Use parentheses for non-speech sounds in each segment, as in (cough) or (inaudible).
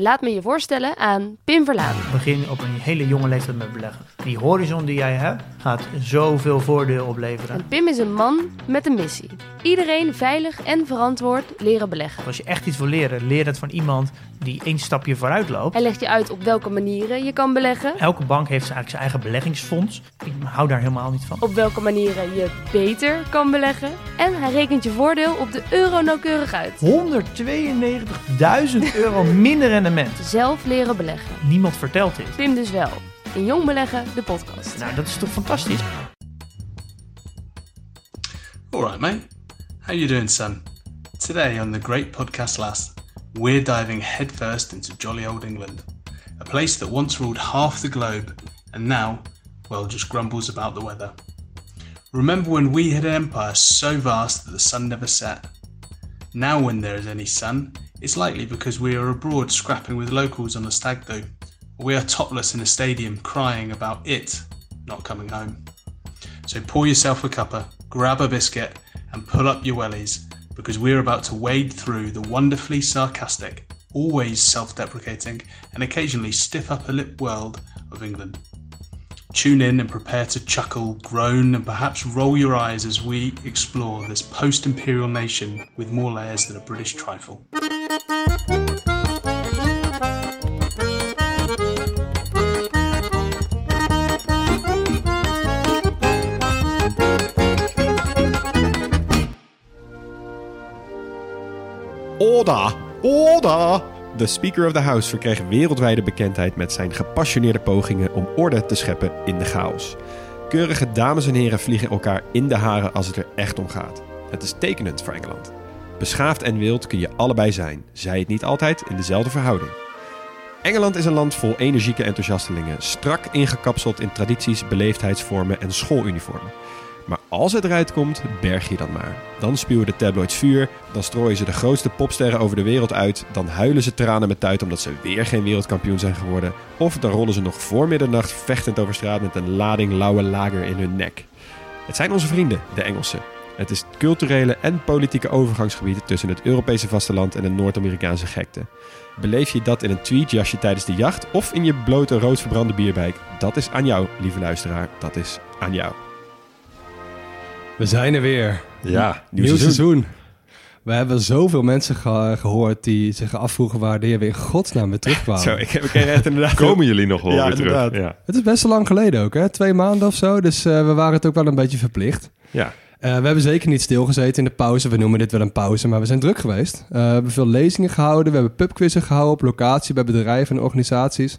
Laat me je voorstellen aan Pim Verlaan. Begin op een hele jonge leeftijd met beleggen. Die horizon die jij hebt, gaat zoveel voordeel opleveren. En Pim is een man met een missie. Iedereen veilig en verantwoord leren beleggen. Als je echt iets wil leren, leer het van iemand die één stapje vooruit loopt. Hij legt je uit op welke manieren je kan beleggen. Elke bank heeft eigenlijk zijn eigen beleggingsfonds. Ik hou daar helemaal niet van. Op welke manieren je beter kan beleggen. En hij rekent je voordeel op de euro nauwkeurig uit. 192.000 euro minder rendement. Zelf leren beleggen. Niemand vertelt dit. Pim dus wel. In Jong Beleggen, de podcast. Nou, dat is toch fantastisch? Alright, mate. How you doing, son? Today on the Great Podcast Last, we're diving headfirst into jolly old England, a place that once ruled half the globe and now, well, just grumbles about the weather. Remember when we had an empire so vast that the sun never set? Now, when there is any sun, it's likely because we are abroad scrapping with locals on a stag do, we are topless in a stadium crying about it not coming home. So pour yourself a cuppa, grab a biscuit, and pull up your wellies because we're about to wade through the wonderfully sarcastic, always self deprecating, and occasionally stiff upper lip world of England. Tune in and prepare to chuckle, groan, and perhaps roll your eyes as we explore this post imperial nation with more layers than a British trifle. Order! Oda! De Speaker of the House verkreeg wereldwijde bekendheid met zijn gepassioneerde pogingen om orde te scheppen in de chaos. Keurige dames en heren vliegen elkaar in de haren als het er echt om gaat. Het is tekenend voor Engeland. Beschaafd en wild kun je allebei zijn, zij het niet altijd in dezelfde verhouding. Engeland is een land vol energieke enthousiastelingen, strak ingekapseld in tradities, beleefdheidsvormen en schooluniformen. Maar als het eruit komt, berg je dan maar. Dan spuwen de tabloids vuur, dan strooien ze de grootste popsterren over de wereld uit, dan huilen ze tranen met tuit omdat ze weer geen wereldkampioen zijn geworden, of dan rollen ze nog voor middernacht vechtend over straat met een lading lauwe lager in hun nek. Het zijn onze vrienden, de Engelsen. Het is culturele en politieke overgangsgebied tussen het Europese vasteland en de Noord-Amerikaanse gekte. Beleef je dat in een tweetjasje tijdens de jacht of in je blote roodverbrande bierbijk? Dat is aan jou, lieve luisteraar. Dat is aan jou. We zijn er weer. Ja, Nieuw, seizoen. We hebben zoveel mensen ge- gehoord die zich afvroegen wanneer we in godsnaam weer terugkwamen. (laughs) Zo, ik heb ik echt inderdaad... (laughs) Komen jullie nog wel Ja, weer terug? inderdaad. Ja. Het is best wel lang geleden ook, hè? Twee maanden of zo. Dus eh, we waren het ook wel een beetje verplicht. ja. Eh, we hebben zeker niet stilgezeten in de pauze. We noemen dit wel een pauze, maar we zijn druk geweest. Eh, we hebben veel lezingen gehouden. We hebben pubquizzen gehouden op locatie bij bedrijven en organisaties.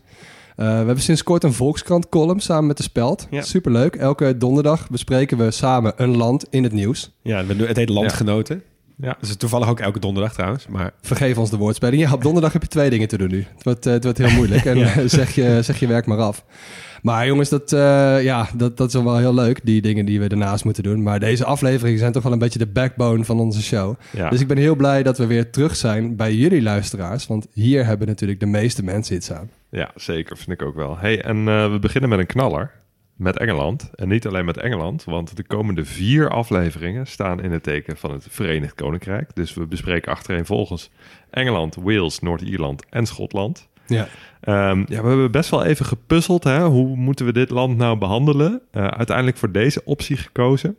Eh, we hebben sinds kort een Volkskrant column samen met de Speld. Ja. Superleuk. Elke donderdag bespreken we samen een land in het nieuws. Ja, het heet Landgenoten. Ja. Dat is toevallig ook elke donderdag trouwens. Maar Vergeef ons de woordspeling. Ja, op donderdag heb je twee dingen te doen nu. Het wordt, eh, het wordt heel moeilijk. En (laughs) Ja. (laughs) zeg, je, zeg je werk maar af. Maar jongens, dat, eh, ja, dat, dat is wel heel leuk. Die dingen die we daarnaast moeten doen. Maar deze afleveringen zijn toch wel een beetje de backbone van onze show. Ja. Dus ik ben heel blij dat we weer terug zijn bij jullie luisteraars. Want hier hebben natuurlijk de meeste mensen iets aan. Ja, zeker. Vind ik ook wel. Hey, en eh, we beginnen met een knaller. Met Engeland. En niet alleen met Engeland, want de komende vier afleveringen staan in het teken van het Verenigd Koninkrijk. Dus we bespreken achtereenvolgens Engeland, Wales, Noord-Ierland en Schotland. Ja. Ehm, ja, we hebben best wel even gepuzzeld. Hè? Hoe moeten we dit land nou behandelen? Eh, uiteindelijk voor deze optie gekozen.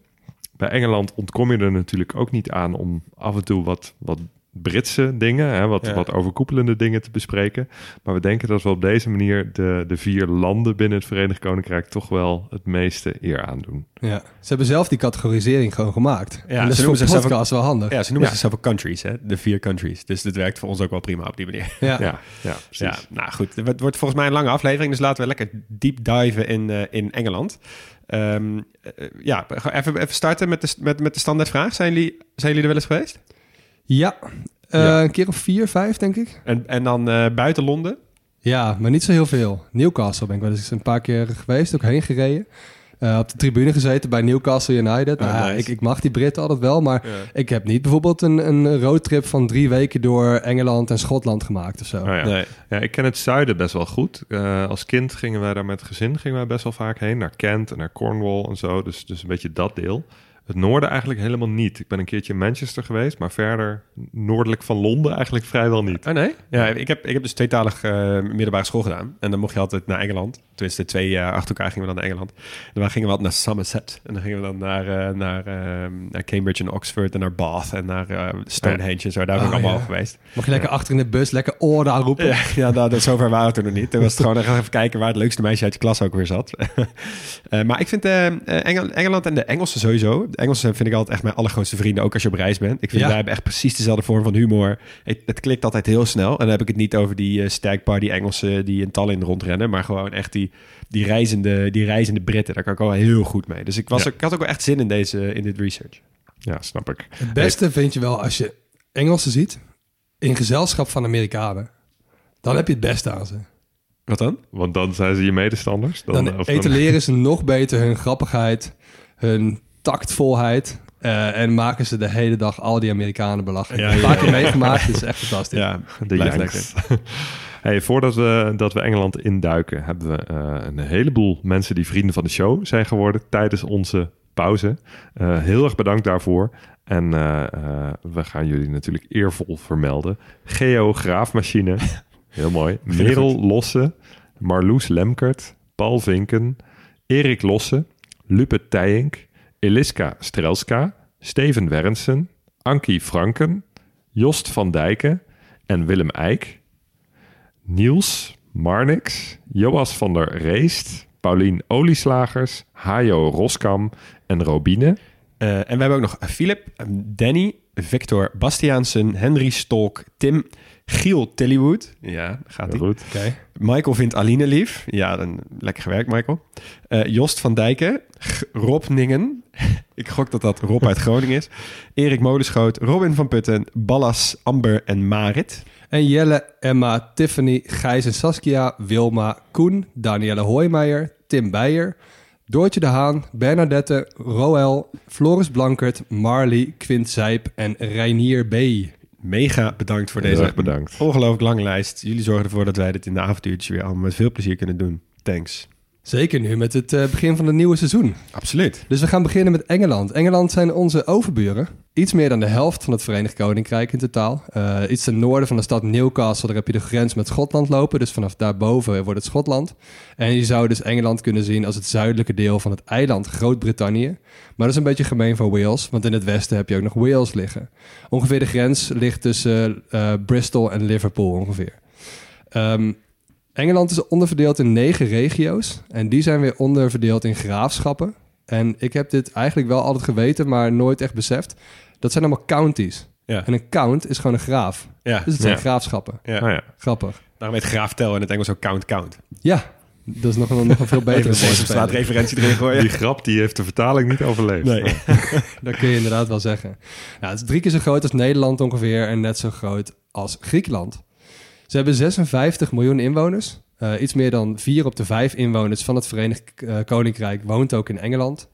Bij Engeland ontkom je er natuurlijk ook niet aan om af en toe wat, wat Britse dingen, hè, wat, Ja. wat overkoepelende dingen te bespreken. Maar we denken dat we op deze manier de, de vier landen binnen het Verenigd Koninkrijk toch wel het meeste eer aandoen. ja. Ze hebben zelf die categorisering gewoon gemaakt. Ja, en dat ze noemen zichzelf podcast wel handig. ja, ze noemen Ja. zichzelf ook countries, hè? De vier countries. Dus dit werkt voor ons ook wel prima op die manier. Ja. Ja, ja, precies. Ja, nou goed. Het wordt volgens mij een lange aflevering, dus laten we lekker deep diven in, eh, in Engeland. Ehm, eh, ja, even, even starten met de, met, met de standaardvraag. Zijn jullie, zijn jullie er wel eens geweest? Ja. Eh, Ja. Een keer of vier, vijf, denk ik. En, en dan eh, buiten Londen? Ja, maar niet zo heel veel. Newcastle ben ik wel eens een paar keer geweest, ook heen gereden. Eh, op de tribune gezeten bij Newcastle United. Ah, Nou nice. ik, ik mag die Britten altijd wel, maar Ja. ik heb niet bijvoorbeeld een, een roadtrip van drie weken door Engeland en Schotland gemaakt of zo. Oh ja. Nee. Ja, ik ken het zuiden best wel goed. Eh, als kind gingen wij daar met gezin gingen wij best wel vaak heen. Naar Kent en naar Cornwall en zo. Dus, dus een beetje dat deel. Het noorden eigenlijk helemaal niet. Ik ben een keertje in Manchester geweest, maar verder noordelijk van Londen eigenlijk vrijwel niet. Oh nee? Ja, ik heb, ik heb dus tweetalig eh middelbare school gedaan. En dan mocht je altijd naar Engeland. Tenminste, twee jaar achter elkaar gingen we dan naar Engeland. En dan gingen we altijd naar Somerset. En dan gingen we dan naar, eh, naar, eh, naar Cambridge en Oxford en naar Bath en naar eh, Stonehenge en zo. Daar ben ik Oh, allemaal ja. geweest. Mag je lekker achter in de bus, lekker Orda roepen. Ja, ja nou, dat, zover waren we toen nog niet. Toen was het gewoon even kijken waar het leukste meisje uit je klas ook weer zat. (laughs) Eh, maar ik vind eh, eh, Engel- Engeland en de Engelsen sowieso. Engelsen vind ik altijd echt mijn allergrootste vrienden, ook als je op reis bent. Ik vind Ja. wij hebben echt precies dezelfde vorm van humor. Het, het klikt altijd heel snel. En dan heb ik het niet over die uh, stag party Engelsen die in Tallinn rondrennen, maar gewoon echt die, die, reizende, die reizende Britten. Daar kan ik al heel goed mee. Dus ik, was, Ja. ik had ook wel echt zin in, deze, in dit research. Ja, snap ik. Het beste vind je wel als je Engelsen ziet in gezelschap van Amerikanen. Dan heb je het beste aan ze. Wat dan? Want dan zijn ze je medestanders. Dan, Dan etaleren ze nog beter hun grappigheid, hun tactvolheid. eh, en maken ze de hele dag al die Amerikanen belachelijk. Ja, Ja, ja, Een paar keer ja. meegemaakt, is echt fantastisch. Ja, de Yanks. (laughs) hey, voordat we, dat we Engeland induiken, hebben we eh, een heleboel mensen die vrienden van de show zijn geworden tijdens onze pauze. Eh, heel erg bedankt daarvoor. En eh, eh, we gaan jullie natuurlijk eervol vermelden. Geo Graafmachine, (laughs) heel mooi. Merel Losse, Marloes Lemkert, Paul Vinken, Erik Losse, Lupe Tijink, Eliska Strelska, Steven Wernsen, Ankie Franken, Jost van Dijken en Willem Eijk. Niels Marnix, Joas van der Reest, Paulien Olieslagers, Hajo Roskam en Robine. Eh, en we hebben ook nog Philip, Danny, Victor Bastiaansen, Henry Stolk, Tim, Giel Tillywood. Ja, gaat ie. goed. Oké. Michael vindt Aline lief. Ja, dan lekker gewerkt, Michael. Eh, Jost van Dijken, G- Rob Ningen. (laughs) Ik gok dat dat Rob uit Groningen is. Erik Molenschoot, Robin van Putten, Ballas, Amber en Marit. En Jelle, Emma, Tiffany, Gijs en Saskia, Wilma, Koen, Danielle Hoijmeijer, Tim Beijer, Doortje de Haan, Bernadette, Roel, Floris Blankert, Marley, Quint Zijp en Reinier B. Mega bedankt voor deze bedankt. ongelooflijk lange lijst. Jullie zorgen ervoor dat wij dit in de avontuurtjes weer allemaal met veel plezier kunnen doen. Thanks. Zeker nu met het eh, begin van het nieuwe seizoen. Absoluut. Dus we gaan beginnen met Engeland. Engeland zijn onze overburen. Iets meer dan de helft van het Verenigd Koninkrijk in totaal. Eh, iets ten noorden van de stad Newcastle, daar heb je de grens met Schotland lopen. Dus vanaf daarboven wordt het Schotland. En je zou dus Engeland kunnen zien als het zuidelijke deel van het eiland Groot-Brittannië. Maar dat is een beetje gemeen voor Wales, want in het westen heb je ook nog Wales liggen. Ongeveer de grens ligt tussen eh, Bristol en Liverpool ongeveer. Ehm, Engeland is onderverdeeld in negen regio's. En die zijn weer onderverdeeld in graafschappen. En ik heb dit eigenlijk wel altijd geweten, maar nooit echt beseft. Dat zijn allemaal counties. Ja. En een count is gewoon een graaf. Ja. Dus het zijn Ja. graafschappen. ja. Oh ja. Grappig. Daarom heet Graaf Tel in het Engels ook Count Count. Ja, dat is nog een, nog een veel betere staat referentie erin gooien. Die grap die heeft de vertaling niet overleefd. Nee. (laughs) Dat kun je inderdaad wel zeggen. Nou, het is drie keer zo groot als Nederland ongeveer en net zo groot als Griekenland. Ze hebben 56 miljoen inwoners. Eh, iets meer dan 4 op de 5 inwoners van het Verenigd eh, Koninkrijk woont ook in Engeland.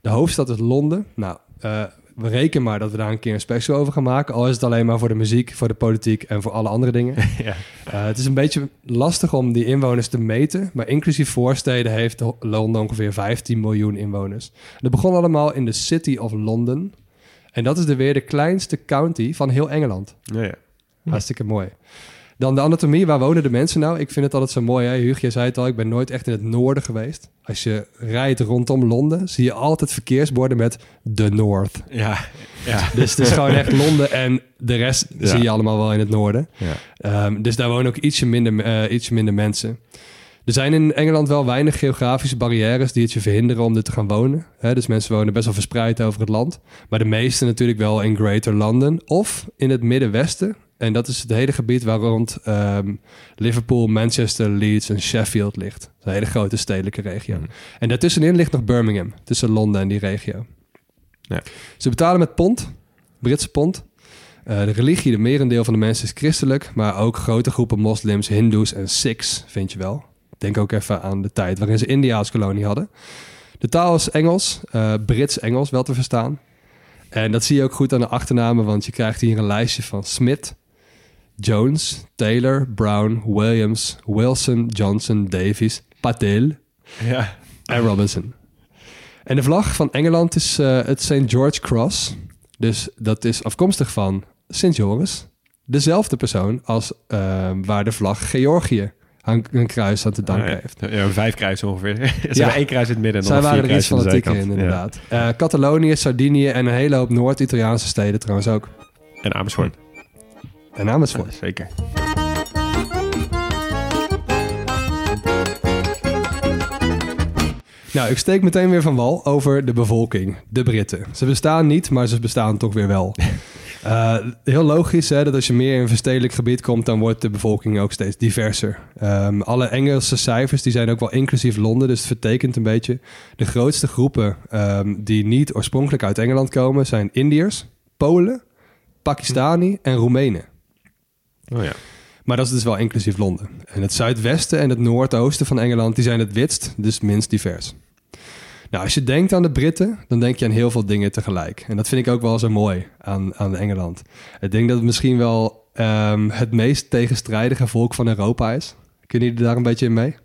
De hoofdstad is Londen. Nou, eh, we rekenen maar dat we daar een keer een special over gaan maken. Al is het alleen maar voor de muziek, voor de politiek en voor alle andere dingen. (laughs) Ja. Het is een beetje lastig om die inwoners te meten. Maar inclusief voorsteden heeft Londen ongeveer 15 miljoen inwoners. Dat begon allemaal in de City of London. En dat is de weer de kleinste county van heel Engeland. Ja, ja. Hartstikke mooi. Dan de anatomie, waar wonen de mensen nou? Ik vind het altijd zo mooi. Hè? Huug, jij zei het al, ik ben nooit echt in het noorden geweest. Als je rijdt rondom Londen, zie je altijd verkeersborden met The North. Ja, ja. Dus het is gewoon echt (laughs) Londen en de rest Ja. zie je allemaal wel in het noorden. Ja. Ehm, dus daar wonen ook ietsje minder, eh, ietsje minder mensen. Er zijn in Engeland wel weinig geografische barrières die het je verhinderen om er te gaan wonen. Dus mensen wonen best wel verspreid over het land. Maar de meeste natuurlijk wel in Greater London of in het Middenwesten. En dat is het hele gebied waar rond ehm, Liverpool, Manchester, Leeds en Sheffield ligt. Dat is een hele grote stedelijke regio. Mhm. En daartussenin ligt nog Birmingham, tussen Londen en die regio. Ja. Ze betalen met pond, Britse pond. Eh, de religie, de merendeel van de mensen is christelijk, maar ook grote groepen moslims, hindoes en sikhs vind je wel. Denk ook even aan de tijd waarin ze India als kolonie hadden. De taal is Engels, eh, Brits-Engels wel te verstaan. En dat zie je ook goed aan de achternamen, want je krijgt hier een lijstje van Smith, Jones, Taylor, Brown, Williams, Wilson, Johnson, Davies, Patel Ja. en Robinson. En de vlag van Engeland is eh, het St. George Cross. Dus dat is afkomstig van Sint Joris. Dezelfde persoon als eh, waar de vlag Georgië aan- een kruis aan te danken Ah, heeft. Ja, vijf kruisen ongeveer. (laughs) Ze Ja. één kruis in het midden en Zij waren er iets fanatieker in, inderdaad. Eh, Catalonië, Sardinië en een hele hoop Noord-Italiaanse steden trouwens ook. En Amersfoort. En Amersfoort. Zeker. Nou, ik steek meteen weer van wal over de bevolking, de Britten. Ze bestaan niet, maar ze bestaan toch weer wel. (laughs) Eh, heel logisch hè, dat als je meer in een verstedelijk gebied komt, dan wordt de bevolking ook steeds diverser. Ehm, alle Engelse cijfers die zijn ook wel inclusief Londen, dus het vertekent een beetje. De grootste groepen ehm, die niet oorspronkelijk uit Engeland komen zijn Indiërs, Polen, Pakistani en Roemenen. Oh ja. Maar dat is dus wel inclusief Londen. En het zuidwesten en het noordoosten van Engeland, die zijn het witst, dus minst divers. Nou, als je denkt aan de Britten, dan denk je aan heel veel dingen tegelijk. En dat vind ik ook wel zo mooi aan, aan Engeland. Ik denk dat het misschien wel ehm, het meest tegenstrijdige volk van Europa is. Kunnen jullie daar een beetje in mee?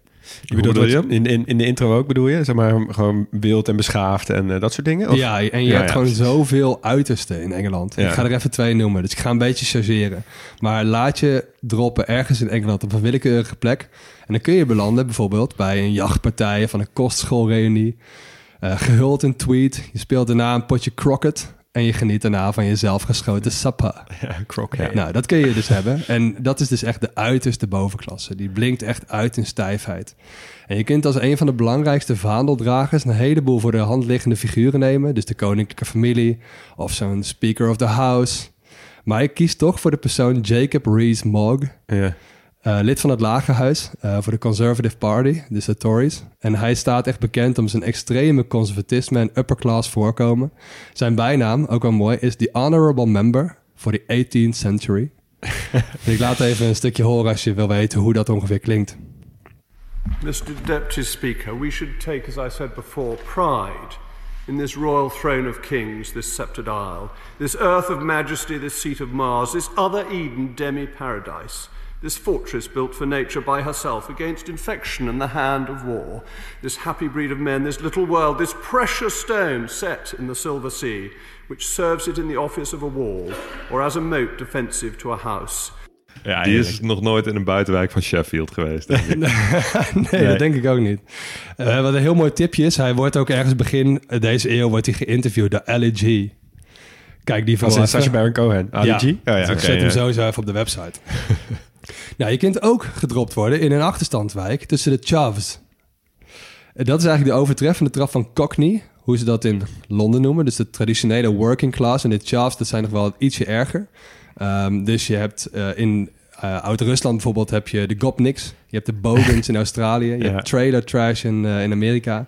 Je bedoelt bedoel je? wat- In, in, in de intro ook bedoel je? Zeg maar gewoon wild en beschaafd en eh, dat soort dingen? Of? Ja, en je Ja, hebt ja. gewoon zoveel uitersten in Engeland. Ja. Ik ga er even twee noemen, dus ik ga een beetje chargeren. Maar laat je droppen ergens in Engeland op een willekeurige plek. En dan kun je belanden bijvoorbeeld bij een jachtpartij van een kostschoolreunie. eh, gehuld in tweed. Je speelt daarna een potje croquet. En je geniet daarna van je zelfgeschoten sappa. Ja, croquet. Nou, dat kun je dus hebben. En dat is dus echt de uiterste bovenklasse. Die blinkt echt uit in stijfheid. En je kunt als een van de belangrijkste vaandeldragers... een heleboel voor de hand liggende figuren nemen. Dus de koninklijke familie of zo'n Speaker of the House. Maar ik kies toch voor de persoon Jacob Rees-Mogg... Ja. Eh, lid van het Lagerhuis eh, voor de Conservative Party, dus de Tories. En hij staat echt bekend om zijn extreme conservatisme en upper-class voorkomen. Zijn bijnaam, ook wel mooi, is The Honorable Member for the 18th Century. (laughs) ik laat even een stukje horen als je wil weten hoe dat ongeveer klinkt. Mr. Deputy Speaker, we should take, as I said before, pride in this royal throne of kings, this sceptred isle, this earth of majesty, this seat of Mars, this other Eden demi paradise, this fortress built for nature by herself against infection and the hand of war, this happy breed of men, this little world, this precious stone set in the silver sea, which serves it in the office of a wall or as a moat defensive to a house. Ja, Die is nog nooit in een buitenwijk van Sheffield geweest. denk ik. (laughs) nee, dat denk ik ook niet. Eh, wat een heel mooi tipje is, hij wordt ook ergens begin deze eeuw wordt hij geïnterviewd door LG. Kijk, die van. Sacha Baron Cohen. Ali Ja, G? Oh, ja, dus zet hem sowieso even op de website. (laughs) nou, je kunt ook gedropt worden in een achterstandwijk tussen de Chavs. Dat is eigenlijk de overtreffende trap van Cockney, hoe ze dat in Londen noemen. Dus de traditionele working class. En de Chavs, dat zijn nog wel ietsje erger. Ehm, dus je hebt eh, in eh, Oud-Rusland bijvoorbeeld heb je de Gopniks. Je hebt de Bogans in (laughs) Australië. Je Ja. hebt trailer trash in, eh, in Amerika.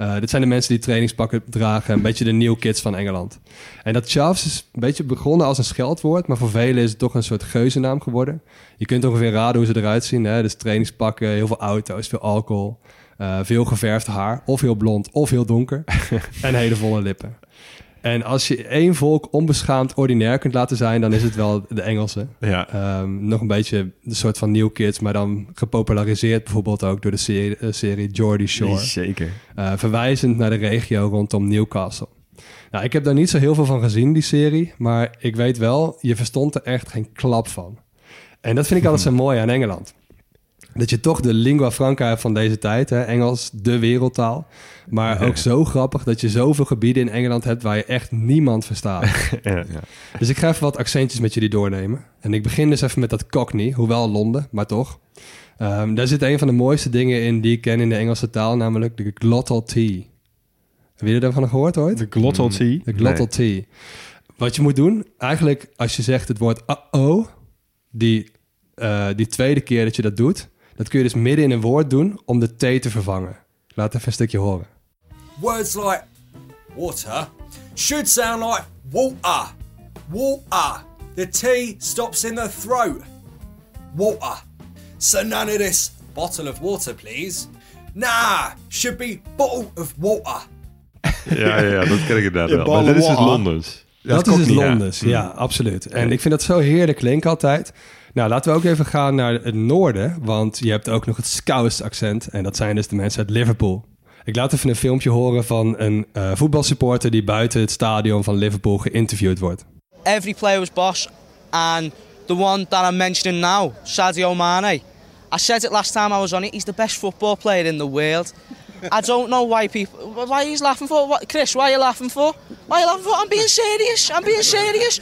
Eh dit zijn de mensen die trainingspakken dragen. Een beetje de new kids van Engeland. En dat Chavs is een beetje begonnen als een scheldwoord. Maar voor velen is het toch een soort geuzennaam geworden. Je kunt ongeveer raden hoe ze eruit zien. Hè? Dus trainingspakken, heel veel auto's, veel alcohol. eh, veel geverfd haar. Of heel blond of heel donker. (laughs) en hele volle lippen. En als je één volk onbeschaamd ordinair kunt laten zijn... dan is het wel de Engelsen. Ja. Ehm, nog een beetje de soort van New Kids, maar dan gepopulariseerd bijvoorbeeld ook door de serie, eh, serie Geordie Shore. Zeker. Eh, verwijzend naar de regio rondom Newcastle. Nou, ik heb daar niet zo heel veel van gezien, die serie. Maar ik weet wel, je verstond er echt geen klap van. En dat vind ik altijd zo (laughs) mooi aan Engeland. Dat je toch de lingua franca hebt van deze tijd, hè? Engels, de wereldtaal. Maar ook zo grappig dat je zoveel gebieden in Engeland hebt waar je echt niemand verstaat. (laughs) Ja. Dus ik ga even wat accentjes met jullie doornemen. En ik begin dus even met dat Cockney, hoewel Londen, maar toch. Ehm, daar zit een van de mooiste dingen in die ik ken in de Engelse taal, namelijk de glottal T. Hebben jullie daarvan gehoord ooit? De glottal T. De glottal T. Wat je moet doen, eigenlijk als je zegt het woord uh-oh, die, eh, die tweede keer dat je dat doet, dat kun je dus midden in een woord doen om de T te vervangen. Laat even een stukje horen. Words like water should sound like water. Water. The T stops in the throat. Water. So none of this bottle of water, please. Nah, should be bottle of water. (laughs) Ja, ja, ja, dat ken ik inderdaad wel. Maar dit is dus water. Londens. Dat, is dus. Londens, ja, absoluut. En ik vind dat zo heerlijk klinken altijd. Nou, laten we ook even gaan naar het noorden, want je hebt ook nog het Scouse accent. En dat zijn dus de mensen uit Liverpool. Ik laat even een filmpje horen van een eh, voetbalsupporter die buiten het stadion van Liverpool geïnterviewd wordt. every player was boss, and the one that I'm mentioning now, Sadio Mane. I said it last time I was on it. He's the best football player in the world. I don't know why people. Why he's laughing for? What, Chris? Why are you laughing for? Why are you laughing for? I'm being serious. I'm being serious.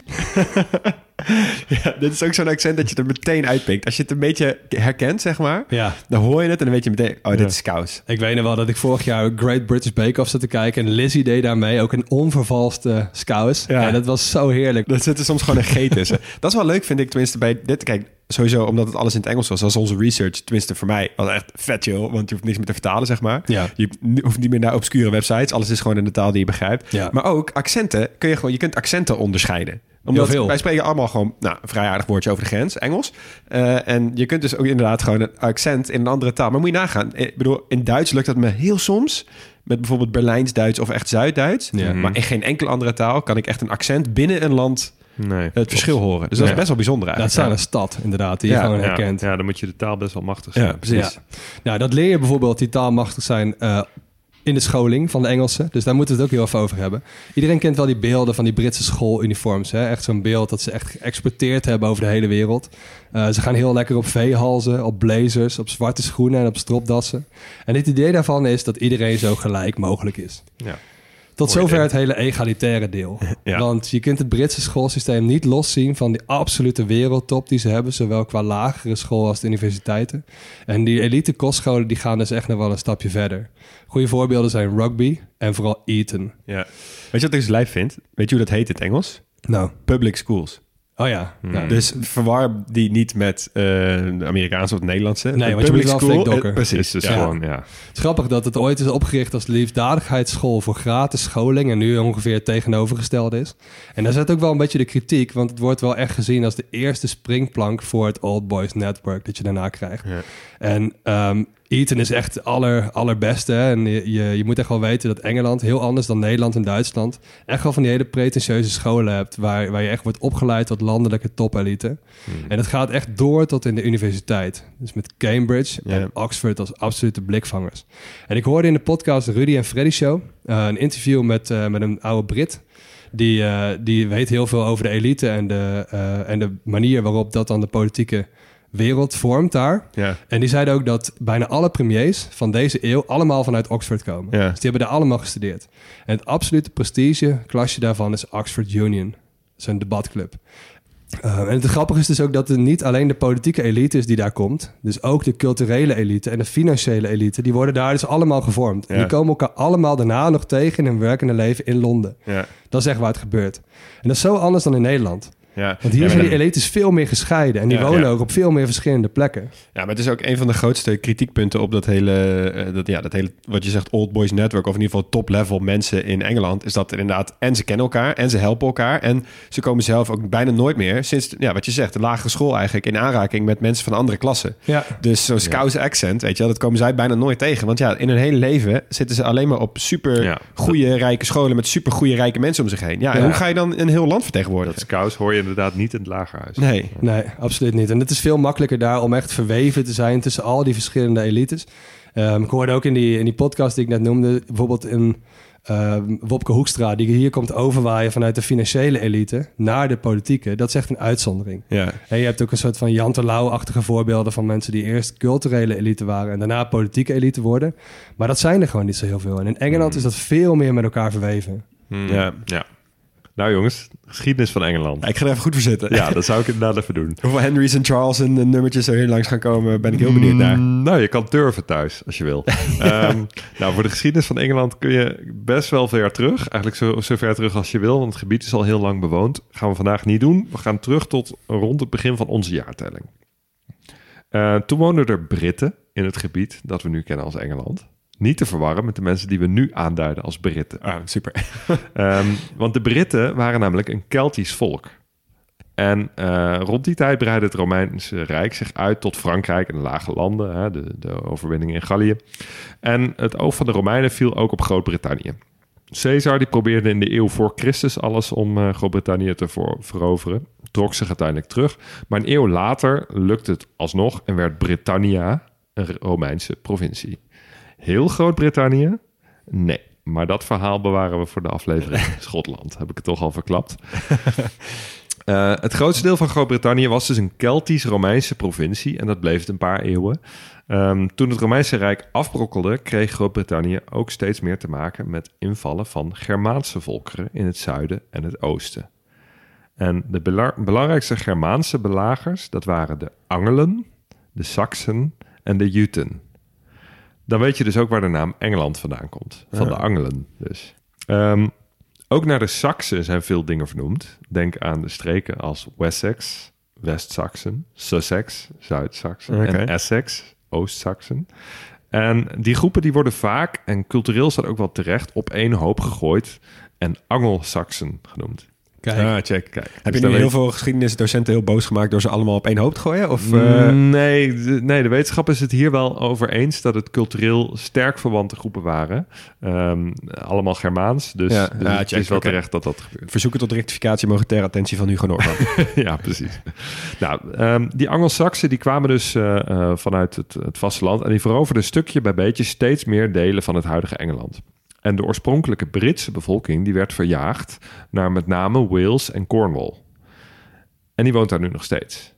(laughs) (laughs) Ja, dit is ook zo'n accent dat je er meteen uitpikt. Als je het een beetje herkent, zeg maar, Ja. dan hoor je het en dan weet je meteen, oh, dit Ja. is Scouse. Ik weet nog wel dat ik vorig jaar Great British Bake Off zat te kijken en Lizzie deed daarmee ook een onvervalste Scouse. Ja. En dat was zo heerlijk. Er zit er soms gewoon een G tussen. (laughs) Dat is wel leuk, vind ik, tenminste bij dit. Kijk, sowieso omdat het alles in het Engels was. Als onze research, tenminste voor mij, was echt vet chill. Want je hoeft niks meer te vertalen, zeg maar. Ja. Je hoeft niet meer naar obscure websites. Alles is gewoon in de taal die je begrijpt. Ja. Maar ook accenten, kun je gewoon, je kunt accenten onderscheiden. Omdat Heel veel. wij spreken allemaal gewoon, nou, een vrij aardig woordje over de grens, Engels. Eh, en je kunt dus ook inderdaad gewoon een accent in een andere taal. Maar moet je nagaan. Ik bedoel, in Duits lukt dat me heel soms. Met bijvoorbeeld Berlijns-Duits of echt Zuid-Duits. Ja. Maar in geen enkele andere taal kan ik echt een accent binnen een land Nee. het verschil horen. Dus dat Ja. is best wel bijzonder Dat eigenlijk. is een stad, inderdaad, die je Ja, gewoon Ja, herkent. ja, dan moet je de taal best wel machtig Ja, zijn. precies. Ja. Nou, dat leer je bijvoorbeeld, die taalmachtig zijn, eh, in de scholing van de Engelsen. Dus daar moeten we het ook heel even over hebben. Iedereen kent wel die beelden van die Britse schooluniforms. Hè? Echt zo'n beeld dat ze echt geëxporteerd hebben over de hele wereld. Eh, ze gaan heel lekker op veehalzen, op blazers, op zwarte schoenen en op stropdassen. En het idee daarvan is dat iedereen zo gelijk mogelijk is. Ja. Tot zover het hele egalitaire deel. (laughs) Ja. Want je kunt het Britse schoolsysteem niet loszien van die absolute wereldtop die ze hebben, zowel qua lagere school als de universiteiten. En die elite kostscholen die gaan dus echt nog wel een stapje verder. Goede voorbeelden zijn rugby en vooral Eton. Ja. Weet je wat ik dus lijf vind? Weet je hoe dat heet in het Engels? Nou, Public schools. Oh ja. Nou, Dus verwar die niet met eh, de Amerikaanse of Nederlandse. Nee, want je moet wel dokken. eh, Precies. is dus ja. gewoon, ja. Het is grappig dat het ooit is opgericht als liefdadigheidsschool voor gratis scholing en nu ongeveer het tegenovergestelde is. En daar zit ook wel een beetje de kritiek, want het wordt wel echt gezien als de eerste springplank voor het Old Boys Network dat je daarna krijgt. Ja. En ehm Eton is echt het aller, allerbeste. hè. En je, je, je moet echt wel weten dat Engeland, heel anders dan Nederland en Duitsland, echt wel van die hele pretentieuze scholen hebt waar, waar je echt wordt opgeleid tot landelijke topelite. En dat gaat echt door tot in de universiteit. Dus met Cambridge en Oxford als absolute blikvangers. En ik hoorde in de podcast Rudy en Freddy Show eh, een interview met, eh, met een oude Brit. Die, eh, die weet heel veel over de elite en de, en de manier waarop dat dan de politieke wereld vormt daar. Ja. En die zeiden ook dat bijna alle premiers van deze eeuw allemaal vanuit Oxford komen. Ja. Dus die hebben daar allemaal gestudeerd. En het absolute prestige klasje daarvan is Oxford Union. Dat is een debatclub. Uh, en het grappige is dus ook dat het niet alleen de politieke elite is die daar komt. Dus ook de culturele elite en de financiële elite. Die worden daar dus allemaal gevormd. En die komen elkaar allemaal daarna nog tegen in hun werkende leven in Londen. Ja. Dat is echt waar het gebeurt. En dat is zo anders dan in Nederland. Ja. Want hier Ja, zijn die elites veel meer gescheiden. En die Ja, wonen ja. ook op veel meer verschillende plekken. Ja, maar het is ook een van de grootste kritiekpunten op dat hele, eh, dat, ja, dat hele, wat je zegt, Old Boys Network, of in ieder geval top-level mensen in Engeland, is dat er inderdaad, en ze kennen elkaar, en ze helpen elkaar, en ze komen zelf ook bijna nooit meer, sinds, ja, wat je zegt, de lagere school eigenlijk, in aanraking met mensen van andere klassen. Ja. Dus zo'n Scouse accent, weet je wel, dat komen zij bijna nooit tegen. Want ja, in hun hele leven zitten ze alleen maar op super Ja. goede, rijke scholen met super goede, rijke mensen om zich heen. Ja, en hoe ga je dan een heel land vertegenwoordigen? Dat scouts hoor je inderdaad niet in het lagerhuis. Nee. Nee, absoluut niet. En het is veel makkelijker daar om echt verweven te zijn tussen al die verschillende elites. Ehm, ik hoorde ook in die, in die podcast die ik net noemde, bijvoorbeeld in ehm, Wopke Hoekstra, die hier komt overwaaien vanuit de financiële elite naar de politieke. Dat is echt een uitzondering. Ja. En je hebt ook een soort van Jan Terlouw-achtige voorbeelden van mensen die eerst culturele elite waren en daarna politieke elite worden. Maar dat zijn er gewoon niet zo heel veel. En in Engeland is dat veel meer met elkaar verweven. Hmm. Ja. ja. Nou jongens, geschiedenis van Engeland. Ik ga er even goed voor zitten. Ja, dat zou ik inderdaad even doen. (laughs) Hoeveel Henry's en Charles en de nummertjes er hier langs gaan komen, ben ik heel benieuwd naar. Mm, Nou, je kan turven thuis als je wil. (laughs) Ehm, nou, voor de geschiedenis van Engeland kun je best wel ver terug. Eigenlijk zo, zo ver terug als je wil, want het gebied is al heel lang bewoond. Gaan we vandaag niet doen. We gaan terug tot rond het begin van onze jaartelling. Eh, toen woonden er Britten in het gebied dat we nu kennen als Engeland. Niet te verwarren met de mensen die we nu aanduiden als Britten. Ah, super. (laughs) Ehm, want de Britten waren namelijk een Keltisch volk. En eh, rond die tijd breidde het Romeinse Rijk zich uit tot Frankrijk en de lage landen, hè, de, de overwinningen in Gallië. En het oog van de Romeinen viel ook op Groot-Brittannië. Caesar die probeerde in de eeuw voor Christus alles om eh, Groot-Brittannië te veroveren. Trok zich uiteindelijk terug. Maar een eeuw later lukte het alsnog en werd Britannia een Romeinse provincie. Heel Groot-Brittannië? Nee. Maar dat verhaal bewaren we voor de aflevering (laughs) Schotland. Heb ik het toch al verklapt. (laughs) Eh, het grootste deel van Groot-Brittannië was dus een Keltisch-Romeinse provincie. En dat bleef het een paar eeuwen. Ehm, toen het Romeinse Rijk afbrokkelde, kreeg Groot-Brittannië ook steeds meer te maken met invallen van Germaanse volkeren in het zuiden en het oosten. En de bela- belangrijkste Germaanse belagers, dat waren de Angelen, de Saksen en de Juten. Dan weet je dus ook waar de naam Engeland vandaan komt. Van de Angelen dus. Ehm, ook naar de Saksen zijn veel dingen vernoemd. Denk aan de streken als Wessex, West-Saxen, Sussex, Zuid-Saxen en Essex, Oost-Saxen. En die groepen die worden vaak, en cultureel staat ook wel terecht, op één hoop gegooid en Angelsaksen genoemd. Kijk, Ah, check. Kijk, Heb dus je nu weet heel veel geschiedenisdocenten heel boos gemaakt door ze allemaal op één hoop te gooien? Of, eh, Mm, nee, de, nee, de wetenschap is het hier wel over eens dat het cultureel sterk verwante groepen waren. Ehm, allemaal Germaans, dus, Ja, dus ja, het check, is wel terecht dat dat gebeurt. verzoeken tot rectificatie mogen ter attentie van Hugo Norman. (laughs) ja, precies. nou, ehm, die Angelsaksen die kwamen dus eh, eh, vanuit het, het vasteland en die veroverden stukje bij beetje steeds meer delen van het huidige Engeland. En de oorspronkelijke Britse bevolking die werd verjaagd naar met name Wales en Cornwall. En die woont daar nu nog steeds.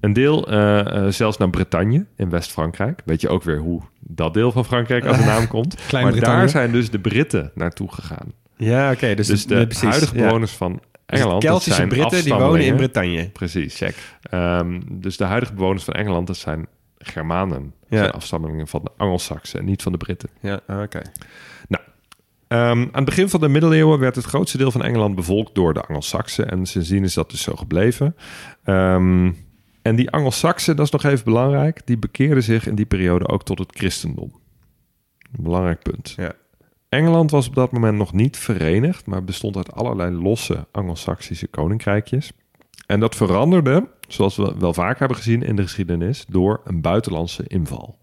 Een deel eh, eh, zelfs naar Bretagne in West-Frankrijk. Weet je ook weer hoe dat deel van Frankrijk aan de (laughs) naam komt. maar daar zijn dus de Britten naartoe gegaan. ja, oké. dus, Dus, de, precies, huidige ja. bewoners van Dus Engeland... Keltische zijn Britten die wonen in. Bretagne. Precies. Check. Ehm, dus de huidige bewoners van Engeland, dat zijn Germanen. Dat Ja. zijn afstammelingen van de Angelsaksen en niet van de Britten. Ja, oké. Ehm, aan het begin van de middeleeuwen werd het grootste deel van Engeland bevolkt door de Angelsaksen. En sindsdien is dat dus zo gebleven. Ehm, en die Angelsaksen, dat is nog even belangrijk, die bekeerden zich in die periode ook tot het christendom. Een belangrijk punt. Ja. Engeland was op dat moment nog niet verenigd, maar bestond uit allerlei losse Angelsaksische koninkrijkjes. En dat veranderde, zoals we wel vaak hebben gezien in de geschiedenis, door een buitenlandse inval.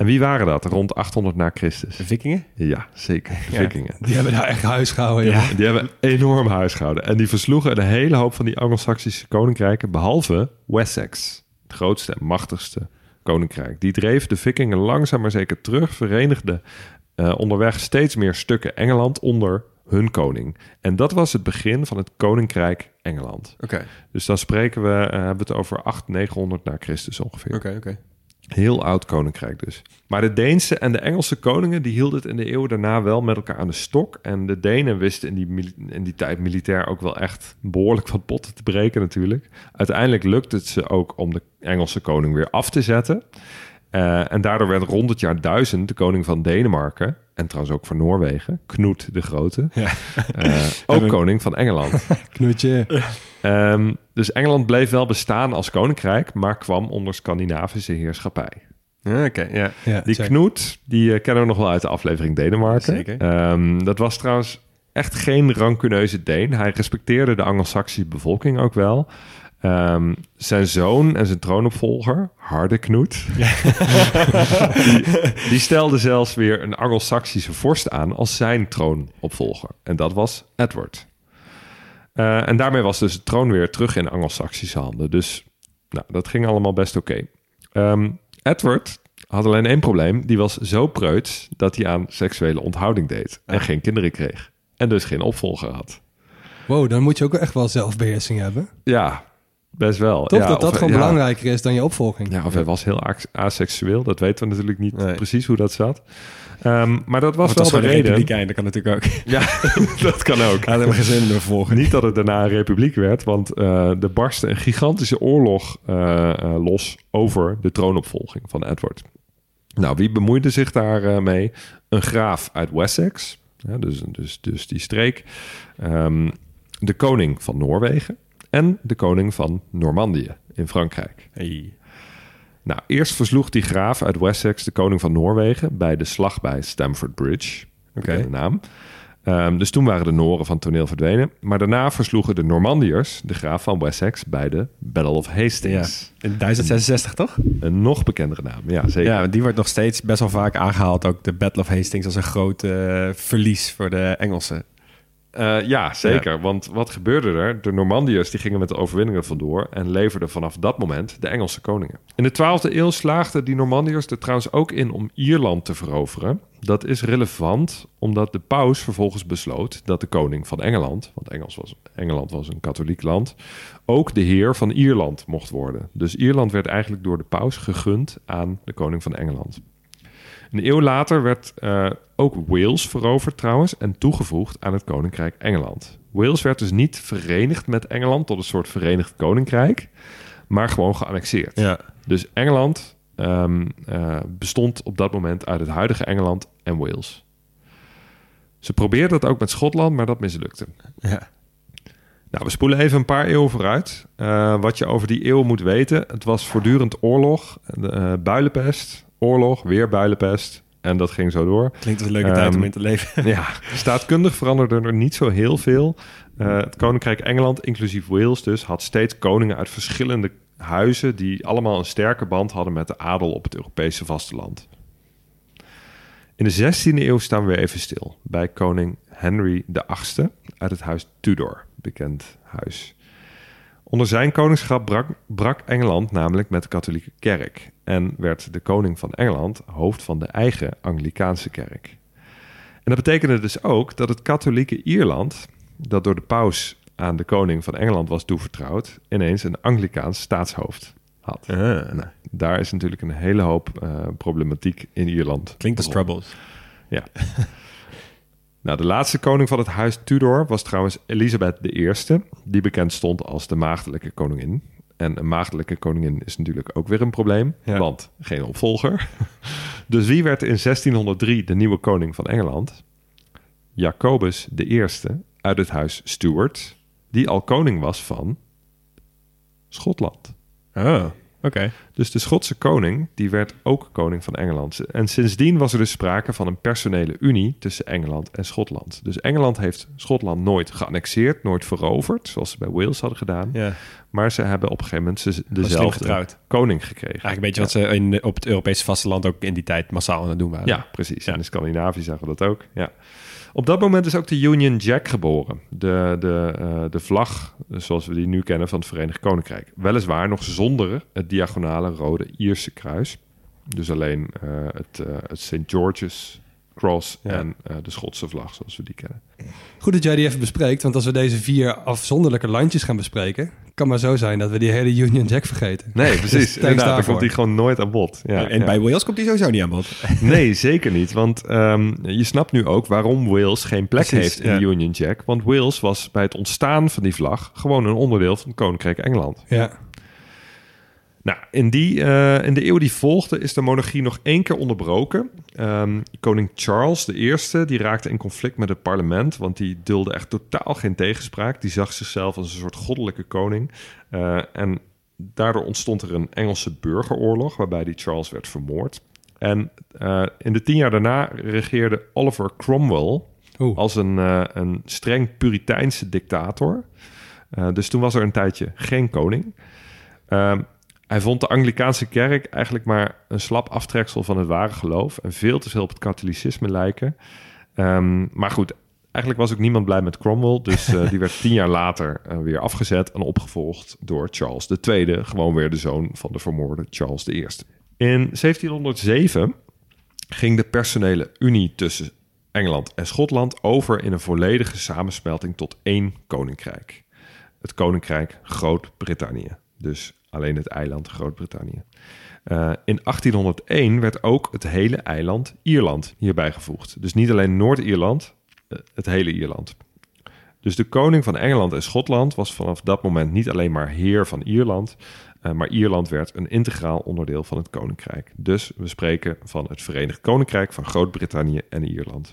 En wie waren dat rond 800 na Christus? De vikingen? Ja, zeker. De Ja. Vikingen. die hebben daar echt huis gehouden. Ja. Die hebben enorm huis gehouden. En die versloegen een hele hoop van die Angelsaksische koninkrijken, behalve Wessex, het grootste en machtigste koninkrijk. Die dreef de Vikingen langzaam maar zeker terug, verenigde eh, onderweg steeds meer stukken Engeland onder hun koning. En dat was het begin van het koninkrijk Engeland. Oké, Dus dan spreken we, eh, hebben we het over 800, 900 na Christus ongeveer. oké, oké. Heel oud koninkrijk dus. Maar de Deense en de Engelse koningen die hielden het in de eeuw daarna wel met elkaar aan de stok. En de Denen wisten in die, in die tijd militair ook wel echt behoorlijk wat potten te breken natuurlijk. Uiteindelijk lukte het ze ook om de Engelse koning weer af te zetten. Eh, en daardoor werd rond het jaar 1000 de koning van Denemarken, en trouwens ook van Noorwegen, Knoet de Grote, Ja. eh, (laughs) ook koning van Engeland. (laughs) Knoetje. (laughs) Ehm, dus Engeland bleef wel bestaan als koninkrijk, maar kwam onder Scandinavische heerschappij. Ja, Oké, ja. Ja, Die. Knoet, die eh, kennen we nog wel uit de aflevering Denemarken. Zeker. Ehm, dat was trouwens echt geen rancuneuze Deen. Hij respecteerde de Angelsaksische bevolking ook wel. Ehm, zijn zoon en zijn troonopvolger, Harde Knoet, die, (laughs) die stelde zelfs weer een Angelsaksische vorst aan als zijn troonopvolger. En dat was Edward. Eh, en daarmee was dus de troon weer terug in Angelsaksische handen. Dus nou, dat ging allemaal best oké. Ehm, Edward had alleen één probleem. Die was zo preuts dat hij aan seksuele onthouding deed. En geen kinderen kreeg. En dus geen opvolger had. Wow, dan moet je ook echt wel zelfbeheersing hebben. Ja, best wel. Toch ja, dat dat of- gewoon ja. belangrijker is dan je opvolging. Ja, of hij was heel as- aseksueel. Dat weten we natuurlijk niet Nee. precies hoe dat zat. Ehm, maar dat was wel de reden. republikein, dat kan natuurlijk ook. (laughs) Ja, (laughs) dat kan ook. Had hem geen zin in. Niet dat het daarna een republiek werd, want eh er barstte een gigantische oorlog eh, eh, los over de troonopvolging van Edward. Nou, wie bemoeide zich daarmee? mee? Een graaf uit Wessex, ja, dus, dus, dus die streek. Ehm, de koning van Noorwegen en de koning van Normandië in Frankrijk. Hey. Nou, eerst versloeg die graaf uit Wessex de koning van Noorwegen bij de slag bij Stamford Bridge. Oké. Oké. naam. Ehm, dus toen waren de Noren van het toneel verdwenen. Maar daarna versloegen de Normandiërs de graaf van Wessex bij de Battle of Hastings. In 1066, toch? Een nog bekendere naam, ja zeker. Ja, die wordt nog steeds best wel vaak aangehaald. Ook de Battle of Hastings als een groot eh, verlies voor de Engelsen. Eh, ja, zeker. Want wat gebeurde er? De Normandiërs die gingen met de overwinningen vandoor en leverden vanaf dat moment de Engelse koningen. In de 12e eeuw slaagden die Normandiërs er trouwens ook in om Ierland te veroveren. Dat is relevant omdat de paus vervolgens besloot dat de koning van Engeland, want Engels was, Engeland was een katholiek land, ook de heer van Ierland mocht worden. Dus Ierland werd eigenlijk door de paus gegund aan de koning van Engeland. Een eeuw later werd uh, ook Wales veroverd trouwens en toegevoegd aan het Koninkrijk Engeland. Wales werd dus niet verenigd met Engeland tot een soort verenigd koninkrijk, maar gewoon geannexeerd. Ja. Dus Engeland um, uh, bestond op dat moment uit het huidige Engeland en Wales. Ze probeerden dat ook met Schotland, maar dat mislukte. Ja. Nou, we spoelen even een paar eeuwen vooruit. Uh, wat je over die eeuw moet weten: het was voortdurend oorlog, uh, builenpest, oorlog, weer builenpest. En dat ging zo door. Klinkt als een leuke um, tijd om in te leven. ja, staatkundig veranderde er niet zo heel veel. Uh, het Koninkrijk Engeland, inclusief Wales dus, had steeds koningen uit verschillende huizen... die allemaal een sterke band hadden met de adel op het Europese vasteland. In de 16e eeuw staan we weer even stil... bij koning Henry VIII uit het huis Tudor, bekend huis. Onder zijn koningschap brak, brak, Engeland namelijk met de katholieke kerk en werd de koning van Engeland hoofd van de eigen Anglikaanse kerk. En dat betekende dus ook dat het katholieke Ierland, dat door de paus aan de koning van Engeland was toevertrouwd, ineens een Anglikaans staatshoofd had. Ah. Nou, daar is natuurlijk een hele hoop uh, problematiek in Ierland. Klinkt als troubles. Ja. Nou, de laatste koning van het huis Tudor was trouwens Elisabeth I, die bekend stond als de maagdelijke koningin. En een maagdelijke koningin is natuurlijk ook weer een probleem, ja. want geen opvolger. (laughs) Dus wie werd in 1603 de nieuwe koning van Engeland? Jacobus I uit het huis Stuart, die al koning was van Schotland. Oké. Okay. Dus de Schotse koning, die werd ook koning van Engeland. En sindsdien was er dus sprake van een personele unie tussen Engeland en Schotland. Dus Engeland heeft Schotland nooit geannexeerd, nooit veroverd, zoals ze bij Wales hadden gedaan. Ja. Maar ze hebben op een gegeven moment ze dezelfde koning gekregen. Eigenlijk een beetje wat ze in, op het Europese vasteland ook in die tijd massaal aan het doen waren. Ja, precies. Ja. In Scandinavië zagen we dat ook. Ja. Op dat moment is ook de Union Jack geboren. De, de, uh, de vlag, zoals we die nu kennen, van het Verenigd Koninkrijk. Weliswaar nog zonder het diagonale rode Ierse kruis. Dus alleen uh, het, uh, het St. George's Cross ja. en de Schotse vlag, zoals we die kennen. Goed dat jij die even bespreekt, want als we deze vier afzonderlijke landjes gaan bespreken, kan maar zo zijn dat we die hele Union Jack vergeten. Nee, (laughs) precies. dus Inderdaad, dan komt die gewoon nooit aan bod. Ja, en ja. bij Wales komt die sowieso niet aan bod. (laughs) Nee, zeker niet. Want um, je snapt nu ook waarom Wales geen plek precies, heeft in ja. de Union Jack. Want Wales was bij het ontstaan van die vlag gewoon een onderdeel van het Koninkrijk Engeland. Ja. Nou, in, die, uh, in de eeuw die volgde is de monarchie nog één keer onderbroken. Um, koning Charles I die raakte in conflict met het parlement, want die dulde echt totaal geen tegenspraak. Die zag zichzelf als een soort goddelijke koning. Uh, en daardoor ontstond er een Engelse burgeroorlog, waarbij die Charles werd vermoord. En uh, in de tien jaar daarna regeerde Oliver Cromwell Oeh. als een, een streng Puriteinse dictator. dus toen was er een tijdje geen koning. Um, hij vond de Anglikaanse kerk eigenlijk maar een slap aftreksel van het ware geloof en veel te veel op het katholicisme lijken. Um, maar goed, eigenlijk was ook niemand blij met Cromwell, dus uh, die werd (laughs) tien jaar later uh, weer afgezet en opgevolgd door Charles II, gewoon weer de zoon van de vermoorde Charles I. In 1707 ging de personele unie tussen Engeland en Schotland over in een volledige samensmelting tot één koninkrijk. Het koninkrijk Groot-Brittannië. Dus alleen het eiland Groot-Brittannië. Uh, in 1801 werd ook het hele eiland Ierland hierbij gevoegd. Dus niet alleen Noord-Ierland, uh, het hele Ierland. Dus de koning van Engeland en Schotland was vanaf dat moment niet alleen maar heer van Ierland, uh, maar Ierland werd een integraal onderdeel van het koninkrijk. Dus we spreken van het Verenigd Koninkrijk van Groot-Brittannië en Ierland.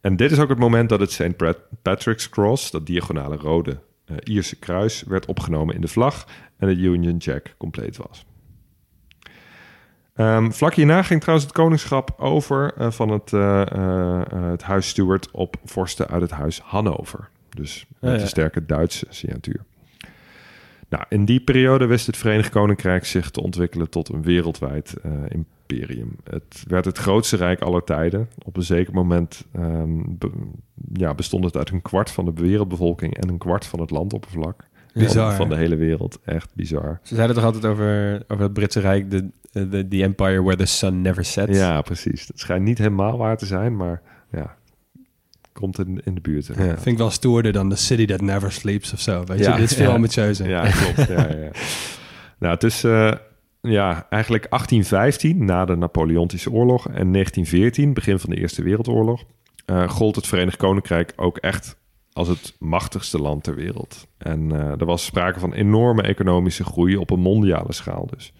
En dit is ook het moment dat het St. Patrick's Cross, dat diagonale rode Ierse kruis werd opgenomen in de vlag en de Union Jack compleet was. Ehm, vlak hierna ging trouwens het koningschap over eh, van het, eh, eh, het huis Stuart op vorsten uit het huis Hannover. Dus met Ah, ja. een sterke Duitse signatuur. Nou, in die periode wist het Verenigd Koninkrijk zich te ontwikkelen tot een wereldwijd imperium. Het werd het grootste rijk aller tijden. Op een zeker moment ehm, be- ja, bestond het uit een kwart van de wereldbevolking en een kwart van het landoppervlak. Bizar, Van, van de hele wereld. Echt bizar. Ze zeiden toch altijd over, over het Britse Rijk, de, de, the empire where the sun never sets. Ja, precies. Het schijnt niet helemaal waar te zijn, maar ja, komt in, in de buurt. Ja. Vind ik wel stoerder dan The City That Never Sleeps of zo. Weet Ja. je, dit is veel Ja. ambitieuzer. Ja, klopt. ja, ja. (laughs) Nou, het is eh, ja, eigenlijk 1815, na de Napoleontische oorlog, en 1914, begin van de Eerste Wereldoorlog, eh, gold het Verenigd Koninkrijk ook echt als het machtigste land ter wereld. En eh, er was sprake van enorme economische groei op een mondiale schaal dus.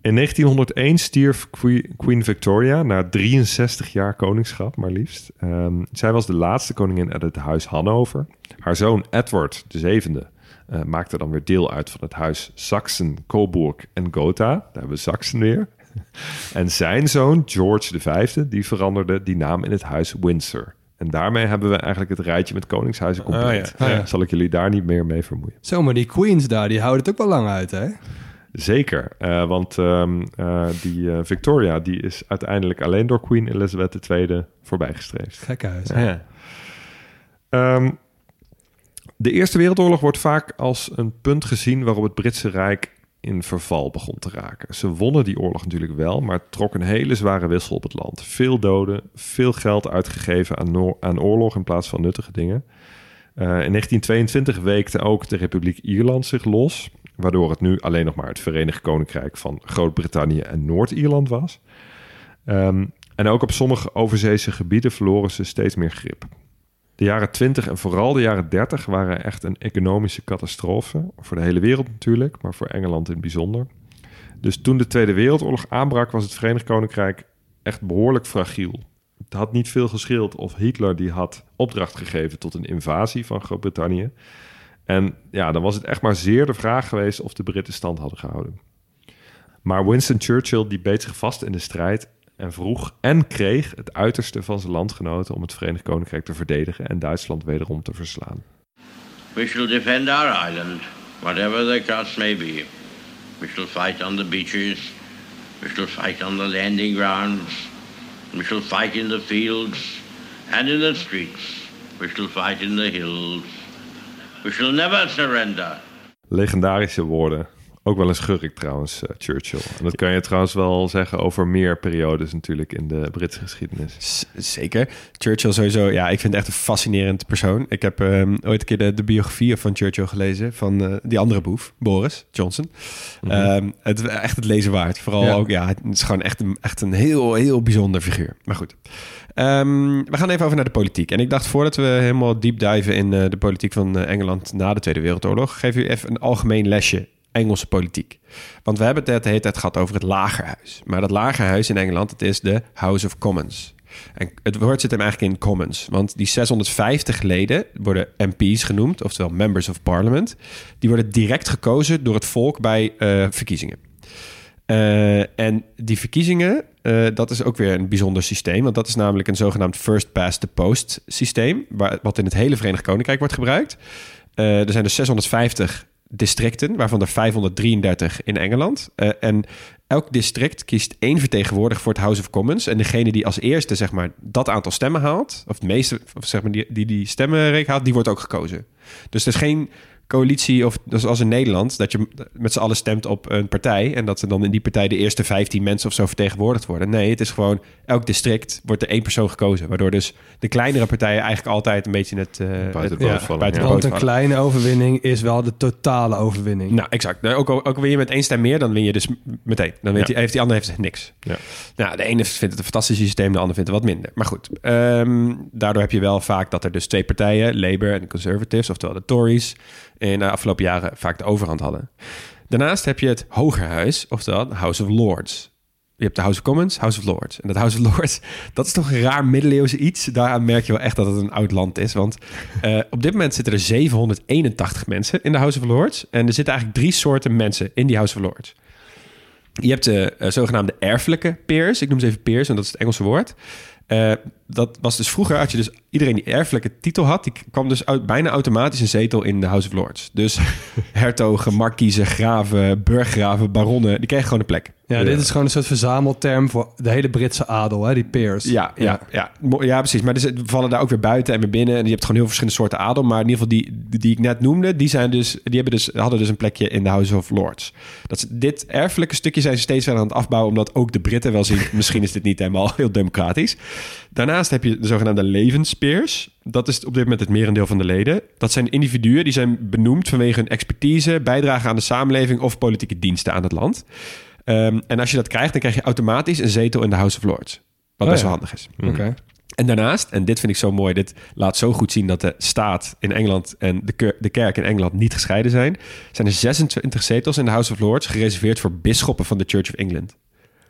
In 1901 stierf Que- Queen Victoria na 63 jaar koningschap, maar liefst. Ehm, zij was de laatste koningin uit het huis Hannover. Haar zoon Edward VII eh, maakte dan weer deel uit van het huis Saxen, Coburg en Gotha. Daar hebben we Saxen weer. (laughs) en zijn zoon George V, die veranderde die naam in het huis Windsor. En daarmee hebben we eigenlijk het rijtje met koningshuizen compleet. Ah, ja. Ah, ja. Zal ik jullie daar niet meer mee vermoeien. Zo, maar die queens daar, die houden het ook wel lang uit, hè? Zeker, eh, want ehm, eh, die eh, Victoria die is uiteindelijk alleen door Queen Elizabeth II voorbijgestreefd. Gekke huis. Ja. Ehm, de Eerste Wereldoorlog wordt vaak als een punt gezien waarop het Britse Rijk in verval begon te raken. Ze wonnen die oorlog natuurlijk wel, maar trok een hele zware wissel op het land. Veel doden, veel geld uitgegeven aan, aan oorlog in plaats van nuttige dingen. Eh, in 1922 weekte ook de Republiek Ierland zich los, waardoor het nu alleen nog maar het Verenigd Koninkrijk van Groot-Brittannië en Noord-Ierland was. Ehm, en ook op sommige overzeese gebieden verloren ze steeds meer grip. De jaren 20 en vooral de jaren 30 waren echt een economische catastrofe. Voor de hele wereld natuurlijk, maar voor Engeland in het bijzonder. Dus toen de Tweede Wereldoorlog aanbrak, was het Verenigd Koninkrijk echt behoorlijk fragiel. Het had niet veel geschild of Hitler die had opdracht gegeven tot een invasie van Groot-Brittannië. En ja, dan was het echt maar zeer de vraag geweest of de Britten stand hadden gehouden. Maar Winston Churchill die beet zich vast in de strijd en vroeg en kreeg het uiterste van zijn landgenoten om het Verenigd Koninkrijk te verdedigen en Duitsland wederom te verslaan. We shall defend our island, whatever the cost may be. We shall fight on the beaches. We shall fight on the landing grounds. We shall fight in the fields and in the streets. We shall fight in the hills. We shall never surrender. Legendarische woorden. Ook wel een schurk trouwens, eh, Churchill. En dat kan je trouwens wel zeggen over meer periodes natuurlijk in de Britse geschiedenis. Z- Zeker. Churchill sowieso, ja, ik vind het echt een fascinerend persoon. Ik heb ehm, ooit een keer de, de biografie van Churchill gelezen, van eh, die andere boef, Boris Johnson. Ehm, het is echt het lezen waard. Vooral Ja. ook, ja, het is gewoon echt een, echt een heel, heel bijzonder figuur. Maar goed. Ehm, we gaan even over naar de politiek. En ik dacht, voordat we helemaal deep diven in eh, de politiek van Engeland na de Tweede Wereldoorlog, geef u even een algemeen lesje Engelse politiek. Want we hebben het de hele tijd gehad over het lagerhuis. Maar dat lagerhuis in Engeland, het is de House of Commons. En het woord zit hem eigenlijk in Commons. Want die 650 leden worden MP's genoemd, oftewel Members of Parliament. Die worden direct gekozen door het volk bij eh, verkiezingen. Eh, en die verkiezingen, eh, dat is ook weer een bijzonder systeem. Want dat is namelijk een zogenaamd first past the post systeem. Wat in het hele Verenigd Koninkrijk wordt gebruikt. Er zijn dus 650 districten, waarvan er 533 in Engeland. Eh, en elk district kiest één vertegenwoordiger voor het House of Commons. En degene die als eerste zeg maar, dat aantal stemmen haalt, of de meeste of zeg maar, die, die die haalt, die wordt ook gekozen. Dus er is geen coalitie, of dus als in Nederland, dat je met z'n allen stemt op een partij en dat ze dan in die partij de eerste 15 mensen of zo vertegenwoordigd worden. Nee, het is gewoon elk district wordt er één persoon gekozen, waardoor dus de kleinere partijen eigenlijk altijd een beetje het, eh, Buiten het- ja, buiten Want een kleine overwinning is wel de totale overwinning. Nou, exact. Nou, Ook al, ook win je met één stem meer, dan win je dus meteen. Dan weet Ja. die, heeft die ander heeft niks. Ja. Nou, de ene vindt het een fantastisch systeem, de ander vindt het wat minder. Maar goed, ehm, daardoor heb je wel vaak dat er dus twee partijen, Labour en de Conservatives, oftewel de Tories, in de afgelopen jaren vaak de overhand hadden. Daarnaast heb je het Hogerhuis, oftewel House of Lords. Je hebt de House of Commons, House of Lords. En dat House of Lords, (laughs) dat is toch een raar middeleeuwse iets. Daaraan merk je wel echt dat het een oud land is. Want eh, op dit moment zitten er 781 mensen in de House of Lords. En er zitten eigenlijk drie soorten mensen in die House of Lords. Je hebt de eh, zogenaamde erfelijke peers. Ik noem ze even peers, want dat is het Engelse woord. Eh, dat was dus vroeger, had je dus iedereen die erfelijke titel had, die kwam dus uit, bijna automatisch een zetel in de House of Lords. Dus (laughs) hertogen, markiezen, graven, burggraven, baronnen, die kregen gewoon een plek. Ja, dit is gewoon een soort verzamelterm voor de hele Britse adel, hè, die peers. Ja, ja, ja. Ja precies. Maar dus, vallen daar ook weer buiten en weer binnen. En je hebt gewoon heel verschillende soorten adel. Maar in ieder geval die, die ik net noemde, die, zijn dus, die hebben dus, hadden dus een plekje in de House of Lords. Dat is, dit erfelijke stukje zijn ze steeds verder aan het afbouwen, omdat ook de Britten wel zien, (laughs) misschien is dit niet helemaal heel democratisch. Daarnaast heb je de zogenaamde levenspeers. Dat is op dit moment het merendeel van de leden. Dat zijn individuen die zijn benoemd vanwege hun expertise, bijdrage aan de samenleving of politieke diensten aan het land. Ehm, en als je dat krijgt, dan krijg je automatisch een zetel in de House of Lords. Wat Oh best ja. wel handig is. Oké. En daarnaast, en dit vind ik zo mooi, dit laat zo goed zien dat de staat in Engeland en de, ker- de kerk in Engeland niet gescheiden zijn, zijn er 26 zetels in de House of Lords gereserveerd voor bisschoppen van de Church of England.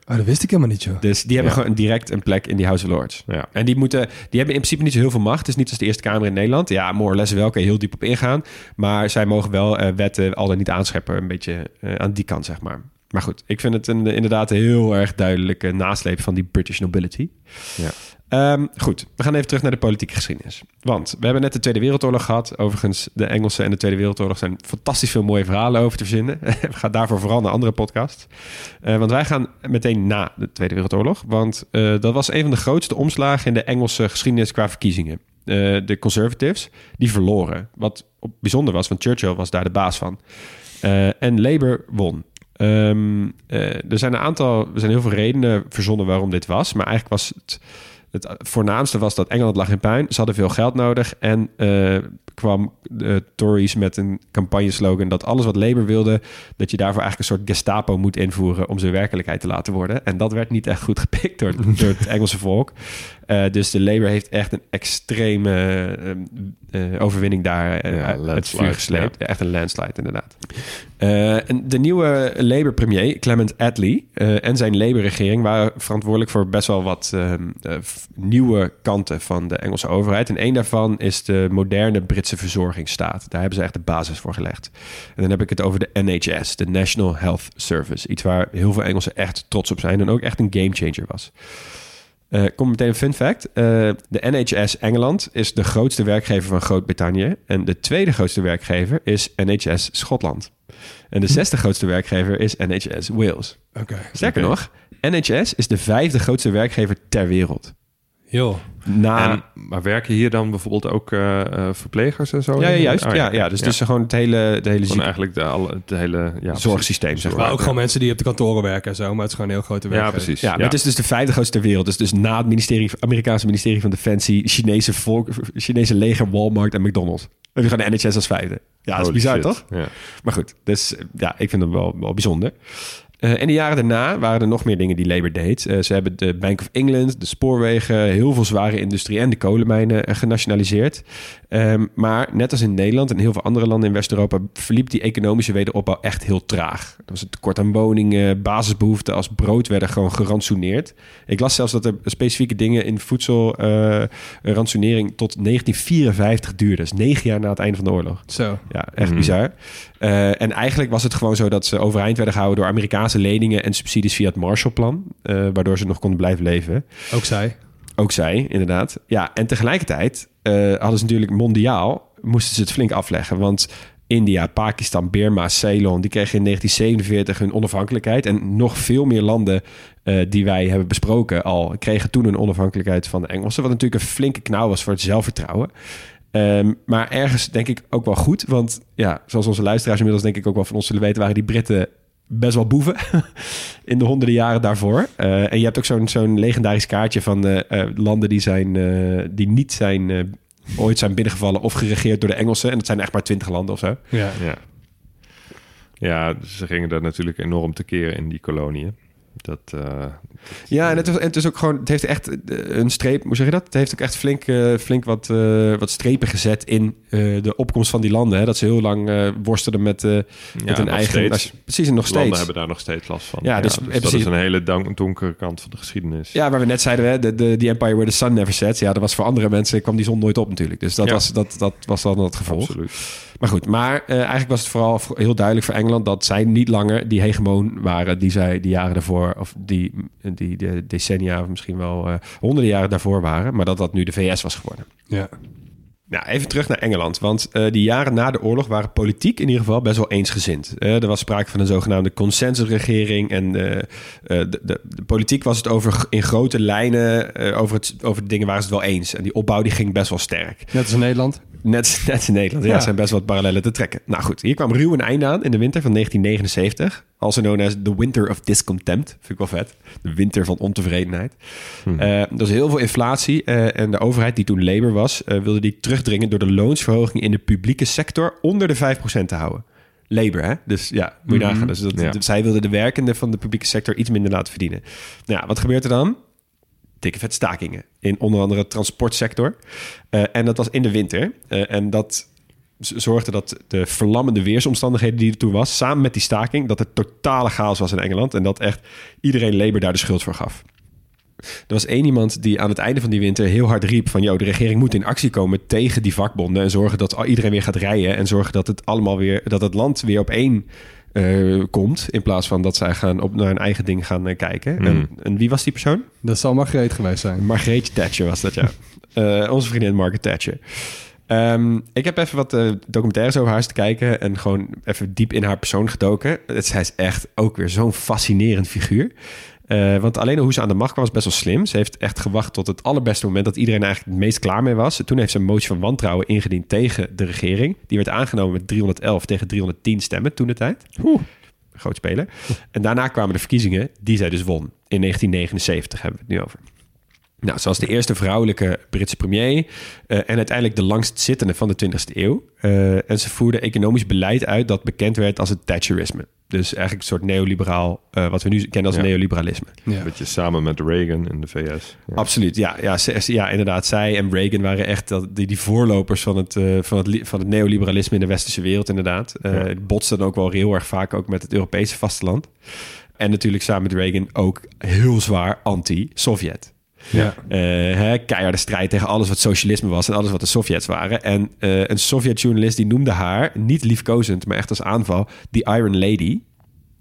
Oh, dat wist ik helemaal niet, joh. Dus die hebben Ja. gewoon direct een plek in die House of Lords. Ja. En die, moeten, die hebben in principe niet zo heel veel macht. Het is niet als de Eerste Kamer in Nederland. Ja, more or less wel, kan je heel diep op ingaan. Maar zij mogen wel eh, wetten al dan niet aanscheppen. Een beetje eh, aan die kant, zeg maar. Maar goed, ik vind het een, inderdaad een heel erg duidelijke nasleep van die British nobility. Ja. Ehm, goed, we gaan even terug naar de politieke geschiedenis. Want we hebben net de Tweede Wereldoorlog gehad. Overigens, de Engelse en de Tweede Wereldoorlog zijn fantastisch veel mooie verhalen over te verzinnen. (laughs) we gaan daarvoor vooral naar andere podcasts. Eh, want wij gaan meteen na de Tweede Wereldoorlog. Want eh, dat was een van de grootste omslagen in de Engelse geschiedenis qua verkiezingen. Eh, de Conservatives, die verloren. Wat bijzonder was, want Churchill was daar de baas van. Eh, en Labour won. Ehm, eh, er zijn een aantal, er zijn heel veel redenen verzonnen waarom dit was. Maar eigenlijk was het, het voornaamste was dat Engeland lag in puin. Ze hadden veel geld nodig. En eh, kwam de Tories met een campagneslogan dat alles wat Labour wilde, dat je daarvoor eigenlijk een soort Gestapo moet invoeren om ze werkelijkheid te laten worden. En dat werd niet echt goed gepikt door het Engelse volk. Eh, dus de Labour heeft echt een extreme eh, eh, overwinning daar Ja, uit het vuur gesleept. Ja, echt een landslide inderdaad. En de nieuwe Labour-premier, Clement Attlee, en zijn Labour-regering waren verantwoordelijk voor best wel wat ehm, eh, nieuwe kanten van de Engelse overheid. En één daarvan is de moderne Britse verzorgingsstaat. Daar hebben ze echt de basis voor gelegd. En dan heb ik het over de NHS, de National Health Service. Iets waar heel veel Engelsen echt trots op zijn en ook echt een gamechanger was. Eh kom meteen een fun fact. Eh, de NHS Engeland is de grootste werkgever van Groot-Brittannië. En de tweede grootste werkgever is NHS Schotland. En de zesde grootste werkgever is NHS Wales. Oké. Sterker nog, NHS is de vijfde grootste werkgever ter wereld. Joh. Na, En, maar werken hier dan bijvoorbeeld ook eh, eh, verplegers en zo? ja, ja, juist. Oh, ja, ja, dus, dus gewoon het hele, het hele eigenlijk de, alle, het hele ja, zorgsysteem, zeg Maar maar. ook gewoon mensen die op de kantoren werken en zo. Maar het is gewoon een heel grote Ja, werkgever. precies. Ja, maar het is dus de vijfde grootste ter wereld. Dus, dus na het ministerie, Amerikaanse ministerie van Defensie, Chinese, volk, Chinese leger, Walmart en McDonald's. Dan heb je gewoon de NHS als vijfde. Ja, dat is Holy bizar, shit. toch? Ja. Maar goed, dus ja, ik vind hem wel, wel bijzonder. Eh, in de jaren daarna waren er nog meer dingen die Labour deed. Eh, ze hebben de Bank of England, de spoorwegen, heel veel zware industrie en de kolenmijnen eh, genationaliseerd. Ehm, maar net als in Nederland en heel veel andere landen in West-Europa verliep die economische wederopbouw echt heel traag. Er was een tekort aan woningen, basisbehoeften als brood werden gewoon gerantsoeneerd. Ik las zelfs dat er specifieke dingen in voedselransonering tot 1954 duurden. Dus negen jaar na het einde van de oorlog. Zo. Ja, echt Mhm. bizar. Eh, en eigenlijk was het gewoon zo dat ze overeind werden gehouden door Amerikaanse leningen en subsidies via het Marshallplan, eh, waardoor ze nog konden blijven leven. Ook zij. Ook zij, inderdaad. Ja, en tegelijkertijd eh, hadden ze natuurlijk mondiaal, moesten ze het flink afleggen. Want India, Pakistan, Burma, Ceylon, die kregen in 1947 hun onafhankelijkheid. En nog veel meer landen eh, die wij hebben besproken al, kregen toen hun onafhankelijkheid van de Engelsen. Wat natuurlijk een flinke knauw was voor het zelfvertrouwen. Ehm, maar ergens denk ik ook wel goed. Want ja, zoals onze luisteraars inmiddels denk ik ook wel van ons zullen weten... waren die Britten best wel boeven (laughs) in de honderden jaren daarvoor. Eh, en je hebt ook zo'n zo'n legendarisch kaartje van eh, eh, landen die, zijn, eh, die niet zijn... ooit zijn binnengevallen of geregeerd door de Engelsen. En dat zijn echt maar twintig landen of zo. Ja. Ja. ja, ze gingen daar natuurlijk enorm tekeer in die koloniën. Dat, eh, Ja, en het, was, en het is ook gewoon, het heeft echt eh, een streep, hoe zeg je dat? Het heeft ook echt flink, eh, flink wat, eh, wat strepen gezet in de opkomst van die landen. Hè? Dat ze heel lang worstelden met, met hun eigen. steeds. precies, en nog Landen steeds. hebben daar nog steeds last van. Ja, dus- dus, dat precies- is een hele donkere kant van de geschiedenis. Ja, waar we net zeiden, hè, de, de, The Empire Where the Sun Never Sets. Ja, dat was voor andere mensen, kwam die zon nooit op natuurlijk. Dus dat, Ja. was, dat, dat was dan het gevolg. Absoluut. Maar goed, maar eigenlijk was het vooral heel duidelijk voor Engeland dat zij niet langer die hegemoon waren die zij die jaren daarvoor, of die, die de decennia, of misschien wel eh, honderden jaren daarvoor waren, maar dat dat nu de VS was geworden. Ja. Nou, even terug naar Engeland. Want eh, die jaren na de oorlog waren politiek in ieder geval best wel eensgezind. Eh, er was sprake van een zogenaamde consensusregering. En de, de, de politiek was het over in grote lijnen. over, het, over de dingen waren ze het wel eens. En die opbouw die ging best wel sterk. Net als in Nederland. Net, net in Nederland. Ja, Ja. zijn best wat parallellen te trekken. Nou goed, hier kwam ruw een einde aan in de winter van 1979. Also known as the Winter of Discontent. Vind ik wel vet. De winter van ontevredenheid. Eh, er was heel veel inflatie. eh, en de overheid, die toen Labour was, eh, wilde die terugdringen door de loonsverhoging in de publieke sector onder de 5% te houden. Labour, hè? Dus ja, moet je Mhm. nagaan. Dus dat, Ja. zij wilden de werkenden van de publieke sector iets minder laten verdienen. Nou ja, wat gebeurt er dan? dikke vet stakingen in onder andere de transportsector. En dat was in de winter. En dat zorgde dat de verlammende weersomstandigheden die er toen was... samen met die staking, dat er totale chaos was in Engeland... en dat echt iedereen Labour daar de schuld voor gaf. Er was één iemand die aan het einde van die winter heel hard riep van... Yo, de regering moet in actie komen tegen die vakbonden... en zorgen dat iedereen weer gaat rijden... en zorgen dat het allemaal weer, dat het land weer op één eh, komt... in plaats van dat zij gaan op naar hun eigen ding gaan eh, kijken. Hmm. En, en wie was die persoon? Dat zal Margreet geweest zijn. Margreetje Thatcher was dat, ja. (laughs) Eh, onze vriendin Margaret Thatcher. Ehm, ik heb even wat eh, documentaires over haar te kijken... en gewoon even diep in haar persoon gedoken. Het, zij is echt ook weer zo'n fascinerend figuur. Eh, want alleen hoe ze aan de macht kwam was best wel slim. Ze heeft echt gewacht tot het allerbeste moment... dat iedereen eigenlijk het meest klaar mee was. Toen heeft ze een motie van wantrouwen ingediend tegen de regering. Die werd aangenomen met 311 tegen 310 stemmen toen de tijd. Groot speler. En daarna kwamen de verkiezingen die zij dus won. In 1979 hebben we het nu over. Nou, ze was de eerste vrouwelijke Britse premier eh, en uiteindelijk de langstzittende van de 20e eeuw. Eh, en ze voerde economisch beleid uit dat bekend werd als het Thatcherisme. Dus eigenlijk een soort neoliberaal, eh, wat we nu kennen als Ja. neoliberalisme. Ja. Een beetje samen met Reagan in de VS. Ja. Absoluut, ja, ja, ze- ja, inderdaad. Zij en Reagan waren echt dat, die, die voorlopers van het, eh, van, het, van het neoliberalisme in de westerse wereld, inderdaad. Eh Ja. Het botste dan ook wel heel erg vaak ook met het Europese vasteland. En natuurlijk samen met Reagan ook heel zwaar anti-Sovjet. Ja. Eh, hè, keiharde strijd tegen alles wat socialisme was en alles wat de Sovjets waren. En eh, een Sovjet-journalist die noemde haar, niet liefkozend, maar echt als aanval, die Iron Lady.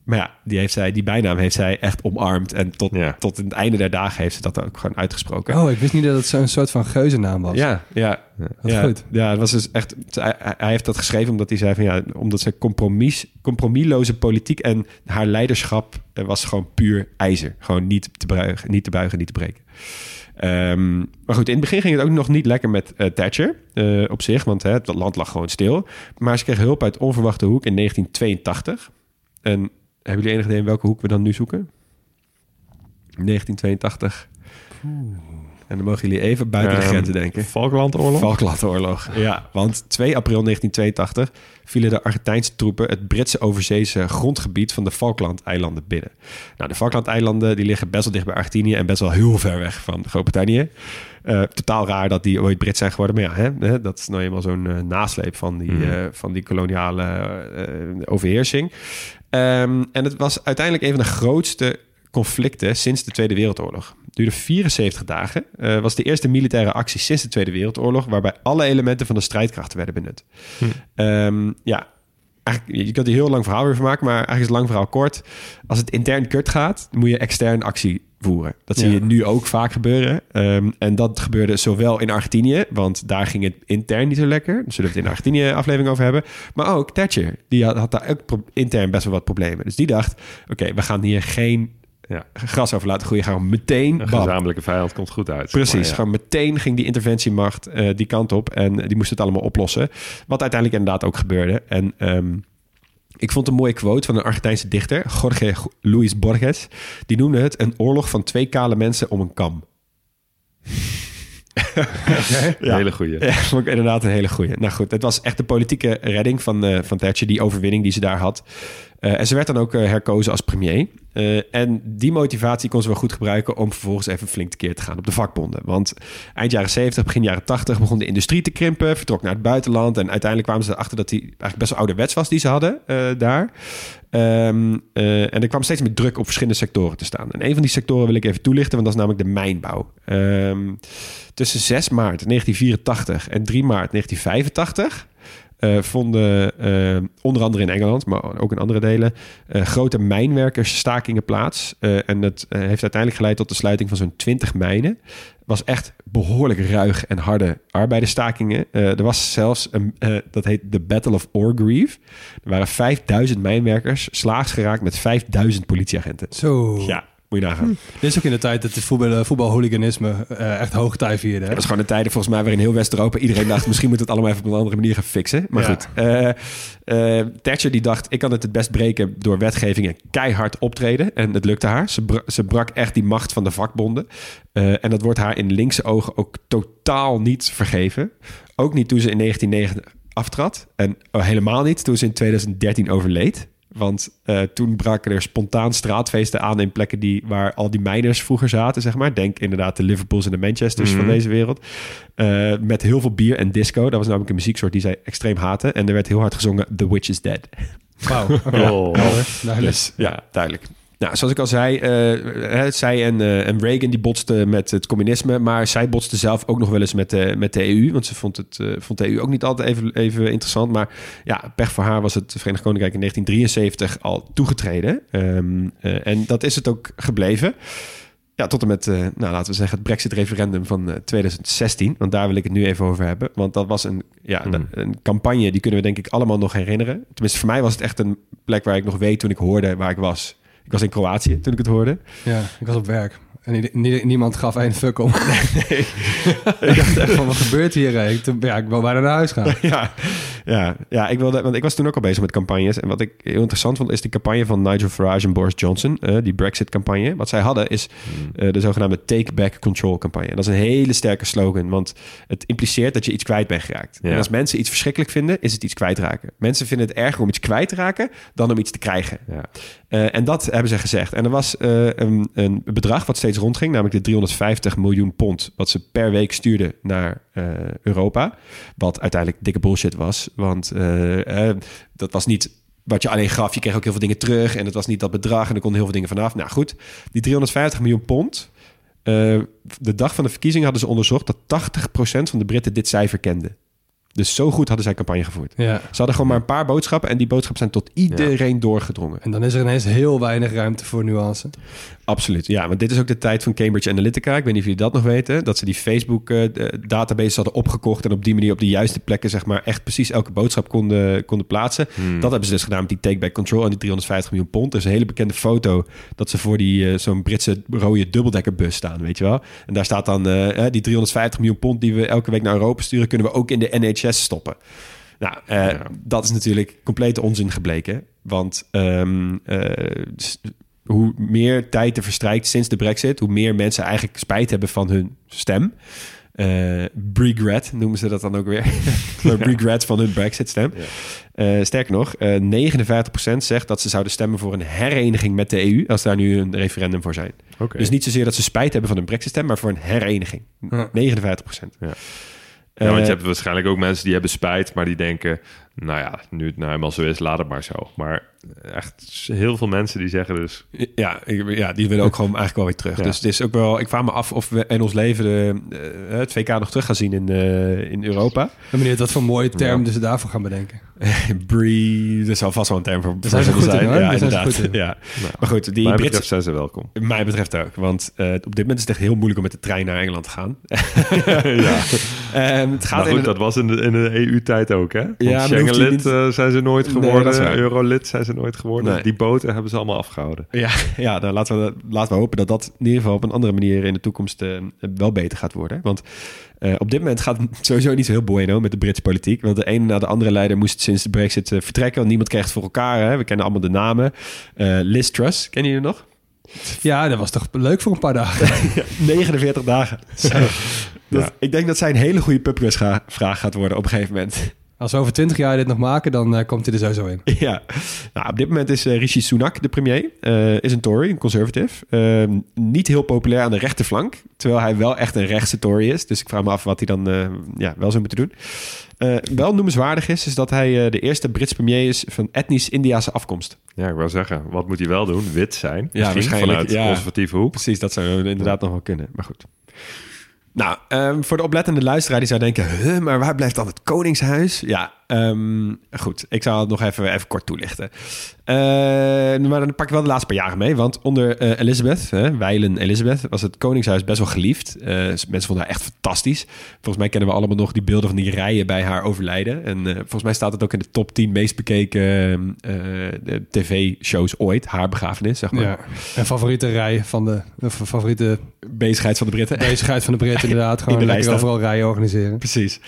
Maar ja, die, heeft zij, die bijnaam heeft zij echt omarmd. En tot, Ja. tot in het einde der dagen heeft ze dat ook gewoon uitgesproken. Oh, ik wist niet dat het zo'n soort van geuzennaam was. Ja, ja. Wat ja, goed. Ja, het was dus echt. Hij, hij heeft dat geschreven omdat hij zei van ja, omdat ze compromis, compromisloze politiek en haar leiderschap eh, was gewoon puur ijzer. Gewoon niet te buigen, niet te buigen, niet te breken. Ehm, maar goed, in het begin ging het ook nog niet lekker met eh, Thatcher eh, op zich, want hè, het land lag gewoon stil. Maar ze kreeg hulp uit onverwachte hoek in 1982. En hebben jullie enig idee in welke hoek we dan nu zoeken? 1982. En dan mogen jullie even buiten de Ehm, grenzen denken. Falklandoorlog? Falklandoorlog, (laughs) ja. Want 2 april 1982 vielen de Argentijnse troepen het Britse overzeese grondgebied van de Falklandeilanden binnen. Nou, de Falklandeilanden die liggen best wel dicht bij Argentinië en best wel heel ver weg van Groot-Brittannië. Eh, totaal raar dat die ooit Brits zijn geworden. Maar ja, hè, dat is nou eenmaal zo'n eh, nasleep van die, Mhm. eh, van die koloniale overheersing. Ehm, en het was uiteindelijk een van de grootste conflicten sinds de Tweede Wereldoorlog. Het duurde 74 dagen. Eh, was de eerste militaire actie sinds de Tweede Wereldoorlog... waarbij alle elementen van de strijdkrachten werden benut. Ehm, ja, eigenlijk, je kunt er heel lang verhaal weer van maken... maar eigenlijk is het lang verhaal kort. Als het intern kut gaat, moet je extern actie voeren. Dat zie Ja. je nu ook vaak gebeuren. Ehm, en dat gebeurde zowel in Argentinië... want daar ging het intern niet zo lekker. Daar zullen we het in Argentinië aflevering over hebben. Maar ook Thatcher, die had, had daar ook intern best wel wat problemen. Dus die dacht, oké, we gaan hier geen Ja. gras over laten groeien. Gaan we meteen... Een gezamenlijke vijand komt goed uit. Precies, Maar ja. gewoon meteen ging die interventiemacht eh, die kant op. En die moest het allemaal oplossen. Wat uiteindelijk inderdaad ook gebeurde. En ehm, ik vond een mooie quote van een Argentijnse dichter, Jorge Luis Borges. Die noemde het een oorlog van twee kale mensen om een kam. Een (laughs) hele goeie. Ja, vond ik inderdaad een hele goeie. Nou goed, het was echt de politieke redding van, eh, van Thatcher, die overwinning die ze daar had. Eh, en ze werd dan ook eh, herkozen als premier. En die motivatie kon ze wel goed gebruiken om vervolgens even flink tekeer te gaan op de vakbonden. Want eind jaren 70, begin jaren 80 begon de industrie te krimpen, vertrok naar het buitenland. En uiteindelijk kwamen ze erachter dat die eigenlijk best wel ouderwets was die ze hadden daar. Ehm, eh, en er kwam steeds meer druk op verschillende sectoren te staan. En een van die sectoren wil ik even toelichten, want dat is namelijk de mijnbouw. Ehm, tussen 6 maart 1984 en 3 maart 1985 eh, vonden eh, onder andere in Engeland, maar ook in andere delen, eh, grote mijnwerkersstakingen plaats. En dat heeft uiteindelijk geleid tot de sluiting van zo'n 20 mijnen. was echt behoorlijk ruig en harde arbeidersstakingen. Eh, er was zelfs, een, dat heet de Battle of Orgreave. Er waren 5000 mijnwerkers slaags geraakt met 5000 politieagenten. Zo. Ja, moet je nagaan. Dit is ook in de tijd dat de voetbal, voetbalhooliganisme eh, echt hoogtij vierde. Hè? Dat was gewoon de tijden volgens mij waarin heel West-Europa iedereen dacht... misschien moet het allemaal even op een andere manier gaan fixen. Maar Ja. goed, eh, eh, Thatcher die dacht... ik kan het het best breken door wetgeving en keihard optreden. En het lukte haar. Ze, bra- ze brak echt die macht van de vakbonden. Eh, en dat wordt haar in linkse ogen ook totaal niet vergeven. Ook niet toen ze in 1990 aftrad. En oh, helemaal niet toen ze in 2013 overleed. Want eh, toen braken er spontaan straatfeesten aan in plekken die, waar al die miners vroeger zaten, zeg maar. Denk inderdaad de Liverpools en de Manchesters van Mhm. deze wereld. Eh, met heel veel bier en disco. Dat was namelijk een muzieksoort die zij extreem haatte. En er werd heel hard gezongen The Witch is Dead. Wauw. (laughs) oké. Oh. Helder, duidelijk. Dus ja, duidelijk. Nou, zoals ik al zei, eh, zij en, eh, en Reagan die botsten met het communisme, maar zij botste zelf ook nog wel eens met de, met de EU, want ze vond, het, eh, vond de EU ook niet altijd even, even interessant. Maar ja, pech voor haar was het Verenigd Koninkrijk in 1973 al toegetreden. Ehm, eh, en dat is het ook gebleven. Ja, tot en met, eh, nou, laten we zeggen, het Brexit-referendum van eh, 2016. Want daar wil ik het nu even over hebben. Want dat was een, ja, Mm. een campagne, die kunnen we denk ik allemaal nog herinneren. Tenminste, voor mij was het echt een plek waar ik nog weet toen ik hoorde waar ik was. Ik was in Kroatië toen ik het hoorde. Ja, ik was op werk. En nie- nie- niemand gaf een fuck om. (laughs) (laughs) ik dacht echt van, wat gebeurt hier? Ik, ja, ik wil bijna naar huis gaan. (laughs) ja, ja, ja, ik wilde, want ik was toen ook al bezig met campagnes. En wat ik heel interessant vond, is de campagne van Nigel Farage en Boris Johnson, eh, die Brexit-campagne. Wat zij hadden is eh, de zogenaamde Take Back Control campagne. Dat is een hele sterke slogan, want het impliceert dat je iets kwijt bent geraakt. Ja. En als mensen iets verschrikkelijk vinden, is het iets kwijtraken. Mensen vinden het erger om iets kwijt te raken dan om iets te krijgen. Ja. Eh, en dat hebben ze gezegd. En er was een, een bedrag wat steeds rondging, namelijk de 350 miljoen pond, wat ze per week stuurden naar Europa. Wat uiteindelijk dikke bullshit was, want eh, eh, dat was niet wat je alleen gaf. Je kreeg ook heel veel dingen terug en het was niet dat bedrag en er konden heel veel dingen vanaf. Nou goed, die 350 miljoen pond. eh, de dag van de verkiezingen hadden ze onderzocht dat 80% van de Britten dit cijfer kende. Dus zo goed hadden zij campagne gevoerd. Ja. Ze hadden gewoon maar een paar boodschappen en die boodschappen zijn tot iedereen doorgedrongen. En dan is er ineens heel weinig ruimte voor nuance. Absoluut, ja. Want dit is ook de tijd van Cambridge Analytica. Ik weet niet of jullie dat nog weten. Dat ze die Facebook-database hadden opgekocht... en op die manier op de juiste plekken... zeg maar echt precies elke boodschap konden, konden plaatsen. Hmm. Dat hebben ze dus gedaan met die take-back control... en die 350 miljoen pond. Er is een hele bekende foto... dat ze voor die eh, zo'n Britse rode dubbeldekkerbus staan, weet je wel. En daar staat dan... eh, eh, die 350 miljoen pond die we elke week naar Europa sturen... kunnen we ook in de Stoppen. Nou, eh, Ja. dat is natuurlijk complete onzin gebleken. Want ehm, eh, hoe meer tijd er verstrijkt sinds de brexit... hoe meer mensen eigenlijk spijt hebben van hun stem. Eh regret noemen ze dat dan ook weer. (laughs) regret van hun brexit stem. Eh, sterker nog, eh 59% zegt dat ze zouden stemmen voor een hereniging met de EU... als daar nu een referendum voor zijn. Dus niet zozeer dat ze spijt hebben van hun brexit stem... maar voor een hereniging. Ja. 59%. Ja. Eh, Ja, want je hebt waarschijnlijk ook mensen die hebben spijt, maar die denken, nou ja, nu het nou helemaal zo is, laat het maar zo. Maar echt heel veel mensen die zeggen dus, Ja, ik- ja, die willen ook (laughs) gewoon eigenlijk wel weer terug. Ja. Dus het is ook wel. Ik vraag me af of we in ons leven de, eh, het VK nog terug gaan zien in, eh, in Europa. Ik ben benieuwd wat voor mooie term Ja. dus ze daarvoor gaan bedenken. (laughs) Bree, er zal vast wel een term voor, zijn in. Ja, inderdaad. in. (laughs) Ja. Maar goed, die mij betreft Britse, zijn ze welkom. mij betreft ook. Want eh, op dit moment is het echt heel moeilijk om met de trein naar Engeland te gaan. ja. Ehm, het gaat Maar goed, in dat was in de, in de EU-tijd ook, hè? Want hij Schengen-lid niet- zijn ze nooit Nee, geworden, dat waar. Euro-lid zijn ze nooit geworden. Nee. Die boten hebben ze allemaal afgehouden. Ja, (laughs) ja nou, laten, we, laten we hopen dat dat in ieder geval op een andere manier in de toekomst eh, wel beter gaat worden. Want eh, op dit moment gaat het (laughs) sowieso niet zo heel bueno met de Britse politiek. Want de ene na de andere leider moest sinds de brexit eh, vertrekken. Want niemand kreeg het voor elkaar. Hè? We kennen allemaal de namen. Eh Liz Truss, kennen jullie nog? Ja, dat was toch leuk voor een paar dagen. (laughs) 49 dagen. Zo. Dat, Ja. Ik denk dat zij een hele goede pubquiz vraag gaat worden op een gegeven moment. Als we over 20 jaar dit nog maken, dan eh, komt hij er sowieso in. (laughs) Ja, nou, op dit moment is eh, Rishi Sunak de premier. Eh, is een Tory, een conservative. Ehm, niet heel populair aan de rechterflank. Terwijl hij wel echt een rechtse Tory is. Dus ik vraag me af wat hij dan eh, ja, wel zou moeten doen. Eh, wel noemenswaardig is, is dat hij eh, de eerste Brits premier is van etnisch Indiase afkomst. Ja, ik wil zeggen, wat moet hij wel doen? Wit zijn. Ja, Misschien waarschijnlijk, vanuit ja. conservatieve hoek. Precies, dat zou inderdaad nog wel kunnen. Maar goed. Nou, ehm, voor de oplettende luisteraar die zou denken... Huh, maar waar blijft dan het Koningshuis? Ja, ehm, goed. Ik zal het nog even, even kort toelichten. Eh, maar dan pak ik wel de laatste paar jaren mee. Want onder eh, Elizabeth, hè, wijlen Elizabeth... was het Koningshuis best wel geliefd. Eh, mensen vonden haar echt fantastisch. Volgens mij kennen we allemaal nog die beelden van die rijen bij haar overlijden. En eh, volgens mij staat het ook in de top 10 meest bekeken tv-shows ooit. Haar begrafenis, zeg maar. Ja. En favoriete rij van de... de fa- favoriete Bezigheid van de Britten. bezigheid van de Britten (laughs) inderdaad. In Gewoon de lekker lijst, hè? overal rijen organiseren. Precies.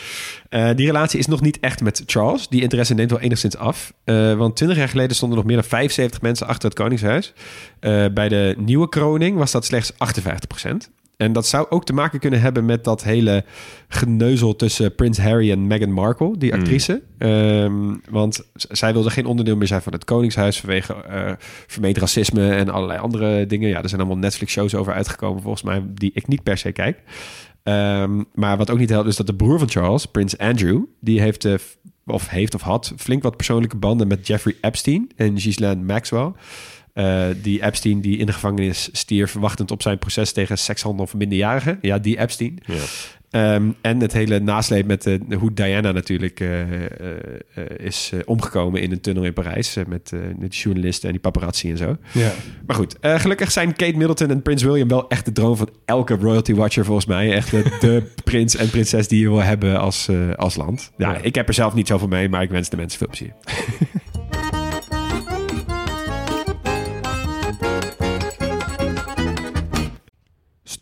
Die relatie is nog niet echt met Charles. Die interesse neemt wel enigszins af. Eh, want 20 jaar geleden stonden nog meer dan 75 mensen achter het Koningshuis. Eh, bij de nieuwe kroning was dat slechts 58% En dat zou ook te maken kunnen hebben met dat hele geneuzel tussen Prins Harry en Meghan Markle, die actrice. Ehm, want zij wilde geen onderdeel meer zijn van het Koningshuis vanwege eh vermeend racisme en allerlei andere dingen. Ja, er zijn allemaal Netflix-shows over uitgekomen, volgens mij, die ik niet per se kijk. Ehm, maar wat ook niet helpt, is dat de broer van Charles, Prins Andrew, die heeft, of heeft of had flink wat persoonlijke banden met Jeffrey Epstein en Ghislaine Maxwell. Eh, die Epstein die in de gevangenis stierf, wachtend op zijn proces tegen sekshandel van minderjarigen. Ja, die Epstein. Ja. Ehm, en het hele nasleep met de, hoe Diana natuurlijk eh, eh, eh, is eh, omgekomen in een tunnel in Parijs. eh, met, eh, die journalisten en die paparazzi en zo. Ja. Maar goed, eh, gelukkig zijn Kate Middleton en Prins William wel echt de droom van elke royalty watcher volgens mij. Echt de, de (laughs) prins en prinses die je wil hebben als, eh, als land. Ja, Ja. ik heb er zelf niet zoveel mee, maar ik wens de mensen veel plezier. (laughs)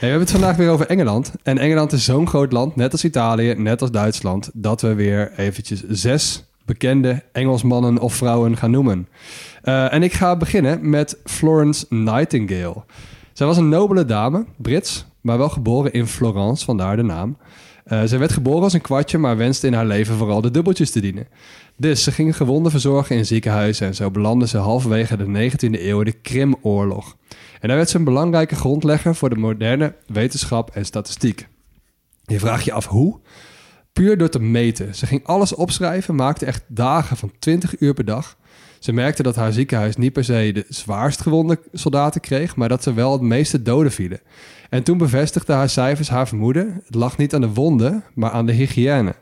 We hebben het vandaag weer over Engeland. En Engeland is zo'n groot land, net als Italië, net als Duitsland, dat we weer eventjes zes bekende Engelsmannen of vrouwen gaan noemen. Eh, en ik ga beginnen met Florence Nightingale. Zij was een nobele dame, Brits, maar wel geboren in Florence, vandaar de naam. Eh zij werd geboren als een kwartje, maar wenste in haar leven vooral de dubbeltjes te dienen. Dus ze ging gewonden verzorgen in ziekenhuizen en zo belandde ze halverwege de 19e eeuw de Krimoorlog. En daar werd een belangrijke grondlegger voor de moderne wetenschap en statistiek. Je vraagt je af hoe? Puur door te meten. Ze ging alles opschrijven, maakte echt dagen van 20 uur per dag. Ze merkte dat haar ziekenhuis niet per se de zwaarst gewonde soldaten kreeg, maar dat ze wel het meeste doden vielen. En toen bevestigde haar cijfers haar vermoeden. Het lag niet aan de wonden, maar aan de hygiëne.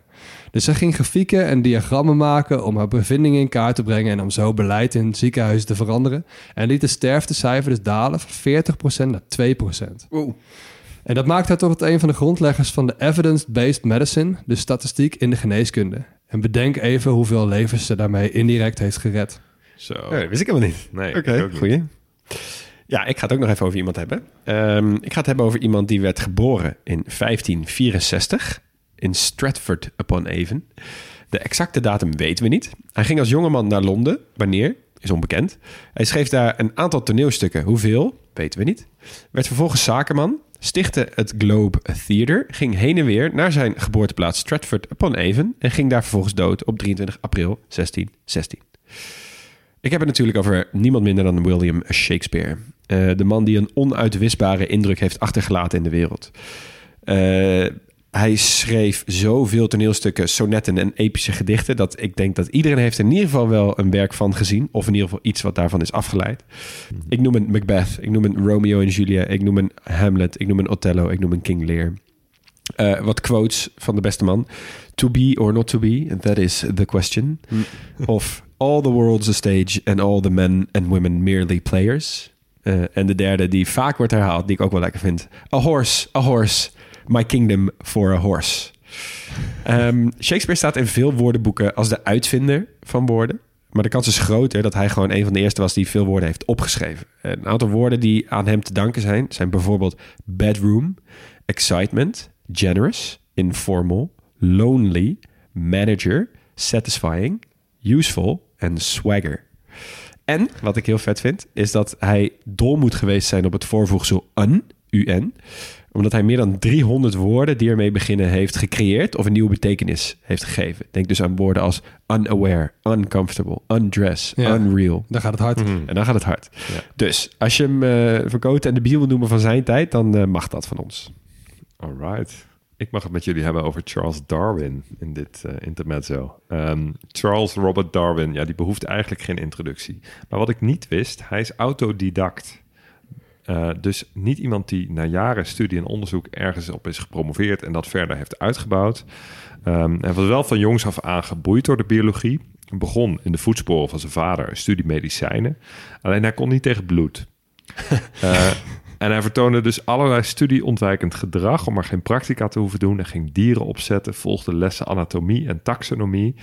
Dus ze ging grafieken en diagrammen maken om haar bevindingen in kaart te brengen en om zo beleid in ziekenhuizen te veranderen. En liet de sterftecijfer dus dalen van 40% naar 2%. En dat maakt haar tot een van de grondleggers van de evidence-based medicine, de statistiek in de geneeskunde. En bedenk even hoeveel levens ze daarmee indirect heeft gered. Zo. Wist ik helemaal niet. Nee, Oké, ik ook niet. goeie. Ja, ik ga het ook nog even over iemand hebben. Ehm, ik ga het hebben over iemand die werd geboren in 1564 in Stratford upon Avon. De exacte datum weten we niet. Hij ging als jongeman naar Londen. Wanneer? Is onbekend. Hij schreef daar een aantal toneelstukken. Hoeveel? Weten we niet. Werd vervolgens zakenman. Stichtte het Globe Theatre. Ging heen en weer naar zijn geboorteplaats Stratford upon Avon. En ging daar vervolgens dood op 23 april 1616. Ik heb het natuurlijk over niemand minder dan William Shakespeare. Eh, de man die een onuitwisbare indruk heeft achtergelaten in de wereld. Eh, hij schreef zoveel toneelstukken, sonetten en epische gedichten... dat ik denk dat iedereen heeft in ieder geval wel een werk van gezien... of in ieder geval iets wat daarvan is afgeleid. Ik noem een Macbeth, ik noem een Romeo en Julia... ik noem een Hamlet, ik noem een Othello, ik noem een King Lear... Eh, wat quotes van de beste man. To be or not to be, that is the question. Of all the world's a stage and all the men and women merely players. Eh, en de derde die vaak wordt herhaald, die ik ook wel lekker vind. A horse, a horse, my kingdom for a horse. Ehm, Shakespeare staat in veel woordenboeken als de uitvinder van woorden. Maar de kans is groter dat hij gewoon een van de eerste was die veel woorden heeft opgeschreven. Een aantal woorden die aan hem te danken zijn, zijn bijvoorbeeld bedroom, excitement, generous, informal, lonely, manager, satisfying, useful en swagger. En wat ik heel vet vind, is dat hij dol moet geweest zijn op het voorvoegsel un, un, omdat hij meer dan 300 woorden die ermee beginnen heeft gecreëerd of een nieuwe betekenis heeft gegeven. Denk dus aan woorden als unaware, uncomfortable, undress, Ja. unreal. Dan gaat het hard. En dan gaat het hard. Ja. Dus als je hem eh verkoten en de biel wil noemen van zijn tijd, dan eh, mag dat van ons. Alright. Ik mag het met jullie hebben over Charles Darwin in dit eh, intermezzo. Ehm, Charles Robert Darwin, ja, die behoeft eigenlijk geen introductie. Maar wat ik niet wist, hij is autodidact. Eh, dus niet iemand die na jaren studie en onderzoek ergens op is gepromoveerd en dat verder heeft uitgebouwd. Ehm, hij was wel van jongs af aan geboeid door de biologie. Hij begon in de voetsporen van zijn vader, een studie medicijnen. Alleen hij kon niet tegen bloed. (laughs) Eh, en hij vertoonde dus allerlei studieontwijkend gedrag om maar geen practica te hoeven doen. Hij ging dieren opzetten, volgde lessen anatomie en taxonomie.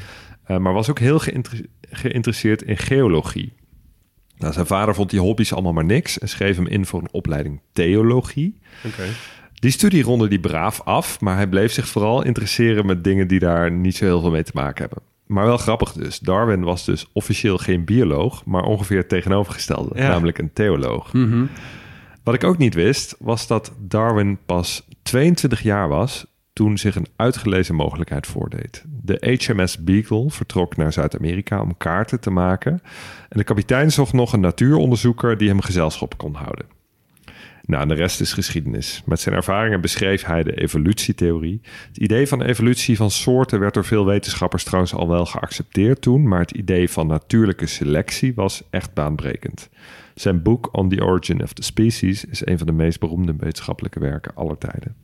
eh, maar was ook heel geïnter- geïnteresseerd in geologie. Nou, zijn vader vond die hobby's allemaal maar niks en schreef hem in voor een opleiding theologie. Die studie ronde die braaf af, maar hij bleef zich vooral interesseren met dingen die daar niet zo heel veel mee te maken hebben. Maar wel grappig dus. Darwin was dus officieel geen bioloog, maar ongeveer het tegenovergestelde, Ja. namelijk een theoloog. Wat ik ook niet wist, was dat Darwin pas 22 jaar was toen zich een uitgelezen mogelijkheid voordeed. De HMS Beagle vertrok naar Zuid-Amerika om kaarten te maken. En de kapitein zocht nog een natuuronderzoeker die hem gezelschap kon houden. Nou, de rest is geschiedenis. Met zijn ervaringen beschreef hij de evolutietheorie. Het idee van evolutie van soorten werd door veel wetenschappers trouwens al wel geaccepteerd toen, maar het idee van natuurlijke selectie was echt baanbrekend. Zijn boek On the Origin of the Species is een van de meest beroemde wetenschappelijke werken aller tijden.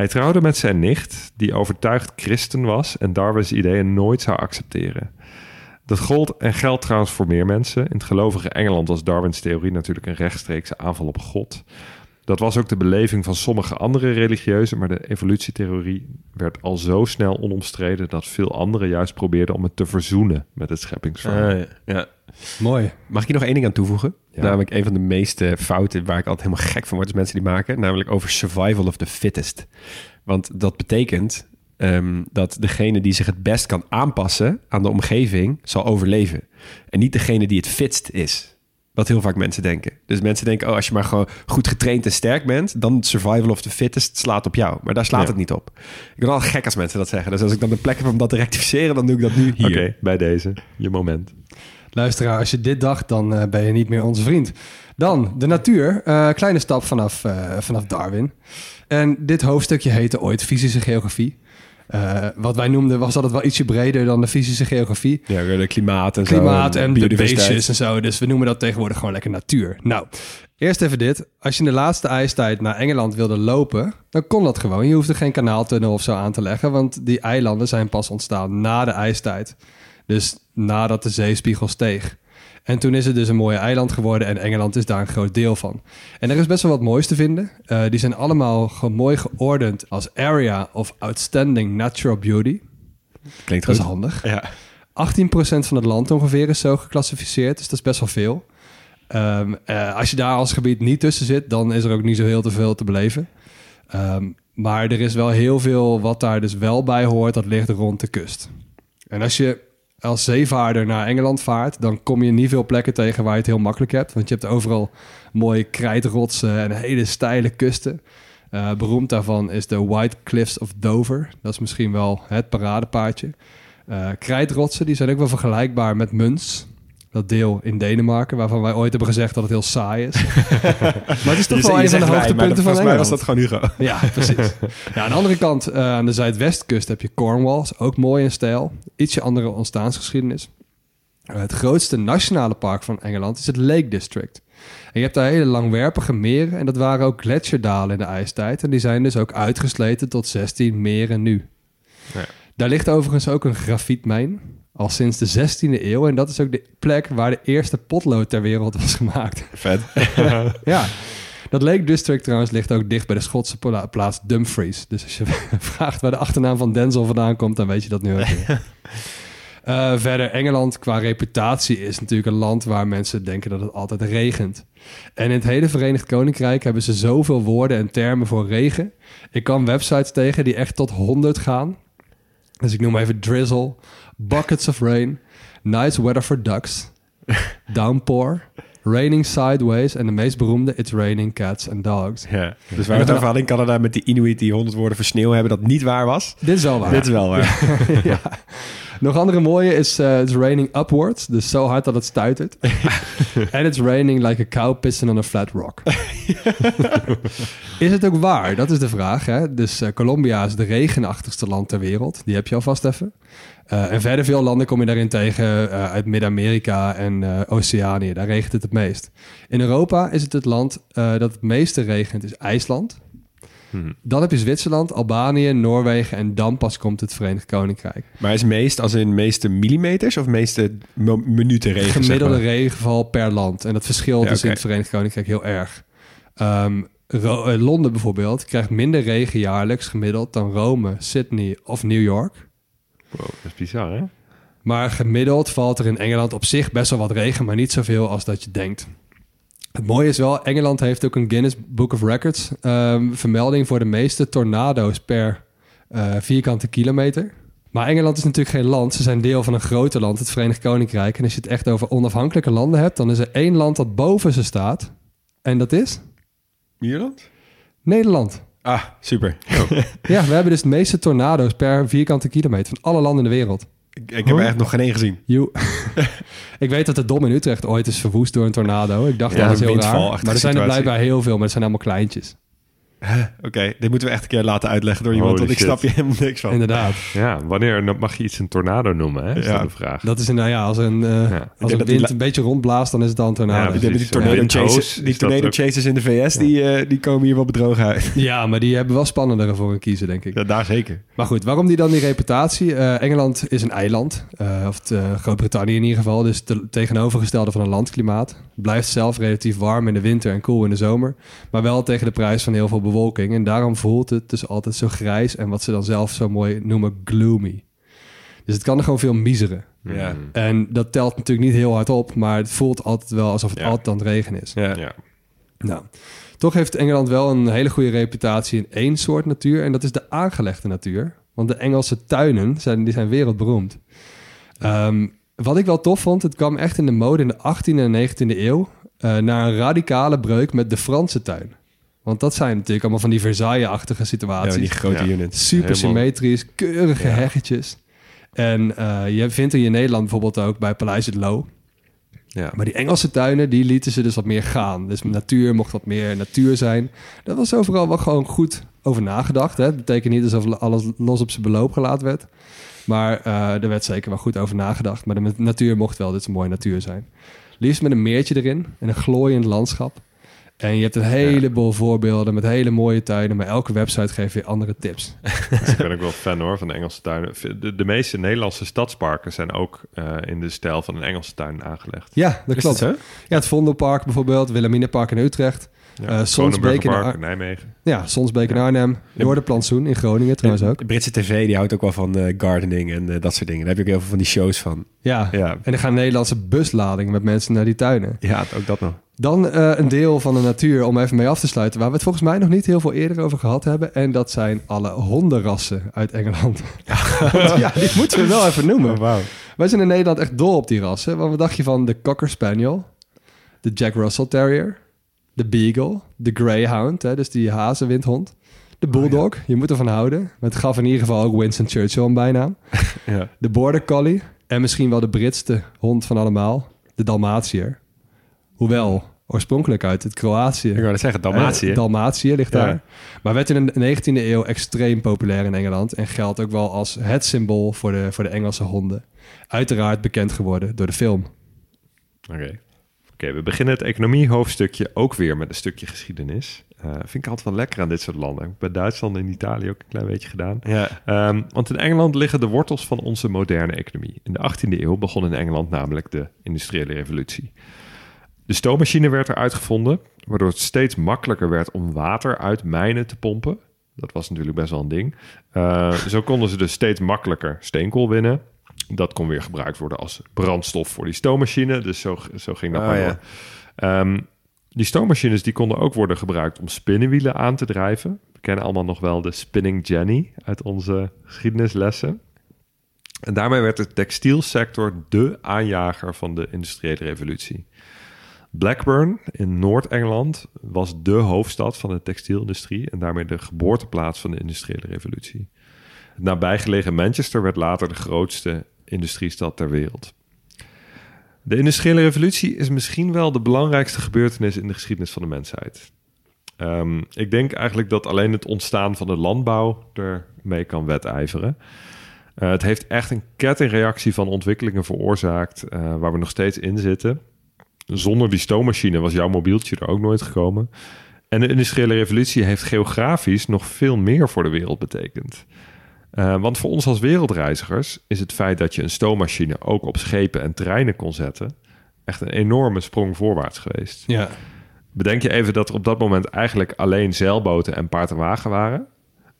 Hij trouwde met zijn nicht, die overtuigd christen was en Darwin's ideeën nooit zou accepteren. Dat gold en geldt trouwens voor meer mensen. In het gelovige Engeland was Darwins theorie natuurlijk een rechtstreekse aanval op God. Dat was ook de beleving van sommige andere religieuzen, maar de evolutietheorie werd al zo snel onomstreden dat veel anderen juist probeerden om het te verzoenen met het scheppingsverhaal. Ah, ja. ja. Mooi. Mag ik hier nog één ding aan toevoegen? Ja. Namelijk een van de meeste fouten waar ik altijd helemaal gek van word, is mensen die maken. Namelijk over survival of the fittest. Want dat betekent ehm, dat degene die zich het best kan aanpassen aan de omgeving, zal overleven. En niet degene die het fitst is. Wat heel vaak mensen denken. Dus mensen denken, oh, als je maar gewoon goed getraind en sterk bent, dan survival of the fittest slaat op jou. Maar daar slaat Ja. het niet op. Ik ben al gek als mensen dat zeggen. Dus als ik dan de plek heb om dat te rectificeren, dan doe ik dat nu hier. Bij deze, je moment. Luisteraar, als je dit dacht, dan eh, ben je niet meer onze vriend. Dan de natuur. Eh, kleine stap vanaf, eh, vanaf Darwin. En dit hoofdstukje heette ooit fysische geografie. Wat wij noemden was altijd wel ietsje breder dan de fysische geografie. Ja, de klimaat en zo. Klimaat en de beestjes en zo. Dus we noemen dat tegenwoordig gewoon lekker natuur. Nou, eerst even dit. Als je in de laatste ijstijd naar Engeland wilde lopen, dan kon dat gewoon. Je hoefde geen kanaaltunnel of zo aan te leggen, want die eilanden zijn pas ontstaan na de ijstijd. Dus nadat de zeespiegel steeg. En toen is het dus een mooie eiland geworden en Engeland is daar een groot deel van. En er is best wel wat moois te vinden. Eh, die zijn allemaal mooi geordend als Area of Outstanding Natural Beauty. Klinkt Dat is goed. handig. Ja. 18% van het land ongeveer is zo geclassificeerd, dus dat is best wel veel. Ehm, eh, als je daar als gebied niet tussen zit, dan is er ook niet zo heel te veel te beleven. Ehm, maar er is wel heel veel wat daar dus wel bij hoort, dat ligt rond de kust. En als je als zeevaarder naar Engeland vaart, dan kom je niet veel plekken tegen waar je het heel makkelijk hebt. Want je hebt overal mooie krijtrotsen en hele steile kusten. Eh, beroemd daarvan is de White Cliffs of Dover. Dat is misschien wel het paradepaardje. Eh krijtrotsen, die zijn ook wel vergelijkbaar met Muns. Dat deel in Denemarken, waarvan wij ooit hebben gezegd dat het heel saai is. (laughs) maar het is toch wel een van de hoogtepunten van volgens mij Engeland. was dat gewoon Hugo. Ja, precies. (laughs) ja, aan de andere kant, eh, aan de zuidwestkust heb je Cornwall. Ook mooi in stijl. Ietsje andere ontstaansgeschiedenis. Eh, het grootste nationale park van Engeland is het Lake District. En je hebt daar hele langwerpige meren. En dat waren ook gletsjerdalen in de ijstijd. En die zijn dus ook uitgesleten tot 16 meren nu. Ja. Daar ligt overigens ook een grafietmijn. Al sinds de 16e eeuw. En dat is ook de plek waar de eerste potlood ter wereld was gemaakt. Vet. (laughs) ja. Dat Lake District trouwens ligt ook dicht bij de Schotse pla- plaats Dumfries. Dus als je (laughs) vraagt waar de achternaam van Denzel vandaan komt, dan weet je dat nu ook. (laughs) Eh, verder, Engeland qua reputatie is natuurlijk een land waar mensen denken dat het altijd regent. En in het hele Verenigd Koninkrijk hebben ze zoveel woorden en termen voor regen. Ik kan websites tegen die echt tot 100 gaan. Dus ik noem even drizzle, buckets of rain, nice weather for ducks, (laughs) downpour, raining sideways en de meest beroemde, it's raining cats and dogs. Ja. Dus waar we het over hadden in Canada met die Inuit die 100 woorden voor sneeuw hebben, dat niet waar was. Dit is wel waar. Dit is wel waar. (laughs) ja. Nog andere mooie is eh, it's raining upwards, dus zo hard dat het stuitert. (laughs) And it's raining like a cow pissing on a flat rock. is het ook waar? Dat is de vraag. Hè? Dus eh, Colombia is het regenachtigste land ter wereld. Die heb je alvast even. Eh, en verder veel landen kom je daarin tegen eh, uit Midden-Amerika en eh, Oceanië. Daar regent het het meest. In Europa is het het land dat het meeste regent, is IJsland. Mhm. Dan heb je Zwitserland, Albanië, Noorwegen en dan pas komt het Verenigd Koninkrijk. Maar is meest als in meeste millimeters of meeste minuten regen? zeg Gemiddelde maar? regenval per land. En dat verschilt Ja, dus in het Verenigd Koninkrijk heel erg. Ehm, eh, Londen bijvoorbeeld krijgt minder regen jaarlijks gemiddeld dan Rome, Sydney of New York. Wow, dat is bizar, hè? Maar gemiddeld valt er in Engeland op zich best wel wat regen, maar niet zoveel als dat je denkt. Het mooie is wel, Engeland heeft ook een Guinness Book of Records ehm, vermelding voor de meeste tornado's per eh, vierkante kilometer. Maar Engeland is natuurlijk geen land. Ze zijn deel van een groter land, het Verenigd Koninkrijk. En als je het echt over onafhankelijke landen hebt, dan is er één land dat boven ze staat. En dat is Ierland? Nederland. Ah, super. (laughs) Ja, we hebben dus de meeste tornado's per vierkante kilometer van alle landen in de wereld. Ik, ik heb er echt nog geen één gezien. Joe. (laughs) ik weet dat de Dom in Utrecht ooit is verwoest door een tornado. Ik dacht Ja, dat is een heel raar. Maar er zijn er blijkbaar heel veel, maar er zijn allemaal kleintjes. Oké, dit moeten we echt een keer laten uitleggen door iemand, Holy want ik shit. snap je helemaal niks van. Inderdaad. Ja, wanneer mag je iets een tornado noemen, hè? Is Ja. dat de vraag. Dat is een, nou ja, als een, eh, Ja. als een wind een beetje rondblaast, dan is het dan een tornado. Ja, die tornado, Ja, chasers, windhoos, die tornado chasers in de VS, die, eh, die komen hier wel bedrogen uit. (laughs) Ja, maar die hebben wel spannendere voor een kiezer, denk ik. Ja, daar zeker. Maar goed, waarom die dan die reputatie? Eh, Engeland is een eiland, eh, of het, Groot-Brittannië in ieder geval, dus het tegenovergestelde van een landklimaat. Blijft zelf relatief warm in de winter en koel in de zomer, maar wel tegen de prijs van heel veel bewolking. En daarom voelt het dus altijd zo grijs en wat ze dan zelf zo mooi noemen gloomy. Dus het kan er gewoon veel miseren. Ja. En dat telt natuurlijk niet heel hard op, maar het voelt altijd wel alsof het Ja. altijd aan het regen is. Ja. Ja. Nou, toch heeft Engeland wel een hele goede reputatie in één soort natuur. En dat is de aangelegde natuur. Want de Engelse tuinen zijn, die zijn wereldberoemd. Ehm, wat ik wel tof vond, het kwam echt in de mode in de 18e en 19e eeuw... eh, naar een radicale breuk met de Franse tuin. Want dat zijn natuurlijk allemaal van die Versailles-achtige Ja, situaties. die grote Ja. units. Super Helemaal- symmetrisch, keurige Ja. heggetjes. En eh, je vindt er in Nederland bijvoorbeeld ook bij Paleis het Loo... Ja. Maar die Engelse tuinen, die lieten ze dus wat meer gaan. Dus natuur mocht wat meer natuur zijn. Dat was overal wel gewoon goed over nagedacht. Hè? Dat betekent niet alsof alles los op zijn beloop gelaten werd. Maar eh, er werd zeker wel goed over nagedacht. Maar de natuur mocht wel dit een mooie natuur zijn. Liefst met een meertje erin en een glooiend landschap. En je hebt een heleboel voorbeelden met hele mooie tuinen, maar elke website geeft weer andere tips. (laughs) Dus ik ben ook wel fan hoor van de Engelse tuinen. De, de meeste Nederlandse stadsparken zijn ook eh, in de stijl van een Engelse tuin aangelegd. Ja, dat Is klopt. zo? Ja, het Vondelpark bijvoorbeeld, Wilhelminapark in Utrecht. Ja, Eh, Sonsbeek in Ar- Nijmegen. Ja, Sonsbeek in Arnhem. Noorderplantsoen in Groningen trouwens ook. De Britse tv die houdt ook wel van eh, gardening en dat soort dingen. Daar heb je ook heel veel van die shows van. Ja. Ja, en er gaan Nederlandse busladingen met mensen naar die tuinen. ja ook dat nog. Dan eh, een deel van de natuur om even mee af te sluiten... waar we het volgens mij nog niet heel veel eerder over gehad hebben. En dat zijn alle hondenrassen uit Engeland. (laughs) ja, die moeten we wel even noemen. wauw. Wij zijn in Nederland echt dol op die rassen. Want wat dacht je van de Cocker Spaniel, de Jack Russell Terrier, de Beagle, de Greyhound, hè, dus die hazenwindhond, de Bulldog, je moet ervan houden. Het gaf in ieder geval ook Winston Churchill een bijnaam. (laughs) Ja. De Border Collie en misschien wel de Britste hond van allemaal, de Dalmatiër. Hoewel, oorspronkelijk uit het Kroatië. Ik wou net zeggen, Dalmatië. Eh, Dalmatië ligt Ja. daar. Maar werd in de 19e eeuw extreem populair in Engeland... en geldt ook wel als het symbool voor de, voor de Engelse honden. Uiteraard bekend geworden door de film. Oké. Oké, we beginnen het economie-hoofdstukje ook weer met een stukje geschiedenis. Eh, vind ik altijd wel lekker aan dit soort landen. Ik heb bij Duitsland en Italië ook een klein beetje gedaan. Ja. Ehm, want in Engeland liggen de wortels van onze moderne economie. In de 18e eeuw begon in Engeland namelijk de industriële revolutie. De stoommachine werd er uitgevonden, waardoor het steeds makkelijker werd om water uit mijnen te pompen. Dat was natuurlijk best wel een ding. Eh, zo konden ze dus steeds makkelijker steenkool winnen. Dat kon weer gebruikt worden als brandstof voor die stoommachine. Dus zo, zo ging dat Oh, maar ja. Ehm, die stoommachines die konden ook worden gebruikt om spinnenwielen aan te drijven. We kennen allemaal nog wel de Spinning Jenny uit onze geschiedenislessen. En daarmee werd de textielsector de aanjager van de industriële revolutie. Blackburn in Noord-Engeland was de hoofdstad van de textielindustrie en daarmee de geboorteplaats van de industriële revolutie. Het nabijgelegen Manchester werd later de grootste industriestad ter wereld. De industriële revolutie is misschien wel de belangrijkste gebeurtenis in de geschiedenis van de mensheid. Ehm, ik denk eigenlijk dat alleen het ontstaan van de landbouw ermee kan wedijveren. Eh, het heeft echt een kettingreactie van ontwikkelingen veroorzaakt eh, waar we nog steeds in zitten. Zonder die stoommachine was jouw mobieltje er ook nooit gekomen. En de industriële revolutie heeft geografisch nog veel meer voor de wereld betekend. Eh, want voor ons als wereldreizigers is het feit dat je een stoommachine ook op schepen en treinen kon zetten, echt een enorme sprong voorwaarts geweest. Ja. Bedenk je even dat er op dat moment eigenlijk alleen zeilboten en paard en wagen waren.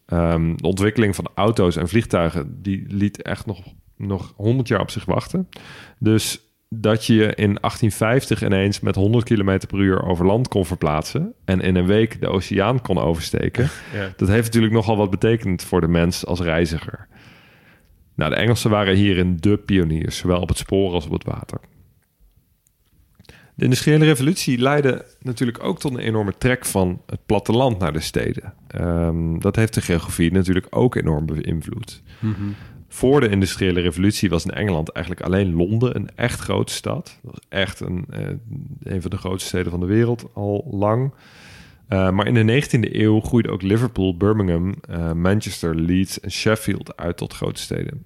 Ehm, de ontwikkeling van auto's en vliegtuigen die liet echt nog, nog 100 jaar op zich wachten. Dus dat je je in 1850 ineens met 100 km per uur over land kon verplaatsen en in een week de oceaan kon oversteken, (laughs) Ja. dat heeft natuurlijk nogal wat betekend voor de mens als reiziger. Nou, de Engelsen waren hierin de pioniers, zowel op het spoor als op het water. De industriële revolutie leidde natuurlijk ook tot een enorme trek van het platteland naar de steden. Ehm, dat heeft de geografie natuurlijk ook enorm beïnvloed. Voor de industriële revolutie was in Engeland eigenlijk alleen Londen een echt grote stad. Dat was echt een, eh, een van de grootste steden van de wereld al lang. Uh, maar in de 19e eeuw groeide ook Liverpool, Birmingham, uh, Manchester, Leeds en Sheffield uit tot grote steden.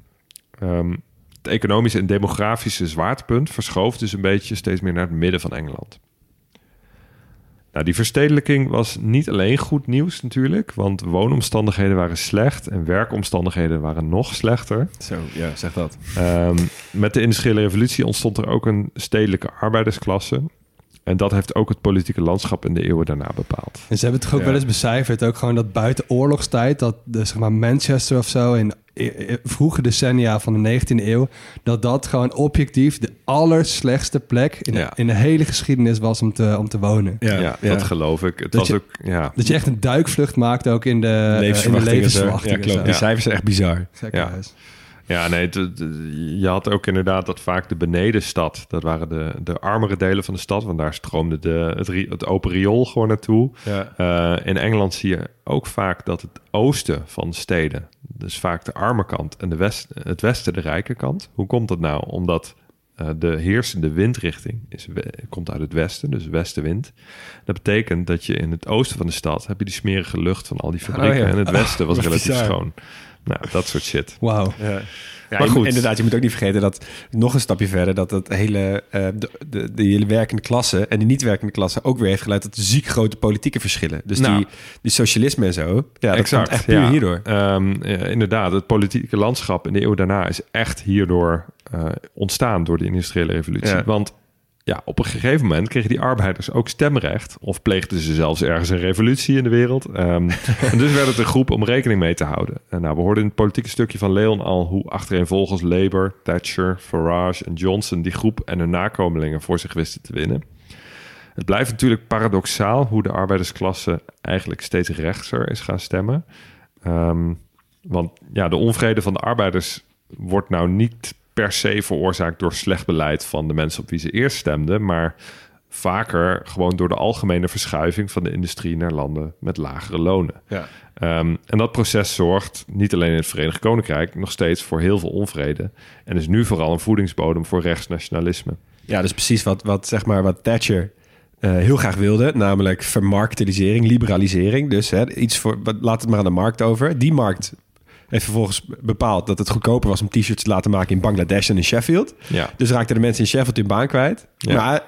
Um, het economische en demografische zwaartepunt verschoof dus een beetje steeds meer naar het midden van Engeland. Nou, die verstedelijking was niet alleen goed nieuws natuurlijk, want woonomstandigheden waren slecht en werkomstandigheden waren nog slechter. Zo, ja, zeg dat. Um, met de industriële revolutie ontstond er ook een stedelijke arbeidersklasse. En dat heeft ook het politieke landschap in de eeuwen daarna bepaald. En ze hebben toch ook Ja. wel eens becijferd, ook gewoon dat buiten oorlogstijd, dat de, zeg maar Manchester of zo in vroege decennia van de 19e eeuw, dat dat gewoon objectief de allerslechtste plek in, Ja. de, in de hele geschiedenis was om te, om te wonen. Ja, Ja, ja. dat geloof ik. Het Dat was je- ook, ja, Dat je echt een duikvlucht maakt ook in de de zo. levensverwachtingen. Ja, klopt. Die cijfers zijn echt bizar. Gekhuis. Ja, nee, het- het- je had ook inderdaad dat vaak de benedenstad, dat waren de, de armere delen van de stad, want daar stroomde de, het, het open riool gewoon naartoe. Ja. Eh, in Engeland zie je ook vaak dat het oosten van steden, dus vaak de arme kant en de west, het westen de rijke kant. Hoe komt dat nou? Omdat eh, de heersende windrichting is, komt uit het westen, dus westenwind. Dat betekent dat je in het oosten van de stad heb je die smerige lucht van al die fabrieken Oh ja. en het westen was (laughs) relatief bizar. schoon. Nou, dat soort shit. Wauw. Ja. Ja, Maar goed. inderdaad, je moet ook niet vergeten dat nog een stapje verder dat het hele, eh, de, de, de hele werkende klasse en de niet werkende klasse ook weer heeft geleid tot ziek grote politieke verschillen. Dus Nou. die, die socialisme en zo, ja, dat komt echt puur ja. hierdoor. Ehm, ja, inderdaad, het politieke landschap in de eeuw daarna is echt hierdoor eh, ontstaan door de industriële revolutie. Ja. Want ja, op een gegeven moment kregen die arbeiders ook stemrecht. Of pleegden ze zelfs ergens een revolutie in de wereld. Ehm, (laughs) en dus werd het een groep om rekening mee te houden. En nou, we hoorden in het politieke stukje van Leon al hoe achtereenvolgens Labour, Thatcher, Farage en Johnson die groep en hun nakomelingen voor zich wisten te winnen. Het blijft natuurlijk paradoxaal hoe de arbeidersklasse eigenlijk steeds rechtser is gaan stemmen. Ehm, want ja, de onvrede van de arbeiders wordt nou niet per se veroorzaakt door slecht beleid van de mensen op wie ze eerst stemden, maar vaker gewoon door de algemene verschuiving van de industrie naar landen met lagere lonen. Ja. Ehm, en dat proces zorgt niet alleen in het Verenigd Koninkrijk nog steeds voor heel veel onvrede en is nu vooral een voedingsbodem voor rechtsnationalisme. Ja, dus precies wat, wat, zeg maar, wat Thatcher eh, heel graag wilde, namelijk vermarktelisering, liberalisering. Dus hè, iets voor, wat- laat het maar aan de markt over. Die markt heeft vervolgens bepaald dat het goedkoper was om t-shirts te laten maken in Bangladesh en in Sheffield. Ja, Dus raakten de mensen in Sheffield hun baan kwijt. Ja. Maar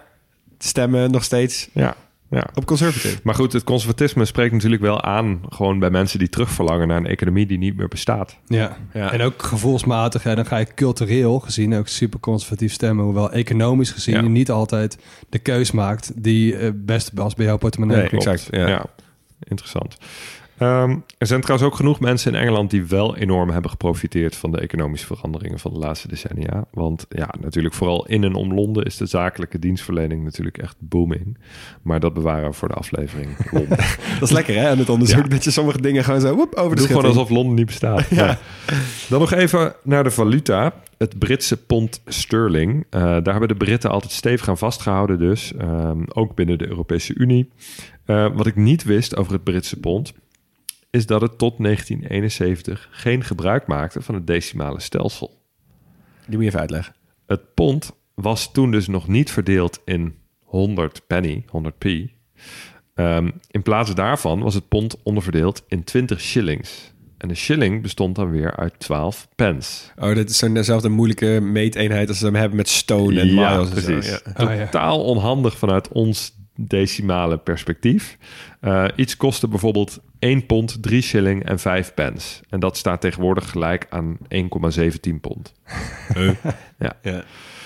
stemmen nog steeds ja, ja. op conservative. Maar goed, het conservatisme spreekt natuurlijk wel aan gewoon bij mensen die terugverlangen naar een economie die niet meer bestaat. Ja. Ja. en ook gevoelsmatig. Ja, dan ga je cultureel gezien ook super conservatief stemmen. Hoewel economisch gezien Ja. je niet altijd de keus maakt die eh, best past bij jouw portemonnee. Nee, Klopt. exact, ja. interessant. Ehm, er zijn trouwens ook genoeg mensen in Engeland die wel enorm hebben geprofiteerd van de economische veranderingen van de laatste decennia. Want ja, natuurlijk vooral in en om Londen is de zakelijke dienstverlening natuurlijk echt booming. Maar dat bewaren we voor de aflevering (laughs) Londen. Dat is lekker hè, aan het onderzoek. Ja. Dat je sommige dingen gewoon zo woep, over de Doe gewoon alsof Londen niet bestaat. (laughs) Ja. Dan nog even naar de valuta. Het Britse pond sterling. Eh, daar hebben de Britten altijd stevig aan vastgehouden dus. Ehm, ook binnen de Europese Unie. Eh, wat ik niet wist over het Britse pond... is dat het tot 1971 geen gebruik maakte van het decimale stelsel. Die moet je even uitleggen. Het pond was toen dus nog niet verdeeld in 100 penny, 100p. Ehm, in plaats daarvan was het pond onderverdeeld in 20 shillings. En de shilling bestond dan weer uit 12 pence. Oh, dat is zo'n dezelfde moeilijke meeteenheid als ze hem hebben met stone en Ja, miles. en zo. precies. Ja. Oh, ja. Totaal onhandig vanuit ons decimale perspectief. Eh, iets kostte bijvoorbeeld 1 pond, 3 shilling en 5 pence. En dat staat tegenwoordig gelijk aan 1,17 pond. ja. Ja.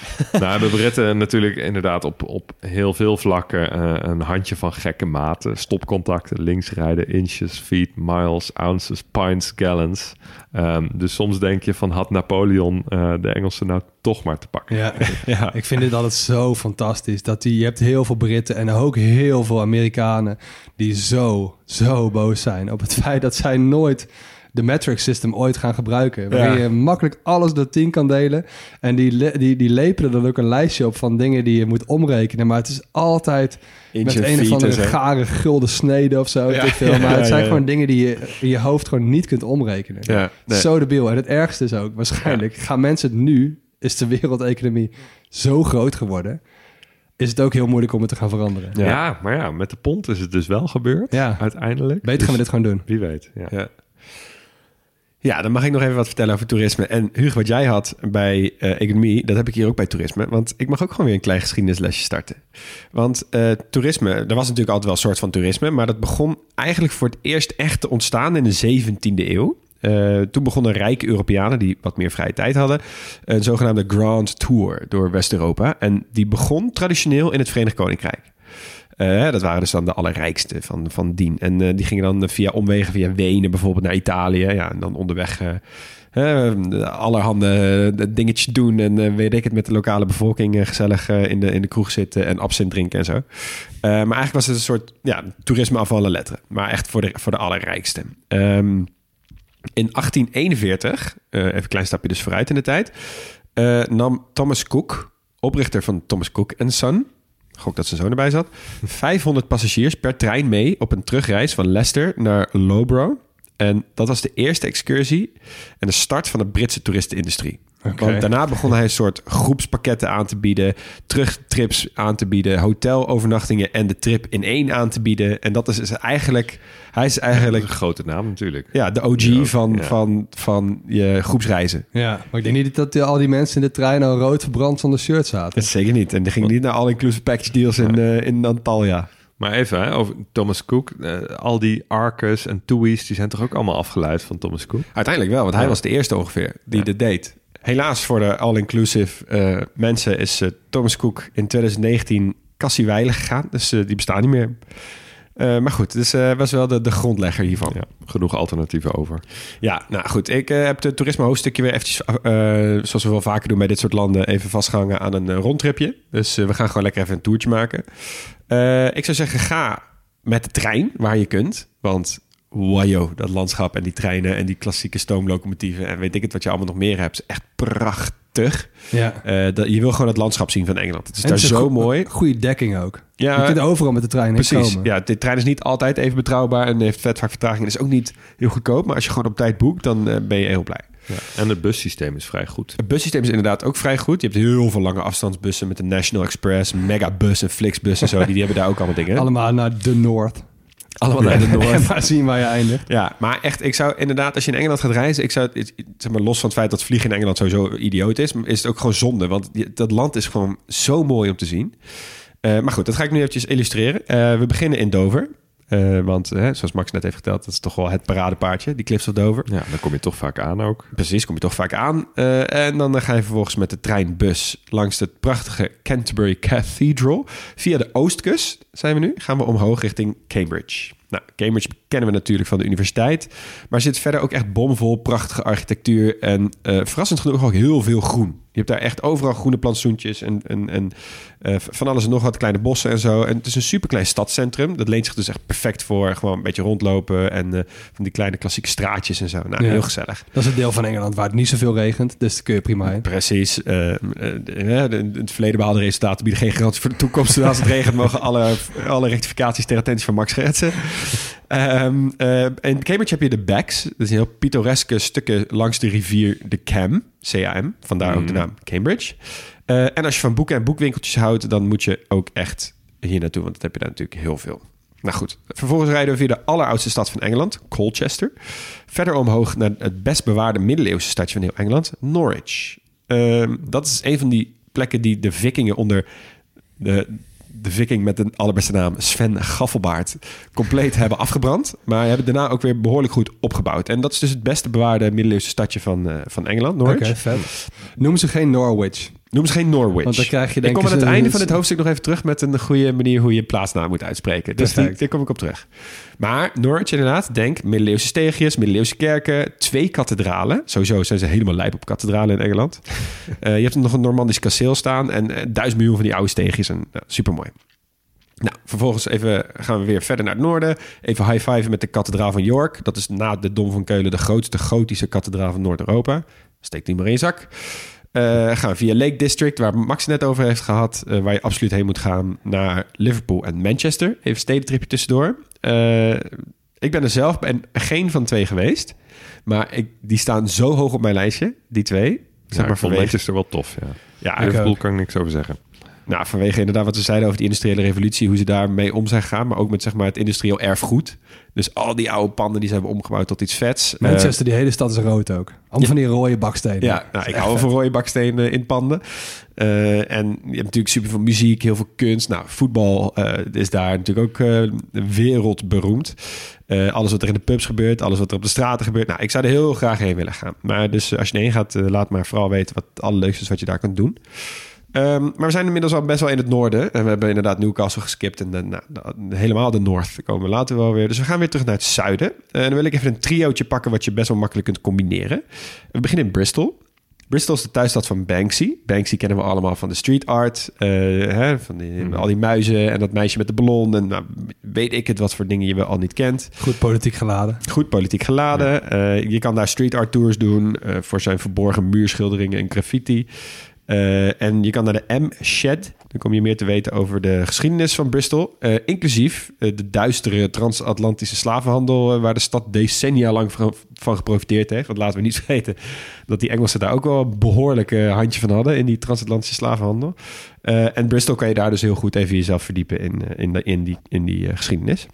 (laughs) nou hebben Britten natuurlijk inderdaad op, op heel veel vlakken eh, een handje van gekke maten. Stopcontacten, linksrijden, inches, feet, miles, ounces, pints, gallons. Ehm, dus soms denk je van had Napoleon eh, de Engelsen nou toch maar te pakken. Ja. (laughs) ja, ik vind dit altijd zo fantastisch. Dat die, je hebt heel veel Britten en ook heel veel Amerikanen die zo, zo boos zijn op het feit dat zij nooit de metric system ooit gaan gebruiken. Waarin Ja. je makkelijk alles door 10 kan delen. En die, die, die lepelen dan ook een lijstje op van dingen die je moet omrekenen. Maar het is altijd Inch met en een of andere zo. gare gulden snede of zo. Ja. veel. Maar het ja, zijn ja. gewoon dingen die je in je hoofd gewoon niet kunt omrekenen. Ja, nee. Zo debiel. En het ergste is ook, waarschijnlijk gaan mensen het nu, is de wereldeconomie zo groot geworden, is het ook heel moeilijk om het te gaan veranderen. Ja. maar ja, met de pond is het dus wel gebeurd. Ja. Uiteindelijk. Beter gaan we Dus dit gewoon doen. Wie weet. Ja. Ja. Ja, dan mag ik nog even wat vertellen over toerisme. En Hugo, wat jij had bij eh, economie, dat heb ik hier ook bij toerisme. Want ik mag ook gewoon weer een klein geschiedenislesje starten. Want eh, toerisme, er was natuurlijk altijd wel een soort van toerisme, maar dat begon eigenlijk voor het eerst echt te ontstaan in de 17e eeuw. Eh, toen begonnen rijke Europeanen die wat meer vrije tijd hadden, een zogenaamde Grand Tour door West-Europa. En die begon traditioneel in het Verenigd Koninkrijk. Eh, dat waren dus dan de allerrijkste van, van dien. En eh, die gingen dan via omwegen, via Wenen bijvoorbeeld naar Italië. Ja, en dan onderweg eh, allerhande dingetjes doen. En weet ik het, met de lokale bevolking gezellig in, de, in de kroeg zitten en absint drinken en zo. Maar eigenlijk was het een soort ja, toerisme af alle letteren. Maar echt voor de, voor de allerrijkste. Ehm, in 1841, eh, even een klein stapje dus vooruit in de tijd, nam Thomas Cook, oprichter van Thomas Cook Son, gok dat zijn zoon erbij zat, 500 passagiers per trein mee op een terugreis van Leicester naar Loughborough. En dat was de eerste excursie en de start van de Britse toeristenindustrie. Want daarna begon hij een soort groepspakketten aan te bieden, terugtrips aan te bieden, hotelovernachtingen en de trip in één aan te bieden. En dat is, is eigenlijk, hij is eigenlijk Een grote naam natuurlijk. ja, de OG Ja, van, ja. van, van je groepsreizen. Ja, maar ik denk niet dat die- al die mensen in de trein al rood verbrand zonder shirt zaten. Dat zeker niet. En die ging niet naar all-inclusive package deals in, eh, in Antalya. Maar even hè, over Thomas Cook. Eh, al die Arcus en Tui's, die zijn toch ook allemaal afgeleid van Thomas Cook? Uiteindelijk wel, want hij Ja. was de eerste ongeveer die Ja. dit deed. Helaas voor de all-inclusive eh, mensen is Thomas Cook in 2019 Cassie Weilen gegaan. Dus die bestaan niet meer. Eh, maar goed, dus eh was wel de, de grondlegger hiervan. Ja, genoeg alternatieven over. Ja, nou goed. Ik eh, heb het toerisme hoofdstukje weer eventjes, zoals we wel vaker doen bij dit soort landen, even vastgehangen aan een rondtripje. Dus we gaan gewoon lekker even een toertje maken. Ik zou zeggen, ga met de trein waar je kunt. Want wajo, dat landschap en die treinen en die klassieke stoomlocomotieven en weet ik het wat je allemaal nog meer hebt, is echt prachtig. Ja. Eh, dat, je wil gewoon het landschap zien van Engeland. Het is En daar het is een zo go- mooi. Goede dekking ook. Ja, je kunt overal met de trein heen Precies. komen. Ja, de trein is niet altijd even betrouwbaar en heeft vet vaak vertraging. Het is ook niet heel goedkoop, maar als je gewoon op tijd boekt, dan eh, ben je heel blij. Ja. En het bussysteem is vrij goed. Het bussysteem is inderdaad ook vrij goed. Je hebt heel veel lange afstandsbussen met de National Express, Megabus en Flixbus en zo. Die, die hebben daar ook allemaal dingen. Allemaal naar de Noord. Allemaal naar de En Noord. maar zien waar je eindigt. Ja, maar echt, ik zou inderdaad, als je in Engeland gaat reizen, ik zou, zeg maar, los van het feit dat vliegen in Engeland sowieso idioot is, is het ook gewoon zonde. Want dat land is gewoon zo mooi om te zien. Eh, maar goed, dat ga ik nu eventjes illustreren. Eh, we beginnen in Dover. Eh, want zoals Max net heeft verteld, dat is toch wel het paradepaardje, die Cliffs of Dover. Ja, daar kom je toch vaak aan ook. Precies, kom je toch vaak aan. En dan ga je vervolgens met de treinbus langs het prachtige Canterbury Cathedral. Via de oostkust zijn we nu. Gaan we omhoog richting Cambridge. Nou, Cambridge kennen we natuurlijk van de universiteit. Maar zit verder ook echt bomvol prachtige architectuur. En eh, verrassend genoeg ook heel veel groen. Je hebt daar echt overal groene plantsoentjes en, en, en eh, van alles en nog wat kleine bossen en zo. En het is een superklein stadscentrum. Dat leent zich dus echt perfect voor gewoon een beetje rondlopen. En eh, van die kleine klassieke straatjes en zo. Nou, Ja. heel gezellig. Dat is het deel van Engeland waar het niet zoveel regent. Dus daar kun je prima heen. Precies. In het verleden behaalde resultaten bieden geen garantie voor de toekomst. Als het regent mogen alle, alle rectificaties ter attentie van Max schetsen. Ehm, eh, in Cambridge heb je de Backs. Dat is een heel pittoreske stukken langs de rivier de Cam. C-A-M. Vandaar ook de naam Cambridge. Eh, en als je van boeken en boekwinkeltjes houdt... dan moet je ook echt hier naartoe. Want dat heb je daar natuurlijk heel veel. Nou goed, vervolgens rijden we via de alleroudste stad van Engeland, Colchester. Verder omhoog naar het best bewaarde middeleeuwse stadje van heel Engeland, Norwich. Ehm, dat is een van die plekken die de vikingen onder de, de viking met de allerbeste naam Sven Gaffelbaard compleet hebben afgebrand. Maar hebben daarna ook weer behoorlijk goed opgebouwd. En dat is dus het beste bewaarde middeleeuwse stadje van, eh, van Engeland, Oké, Norwich. ze geen Norwich. Noem ze geen Norwich. Want dan krijg je ik kom aan het einde van dit hoofdstuk nog even terug met een goede manier hoe je plaatsnaam moet uitspreken. Dus die, daar kom ik op terug. Maar Norwich inderdaad, denk middeleeuwse steegjes, middeleeuwse kerken, twee kathedralen. Sowieso zijn ze helemaal lijp op kathedralen in Engeland. (laughs) Eh, je hebt nog een Normandisch kasteel staan en eh, duizend miljoen van die oude steegjes. En, nou, supermooi. Nou, vervolgens even, gaan we weer verder naar het noorden. Even high-fiven met de kathedraal van York. Dat is na de Dom van Keulen de grootste gotische kathedraal van Noord-Europa. Steekt die maar in je zak. Eh, gaan we via Lake District, waar Max net over heeft gehad, eh, waar je absoluut heen moet gaan, naar Liverpool en Manchester. Even stedentripje tussendoor. Eh, ik ben er zelf ben geen van twee geweest, maar ik, die staan zo hoog op mijn lijstje, die twee. Zeg Zeg maar van vanwege, Manchester wel tof, ja. ja, Liverpool kan ik niks over zeggen. Nou, vanwege inderdaad wat ze zeiden over die industriële revolutie, hoe ze daarmee om zijn gegaan, maar ook met zeg maar het industrieel erfgoed. Dus al die oude panden die ze hebben omgebouwd tot iets vets. Eh, Manchester, die hele stad is rood ook. Allemaal van die rode bakstenen. Ja, nou, ik hou van rode bakstenen in panden. Eh, en je hebt natuurlijk super veel muziek, heel veel kunst. Nou, voetbal eh, is daar natuurlijk ook wereldberoemd. Alles wat er in de pubs gebeurt, alles wat er op de straten gebeurt. Nou, ik zou er heel graag heen willen gaan. Maar dus als je erheen gaat, laat maar vooral weten wat het allerleukste is wat je daar kunt doen. Ehm, maar we zijn inmiddels al best wel in het noorden. En we hebben inderdaad Newcastle geskipt. En de, nou, de- helemaal de North komen we later wel weer. Dus we gaan weer terug naar het zuiden. En dan wil ik even een triootje pakken wat je best wel makkelijk kunt combineren. We beginnen in Bristol. Bristol is de thuisstad van Banksy. Banksy kennen we allemaal van de street art. eh, hè, van die, al die muizen en dat meisje met de ballon. En nou, weet ik het wat voor dingen je wel al niet kent. Goed politiek geladen. Goed politiek geladen. Eh, je kan daar street art tours doen eh, voor zijn verborgen muurschilderingen en graffiti. Eh, en je kan naar de M-Shed. Dan kom je meer te weten over de geschiedenis van Bristol. eh, inclusief eh, de duistere transatlantische slavenhandel... waar de stad decennia lang van, geprofiteerd heeft. Want laten we niet (laughs) vergeten dat die Engelsen daar ook wel een behoorlijk eh, handje van hadden... in die transatlantische slavenhandel. En Bristol kan je daar dus heel goed even jezelf verdiepen in, in, die, in die geschiedenis.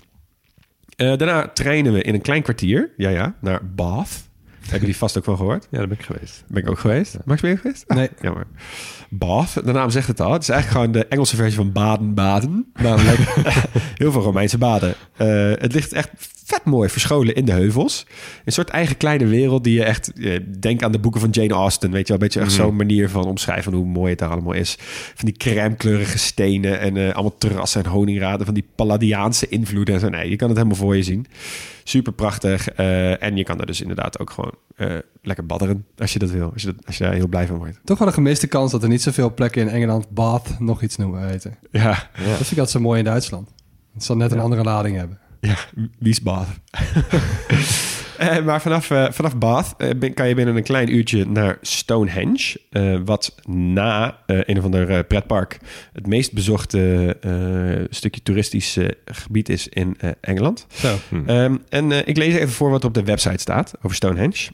Daarna trainen we in een klein kwartier, ja ja, naar Bath. Hebben jullie vast ook wel gehoord? Ja, daar ben ik geweest. Ben ik ook geweest. Max, ben je geweest? Ah, Nee. Jammer. Bath, de naam zegt het al. Het is eigenlijk gewoon de Engelse versie van Baden-Baden. Namelijk (laughs) (laughs) heel veel Romeinse baden. Eh, het ligt echt vet mooi verscholen in de heuvels. Een soort eigen kleine wereld die je echt... eh, denk aan de boeken van Jane Austen. Weet je wel, een beetje echt zo'n manier van omschrijven... hoe mooi het daar allemaal is. Van die crème-kleurige stenen en eh, allemaal terrassen en honingraden... van die Palladiaanse invloeden en zo. Nee, je kan het helemaal voor je zien. Super prachtig. eh, en je kan er dus inderdaad ook gewoon lekker badderen als je dat wil. Als je, dat, als je daar heel blij van wordt. Toch wel een gemiste kans dat er niet zoveel plekken in Engeland Bath nog iets noemen weten. Ja, Dat vind ik altijd zo mooi in Duitsland. Het zal net een andere lading hebben. Ja wie is Bath? (laughs) Eh, maar vanaf, eh, vanaf Bath eh, kan je binnen een klein uurtje naar Stonehenge. eh, wat na een of ander pretpark het meest bezochte stukje toeristisch gebied is in Engeland. Zo. Ehm, en ik lees even voor wat op de website staat over Stonehenge.